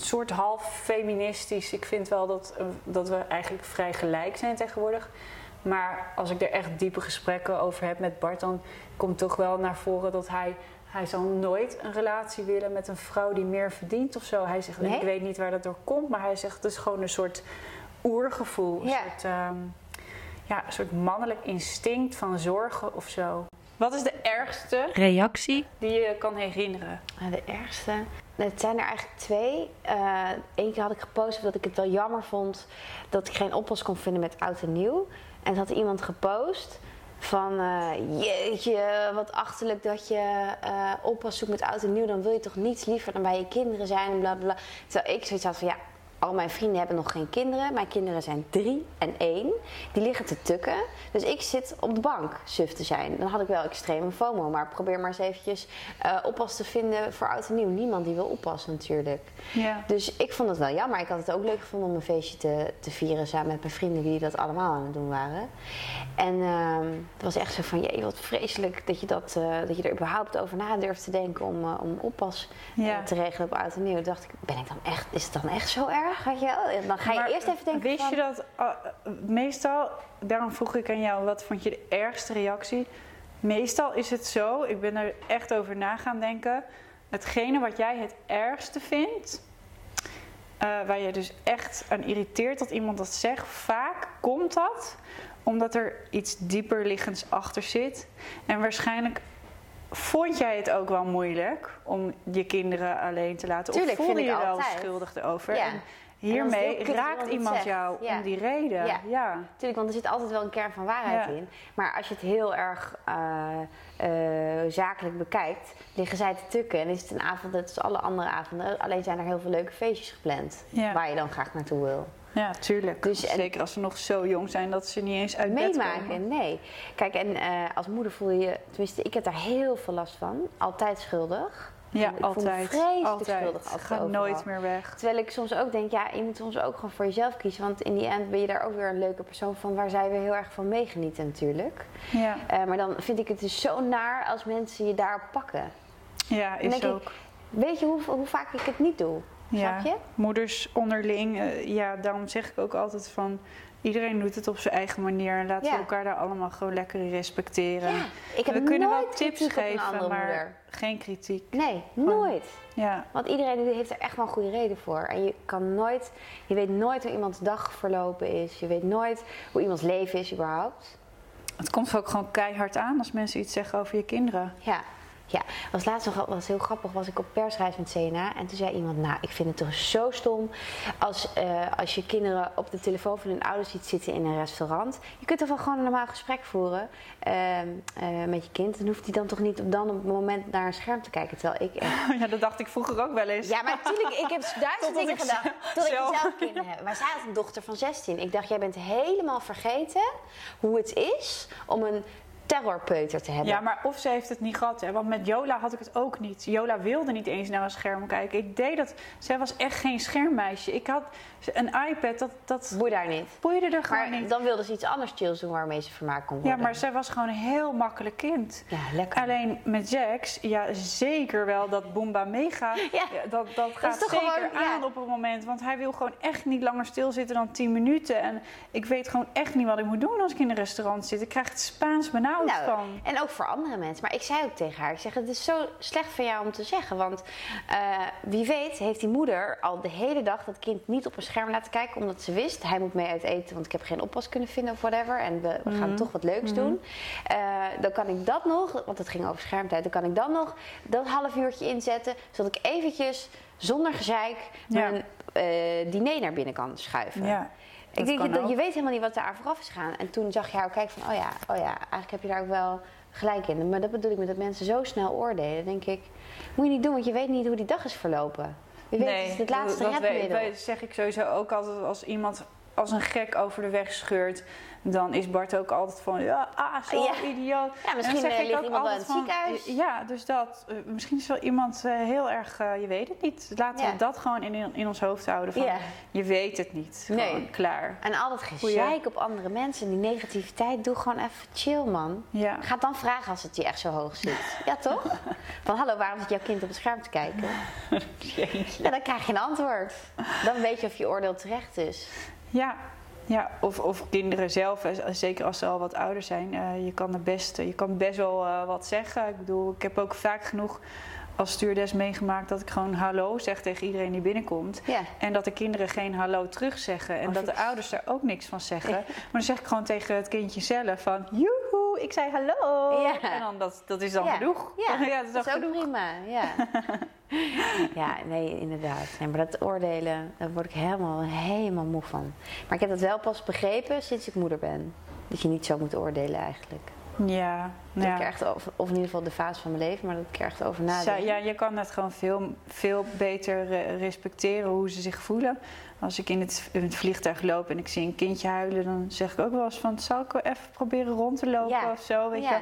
[SPEAKER 1] soort half feministisch. Ik vind wel dat, eh, dat we eigenlijk vrij gelijk zijn tegenwoordig. Maar als ik er echt diepe gesprekken over heb met Bart, dan komt toch wel naar voren dat hij. Hij zal nooit een relatie willen met een vrouw die meer verdient of zo. Hij zegt,
[SPEAKER 2] Nee?
[SPEAKER 1] ik weet niet waar dat door komt, maar hij zegt het is gewoon een soort oergevoel. Een
[SPEAKER 2] Ja.
[SPEAKER 1] soort, ehm, ja, een soort mannelijk instinct van zorgen of zo. Wat is de ergste
[SPEAKER 3] Reactie.
[SPEAKER 1] die je kan herinneren?
[SPEAKER 2] Nou, de ergste. Het zijn er eigenlijk twee. Eén keer had ik gepost dat ik het wel jammer vond dat ik geen oppas kon vinden met oud en nieuw. En toen had iemand gepost van eh, jeetje, wat achterlijk dat je eh oppas zoekt met oud en nieuw. Dan wil je toch niets liever dan bij je kinderen zijn en bla. Terwijl ik zoiets had van ja, al mijn vrienden hebben nog geen kinderen. Mijn kinderen zijn drie en één. Die liggen te tukken. Dus ik zit op de bank suf te zijn. Dan had ik wel extreme FOMO. Maar probeer maar eens eventjes eh, oppas te vinden voor oud en nieuw. Niemand die wil oppassen natuurlijk.
[SPEAKER 1] Ja.
[SPEAKER 2] Dus ik vond het wel jammer. Ik had het ook leuk gevonden om een feestje te, te vieren samen met mijn vrienden die dat allemaal aan het doen waren. En ehm, het was echt zo van, jee, wat vreselijk dat je, dat, eh, dat je er überhaupt over na durft te denken om, eh, om oppas
[SPEAKER 1] Ja.
[SPEAKER 2] te regelen op oud en nieuw. Toen dacht ik, ben ik dan echt, is het dan echt zo erg? Weet je wel? Dan ga je
[SPEAKER 1] Maar
[SPEAKER 2] eerst even denken
[SPEAKER 1] Wist
[SPEAKER 2] van,
[SPEAKER 1] je dat uh, meestal, daarom vroeg ik aan jou, wat vond je de ergste reactie? Meestal is het zo, ik ben er echt over na gaan denken. Hetgene wat jij het ergste vindt, eh, waar je dus echt aan irriteert dat iemand dat zegt, vaak komt dat omdat er iets dieper liggends achter zit. En waarschijnlijk vond jij het ook wel moeilijk om je kinderen alleen te laten.
[SPEAKER 2] Tuurlijk,
[SPEAKER 1] of voelde
[SPEAKER 2] vind ik
[SPEAKER 1] je wel
[SPEAKER 2] altijd.
[SPEAKER 1] schuldig erover?
[SPEAKER 2] Ja.
[SPEAKER 1] En hiermee raakt
[SPEAKER 2] iemand zegt.
[SPEAKER 1] jou
[SPEAKER 2] Ja.
[SPEAKER 1] om die reden.
[SPEAKER 2] Ja.
[SPEAKER 1] Ja.
[SPEAKER 2] Tuurlijk, want er zit altijd wel een kern van waarheid in. Maar als je het heel erg eh, eh, zakelijk bekijkt, liggen zij te tukken. En is het een avond net als alle andere avonden. Alleen zijn er heel veel leuke feestjes gepland. Waar je dan graag naartoe wil.
[SPEAKER 1] Ja, tuurlijk.
[SPEAKER 2] Dus- en-
[SPEAKER 1] Zeker als ze nog zo jong zijn dat ze niet eens uit bed komen.
[SPEAKER 2] Meemaken, nee. Kijk, en eh, als moeder voel je je, tenminste, ik heb daar heel veel last van. Altijd schuldig.
[SPEAKER 1] Ja,
[SPEAKER 2] Ik voel me
[SPEAKER 1] altijd.
[SPEAKER 2] vreselijk
[SPEAKER 1] altijd.
[SPEAKER 2] schuldig, altijd
[SPEAKER 1] Ga nooit meer weg.
[SPEAKER 2] Terwijl ik soms ook denk, ja, je moet soms ook gewoon voor jezelf kiezen. Want in die end ben je daar ook weer een leuke persoon van waar zij weer heel erg van meegenieten natuurlijk.
[SPEAKER 1] Ja,
[SPEAKER 2] Eh, maar dan vind ik het dus zo naar als mensen je daarop pakken.
[SPEAKER 1] ja is
[SPEAKER 2] ik,
[SPEAKER 1] ook.
[SPEAKER 2] weet je hoe, hoe vaak ik het niet doe?
[SPEAKER 1] Ja,
[SPEAKER 2] Snap je?
[SPEAKER 1] moeders onderling. eh, ja, daarom zeg ik ook altijd van... Iedereen doet het op zijn eigen manier. En laten
[SPEAKER 2] Ja.
[SPEAKER 1] we elkaar daar allemaal gewoon lekker in respecteren.
[SPEAKER 2] Ja, ik heb
[SPEAKER 1] we kunnen wel
[SPEAKER 2] nooit
[SPEAKER 1] tips
[SPEAKER 2] op een
[SPEAKER 1] geven, maar
[SPEAKER 2] moeder.
[SPEAKER 1] geen kritiek.
[SPEAKER 2] Nee, nooit.
[SPEAKER 1] Ja,
[SPEAKER 2] Want iedereen heeft er echt wel een goede reden voor. En je kan nooit, je weet nooit hoe iemands dag verlopen is. Je weet nooit hoe iemands leven is überhaupt.
[SPEAKER 1] het komt ook gewoon keihard aan als mensen iets zeggen over je kinderen.
[SPEAKER 2] Ja. Ja, was laatst nog was heel grappig, was ik op persreis met Sena en toen zei iemand, nou, ik vind het toch zo stom als, eh, als je kinderen op de telefoon van hun ouders ziet zitten in een restaurant. Je kunt toch wel gewoon een normaal gesprek voeren ehm, eh, met je kind. Dan hoeft hij dan toch niet op, dan op het moment naar een scherm te kijken, terwijl ik
[SPEAKER 1] Ja, dat dacht ik vroeger ook wel eens.
[SPEAKER 2] Ja, maar natuurlijk, ik heb duizend dingen
[SPEAKER 1] ik
[SPEAKER 2] gedacht. Tot ik
[SPEAKER 1] zelf-
[SPEAKER 2] zelf kinderen heb. Maar zij had een dochter van 16. Ik dacht, jij bent helemaal vergeten hoe het is om een terrorpeuter te hebben.
[SPEAKER 1] Ja, maar of ze heeft het niet gehad. Hè? Want met Jola had ik het ook niet. Jola wilde niet eens naar een scherm kijken. Ik deed dat. Zij was echt geen schermmeisje. Ik had een iPad, dat, dat
[SPEAKER 2] Boei daar niet.
[SPEAKER 1] boeide er gewoon
[SPEAKER 2] Maar
[SPEAKER 1] niet.
[SPEAKER 2] dan wilde ze iets anders chills doen waarmee ze vermaakt kon worden.
[SPEAKER 1] Ja, maar zij was gewoon een heel makkelijk kind.
[SPEAKER 2] Ja, lekker.
[SPEAKER 1] Alleen met Jax, ja, zeker wel dat Boomba meegaat.
[SPEAKER 2] Ja.
[SPEAKER 1] dat, dat gaat zeker
[SPEAKER 2] gewoon- ja.
[SPEAKER 1] aan op een moment. Want hij wil gewoon echt niet langer stilzitten dan 10 minuten. En ik weet gewoon echt niet wat ik moet doen als ik in een restaurant zit. Ik krijg het Spaans benauwd
[SPEAKER 2] Nou,
[SPEAKER 1] van.
[SPEAKER 2] en ook voor andere mensen. Maar ik zei ook tegen haar, ik zeg, het is zo slecht van jou om te zeggen. Want eh, wie weet heeft die moeder al de hele dag dat kind niet op een scherm laten kijken. Omdat ze wist, hij moet mee uit eten, want ik heb geen oppas kunnen vinden of whatever. En we, we
[SPEAKER 1] Mhm.
[SPEAKER 2] gaan toch wat leuks doen. Eh, dan kan ik dat nog, want het ging over schermtijd. Dan kan ik dan nog dat half uurtje inzetten. Zodat ik eventjes, zonder gezeik,
[SPEAKER 1] Ja.
[SPEAKER 2] mijn eh, diner naar binnen kan schuiven.
[SPEAKER 1] Ja.
[SPEAKER 2] Ik denk, je, dat
[SPEAKER 1] ook.
[SPEAKER 2] je weet helemaal niet wat daar vooraf is gegaan. En toen zag je haar kijken van, oh ja, oh ja, eigenlijk heb je daar ook wel gelijk in. Maar dat bedoel ik met dat mensen zo snel oordelen. Dan denk ik, moet je niet doen, want je weet niet hoe die dag is verlopen. Je weet, het is het laatste
[SPEAKER 1] dat weet-
[SPEAKER 2] redmiddel.
[SPEAKER 1] weet- zeg ik sowieso ook altijd als iemand als een gek over de weg scheurt. Dan is Bart ook altijd van, ja, ah, zo
[SPEAKER 2] Ja.
[SPEAKER 1] idioot.
[SPEAKER 2] Ja,
[SPEAKER 1] En
[SPEAKER 2] misschien
[SPEAKER 1] zeg
[SPEAKER 2] eh,
[SPEAKER 1] ik
[SPEAKER 2] ligt
[SPEAKER 1] ook
[SPEAKER 2] iemand wel in
[SPEAKER 1] van,
[SPEAKER 2] ziekenhuis.
[SPEAKER 1] Ja, dus dat. eh, misschien is wel iemand eh, heel erg, eh, je weet het niet. Laten
[SPEAKER 2] Ja.
[SPEAKER 1] we dat gewoon in, in ons hoofd houden. Van,
[SPEAKER 2] Ja.
[SPEAKER 1] Je weet het niet. Gewoon
[SPEAKER 2] Nee.
[SPEAKER 1] klaar.
[SPEAKER 2] En al dat gezeik op andere mensen, die negativiteit, doe gewoon even chill, man. Ga dan vragen als het je echt zo hoog zit. Ja, toch? Van hallo, waarom zit jouw kind op het scherm te kijken? Ja, dan krijg je een antwoord. Dan weet je of je oordeel terecht is.
[SPEAKER 1] Ja, ja of, of kinderen zelf, eh, zeker als ze al wat ouder zijn. eh, je, kan er best, je kan best wel eh, wat zeggen. Ik bedoel, ik heb ook vaak genoeg als stewardess meegemaakt dat ik gewoon hallo zeg tegen iedereen die binnenkomt.
[SPEAKER 2] Ja.
[SPEAKER 1] En dat de kinderen geen hallo terug zeggen. En
[SPEAKER 2] Oh,
[SPEAKER 1] dat de ouders daar ook niks van zeggen. Maar dan zeg ik gewoon tegen het kindje zelf van... Joehoe, ik zei hallo.
[SPEAKER 2] Ja.
[SPEAKER 1] En dan, dat, dat is dan genoeg.
[SPEAKER 2] Ja,
[SPEAKER 1] dat is
[SPEAKER 2] dat is ook
[SPEAKER 1] genoeg.
[SPEAKER 2] prima. Ja. ja, nee, inderdaad. Nee, maar dat oordelen, daar word ik helemaal, helemaal moe van. Maar ik heb dat wel pas begrepen sinds ik moeder ben. Dat je niet zo moet oordelen eigenlijk.
[SPEAKER 1] Ja,
[SPEAKER 2] Dat ik er
[SPEAKER 1] ja.
[SPEAKER 2] echt over, of in ieder geval de fase van mijn leven, maar dat ik er echt over nadenk.
[SPEAKER 1] Zij- ja, je kan het gewoon veel, veel beter respecteren hoe ze zich voelen. Als ik in het, in het vliegtuig loop en ik zie een kindje huilen, dan zeg ik ook wel eens van, zal ik even proberen rond te lopen
[SPEAKER 2] Ja.
[SPEAKER 1] of zo, weet
[SPEAKER 2] Ja.
[SPEAKER 1] je?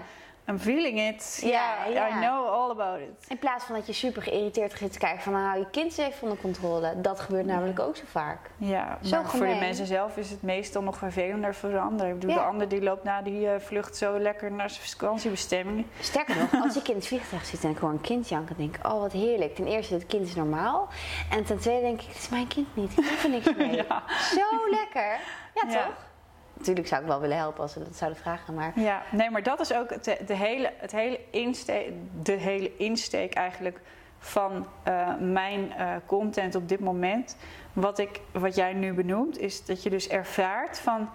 [SPEAKER 1] I'm feeling it.
[SPEAKER 2] Ja.
[SPEAKER 1] I know all about it.
[SPEAKER 2] In plaats van dat je super geïrriteerd gaat te kijken van nou, hou je kind even onder controle. Dat gebeurt namelijk ook zo vaak.
[SPEAKER 1] Ja,
[SPEAKER 2] Zo
[SPEAKER 1] maar voor de mensen zelf is het meestal nog vervelender voor de ander. Ik bedoel, de ander die loopt na die eh, vlucht zo lekker naar zijn vakantiebestemming.
[SPEAKER 2] Sterker nog, als ik in het vliegtuig zit en ik hoor een kind janken, denk ik, oh wat heerlijk. Ten eerste, het kind is normaal. En ten tweede denk ik, het is mijn kind niet. Ik heb er niks mee. Zo lekker. Ja. toch? Natuurlijk zou ik wel willen helpen als ze dat zouden vragen, maar...
[SPEAKER 1] Ja, nee, maar dat is ook het, de, hele, het hele insteek, de hele insteek eigenlijk van eh, mijn eh, content op dit moment. Wat, ik, wat jij nu benoemt, is dat je dus ervaart van...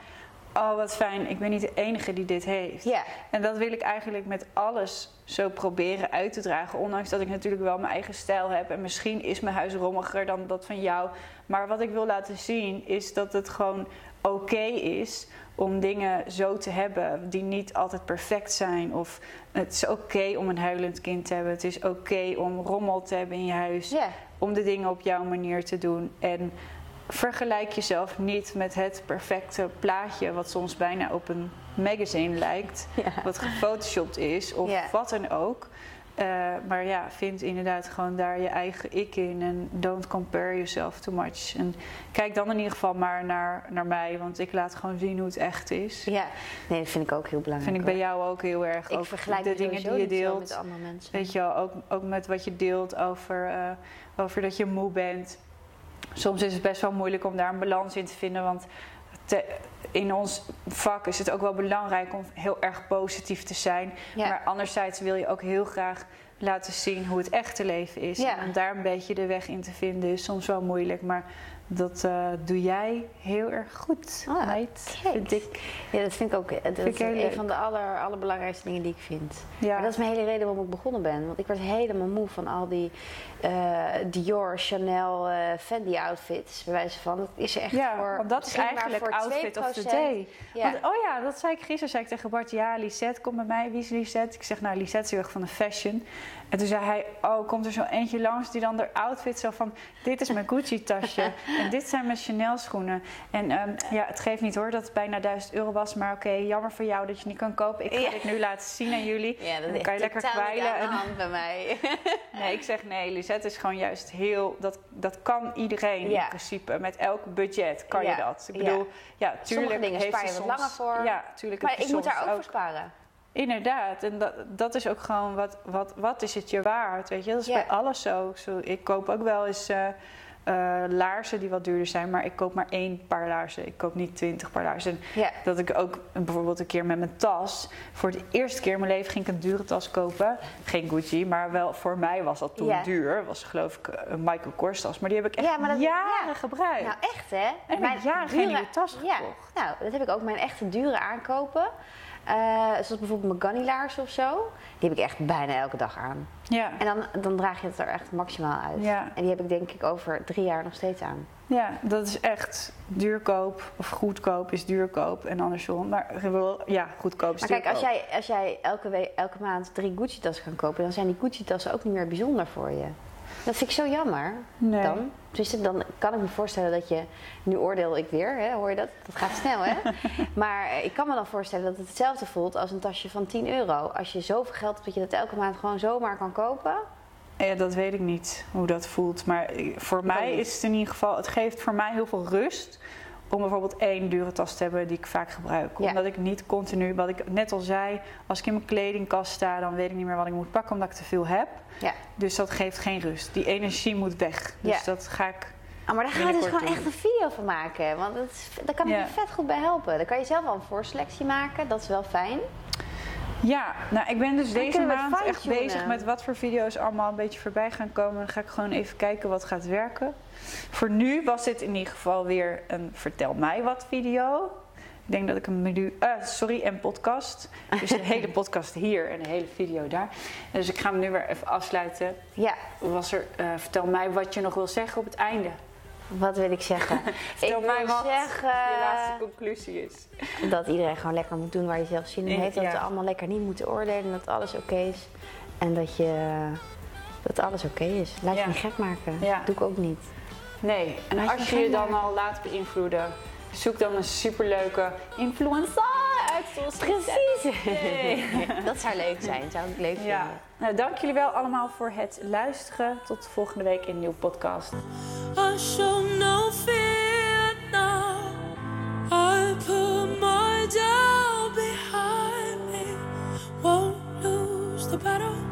[SPEAKER 1] Oh, wat fijn, ik ben niet de enige die dit heeft.
[SPEAKER 2] Ja,
[SPEAKER 1] En dat wil ik eigenlijk met alles zo proberen uit te dragen. Ondanks dat ik natuurlijk wel mijn eigen stijl heb. En misschien is mijn huis rommiger dan dat van jou. Maar wat ik wil laten zien is dat het gewoon oké is om dingen zo te hebben die niet altijd perfect zijn. Of het is oké om een huilend kind te hebben. Het is oké om rommel te hebben in je huis. Om de dingen op jouw manier te doen. En vergelijk jezelf niet met het perfecte plaatje, wat soms bijna op een magazine lijkt, wat gefotoshopt is of wat dan ook. Eh, maar ja, vind inderdaad gewoon daar je eigen ik in en don't compare yourself too much. En kijk dan in ieder geval maar naar, naar mij, want ik laat gewoon zien hoe het echt is.
[SPEAKER 2] ja. Nee, dat vind ik ook heel belangrijk.
[SPEAKER 1] vind ik bij
[SPEAKER 2] hoor.
[SPEAKER 1] jou ook heel erg.
[SPEAKER 2] Ik
[SPEAKER 1] ook
[SPEAKER 2] vergelijk
[SPEAKER 1] de dingen die je deelt.
[SPEAKER 2] met andere mensen.
[SPEAKER 1] Weet je wel, ook, ook met wat je deelt over, eh, over dat je moe bent. Soms is het best wel moeilijk om daar een balans in te vinden. Want te- in ons vak is het ook wel belangrijk om heel erg positief te zijn.
[SPEAKER 2] Ja.
[SPEAKER 1] Maar anderzijds wil je ook heel graag laten zien hoe het echte leven is.
[SPEAKER 2] Ja.
[SPEAKER 1] En om daar een beetje de weg in te vinden is soms wel moeilijk. Maar dat eh, doe jij heel erg goed,
[SPEAKER 2] Ah,
[SPEAKER 1] meid. Vind ik.
[SPEAKER 2] Ja, dat vind ik ook. Dat
[SPEAKER 1] ik
[SPEAKER 2] is een
[SPEAKER 1] leuk.
[SPEAKER 2] van de aller, allerbelangrijkste dingen die ik vind.
[SPEAKER 1] Ja.
[SPEAKER 2] Maar dat is mijn hele reden waarom ik begonnen ben. Want ik werd helemaal moe van al die eh, Dior, Chanel, eh, Fendi outfits. Bij wijze van, dat is echt
[SPEAKER 1] Ja,
[SPEAKER 2] voor...
[SPEAKER 1] want dat is eigenlijk
[SPEAKER 2] voor
[SPEAKER 1] outfit of the
[SPEAKER 2] 2%.
[SPEAKER 1] day.
[SPEAKER 2] Ja.
[SPEAKER 1] Want, oh ja, dat zei ik gisteren. Zei ik tegen Bart, ja, Lisette, kom bij mij. Wie is Lisette? Ik zeg, nou, Lisette is heel erg van de fashion. En toen zei hij, oh, komt er zo eentje langs die dan de outfit zo van... Dit is mijn Gucci-tasje en dit zijn mijn Chanel-schoenen. En ehm, ja, het geeft niet hoor dat het bijna 1000 euro was. Maar oké, jammer voor jou dat je niet kan kopen. Ik ga
[SPEAKER 2] Ja.
[SPEAKER 1] dit nu laten zien aan jullie.
[SPEAKER 2] Ja, dat
[SPEAKER 1] dan kan je lekker kwijlen. En-
[SPEAKER 2] hand bij mij.
[SPEAKER 1] Nee, ik zeg nee, Lisette is gewoon juist heel... Dat, dat kan iedereen
[SPEAKER 2] Ja.
[SPEAKER 1] in principe. Met elk budget kan
[SPEAKER 2] Ja.
[SPEAKER 1] je dat. Ik bedoel, ja, tuurlijk
[SPEAKER 2] dingen
[SPEAKER 1] heeft
[SPEAKER 2] spaar je wat langer voor.
[SPEAKER 1] Ja, tuurlijk
[SPEAKER 2] maar ik moet daar ook voor sparen.
[SPEAKER 1] Inderdaad, en dat, dat is ook gewoon wat, wat, wat is het je waard, weet je. Dat is bij alles zo. zo. Ik koop ook wel eens eh, eh, laarzen die wat duurder zijn, maar ik koop maar één paar laarzen. Ik koop niet twintig paar laarzen.
[SPEAKER 2] Ja.
[SPEAKER 1] Dat ik ook bijvoorbeeld een keer met mijn tas, voor de eerste keer in mijn leven ging ik een dure tas kopen. Geen Gucci, maar wel voor mij was dat toen
[SPEAKER 2] Ja.
[SPEAKER 1] duur. Was geloof ik een Michael Kors tas, maar die heb ik echt
[SPEAKER 2] Ja, maar dat-
[SPEAKER 1] jaren
[SPEAKER 2] ja.
[SPEAKER 1] gebruikt.
[SPEAKER 2] Nou, echt hè?
[SPEAKER 1] heb ik jaren geen nieuwe tas
[SPEAKER 2] Ja,
[SPEAKER 1] gekocht.
[SPEAKER 2] nou, dat heb ik ook. Mijn echte dure aankopen. Eh, zoals bijvoorbeeld mijn Gunny-laarzen of zo. Die heb ik echt bijna elke dag aan.
[SPEAKER 1] Ja.
[SPEAKER 2] En dan, dan draag je het er echt maximaal uit.
[SPEAKER 1] Ja.
[SPEAKER 2] En die heb ik denk ik over drie jaar nog steeds aan.
[SPEAKER 1] ja, dat is echt duurkoop. Of goedkoop is duurkoop en andersom. Maar ja, goedkoop is
[SPEAKER 2] Maar kijk, als jij, als jij elke, week, elke maand drie Gucci-tassen kan kopen, dan zijn die Gucci-tassen ook niet meer bijzonder voor je. Dat vind ik zo jammer.
[SPEAKER 1] Nee.
[SPEAKER 2] Dan. Dus dan kan ik me voorstellen dat je. Nu oordeel ik weer, hè? hoor je dat? Dat gaat snel, hè? maar ik kan me dan voorstellen dat het hetzelfde voelt als een tasje van 10 euro. Als je zoveel geld hebt dat je dat elke maand gewoon zomaar kan kopen.
[SPEAKER 1] Ja, dat weet ik niet hoe dat voelt. Maar voor mij is het in ieder geval, het geeft voor mij heel veel rust om bijvoorbeeld één dure tas te hebben die ik vaak gebruik.
[SPEAKER 2] Ja.
[SPEAKER 1] Omdat ik niet continu, wat ik net al zei, als ik in mijn kledingkast sta, dan weet ik niet meer wat ik moet pakken omdat ik te veel heb.
[SPEAKER 2] Ja.
[SPEAKER 1] Dus dat geeft geen rust. Die energie moet weg. Dus
[SPEAKER 2] Ja.
[SPEAKER 1] dat ga ik.
[SPEAKER 2] Ah, maar daar gaan we dus gewoon echt een video van maken. Want dat is, daar kan ik je vet goed bij helpen. Dan kan je zelf al een voorselectie maken. Dat is wel fijn.
[SPEAKER 1] Ja, nou ik ben dus deze maand echt bezig met wat voor video's allemaal een beetje voorbij gaan komen. Dan ga ik gewoon even kijken wat gaat werken. Voor nu was dit in ieder geval weer een vertel mij wat video. Ik denk dat ik een menu, eh, sorry, een podcast. Dus een hele podcast hier en een hele video daar. Dus ik ga hem nu weer even afsluiten.
[SPEAKER 2] Ja,
[SPEAKER 1] Was er, eh, vertel mij wat je nog wil zeggen op het einde.
[SPEAKER 2] wat wil ik zeggen?
[SPEAKER 1] Vertel
[SPEAKER 2] ik
[SPEAKER 1] mij wat
[SPEAKER 2] zeggen
[SPEAKER 1] je laatste conclusie is.
[SPEAKER 2] dat iedereen gewoon lekker moet doen waar je zelf zin in heeft. Dat we allemaal lekker niet moeten oordelen. en Dat alles oké is. En dat je... Dat alles oké is. Laat
[SPEAKER 1] Ja.
[SPEAKER 2] je niet gek maken.
[SPEAKER 1] Ja.
[SPEAKER 2] Doe ik ook niet.
[SPEAKER 1] Nee, en als, je je dan al laat beïnvloeden, zoek dan een superleuke influencer uit
[SPEAKER 2] Precies. Dat zou leuk zijn, zou leuk vinden.
[SPEAKER 1] Nou, dank jullie wel allemaal voor het luisteren. Tot volgende week in een nieuwe podcast.
[SPEAKER 3] My behind. Won't lose the battle.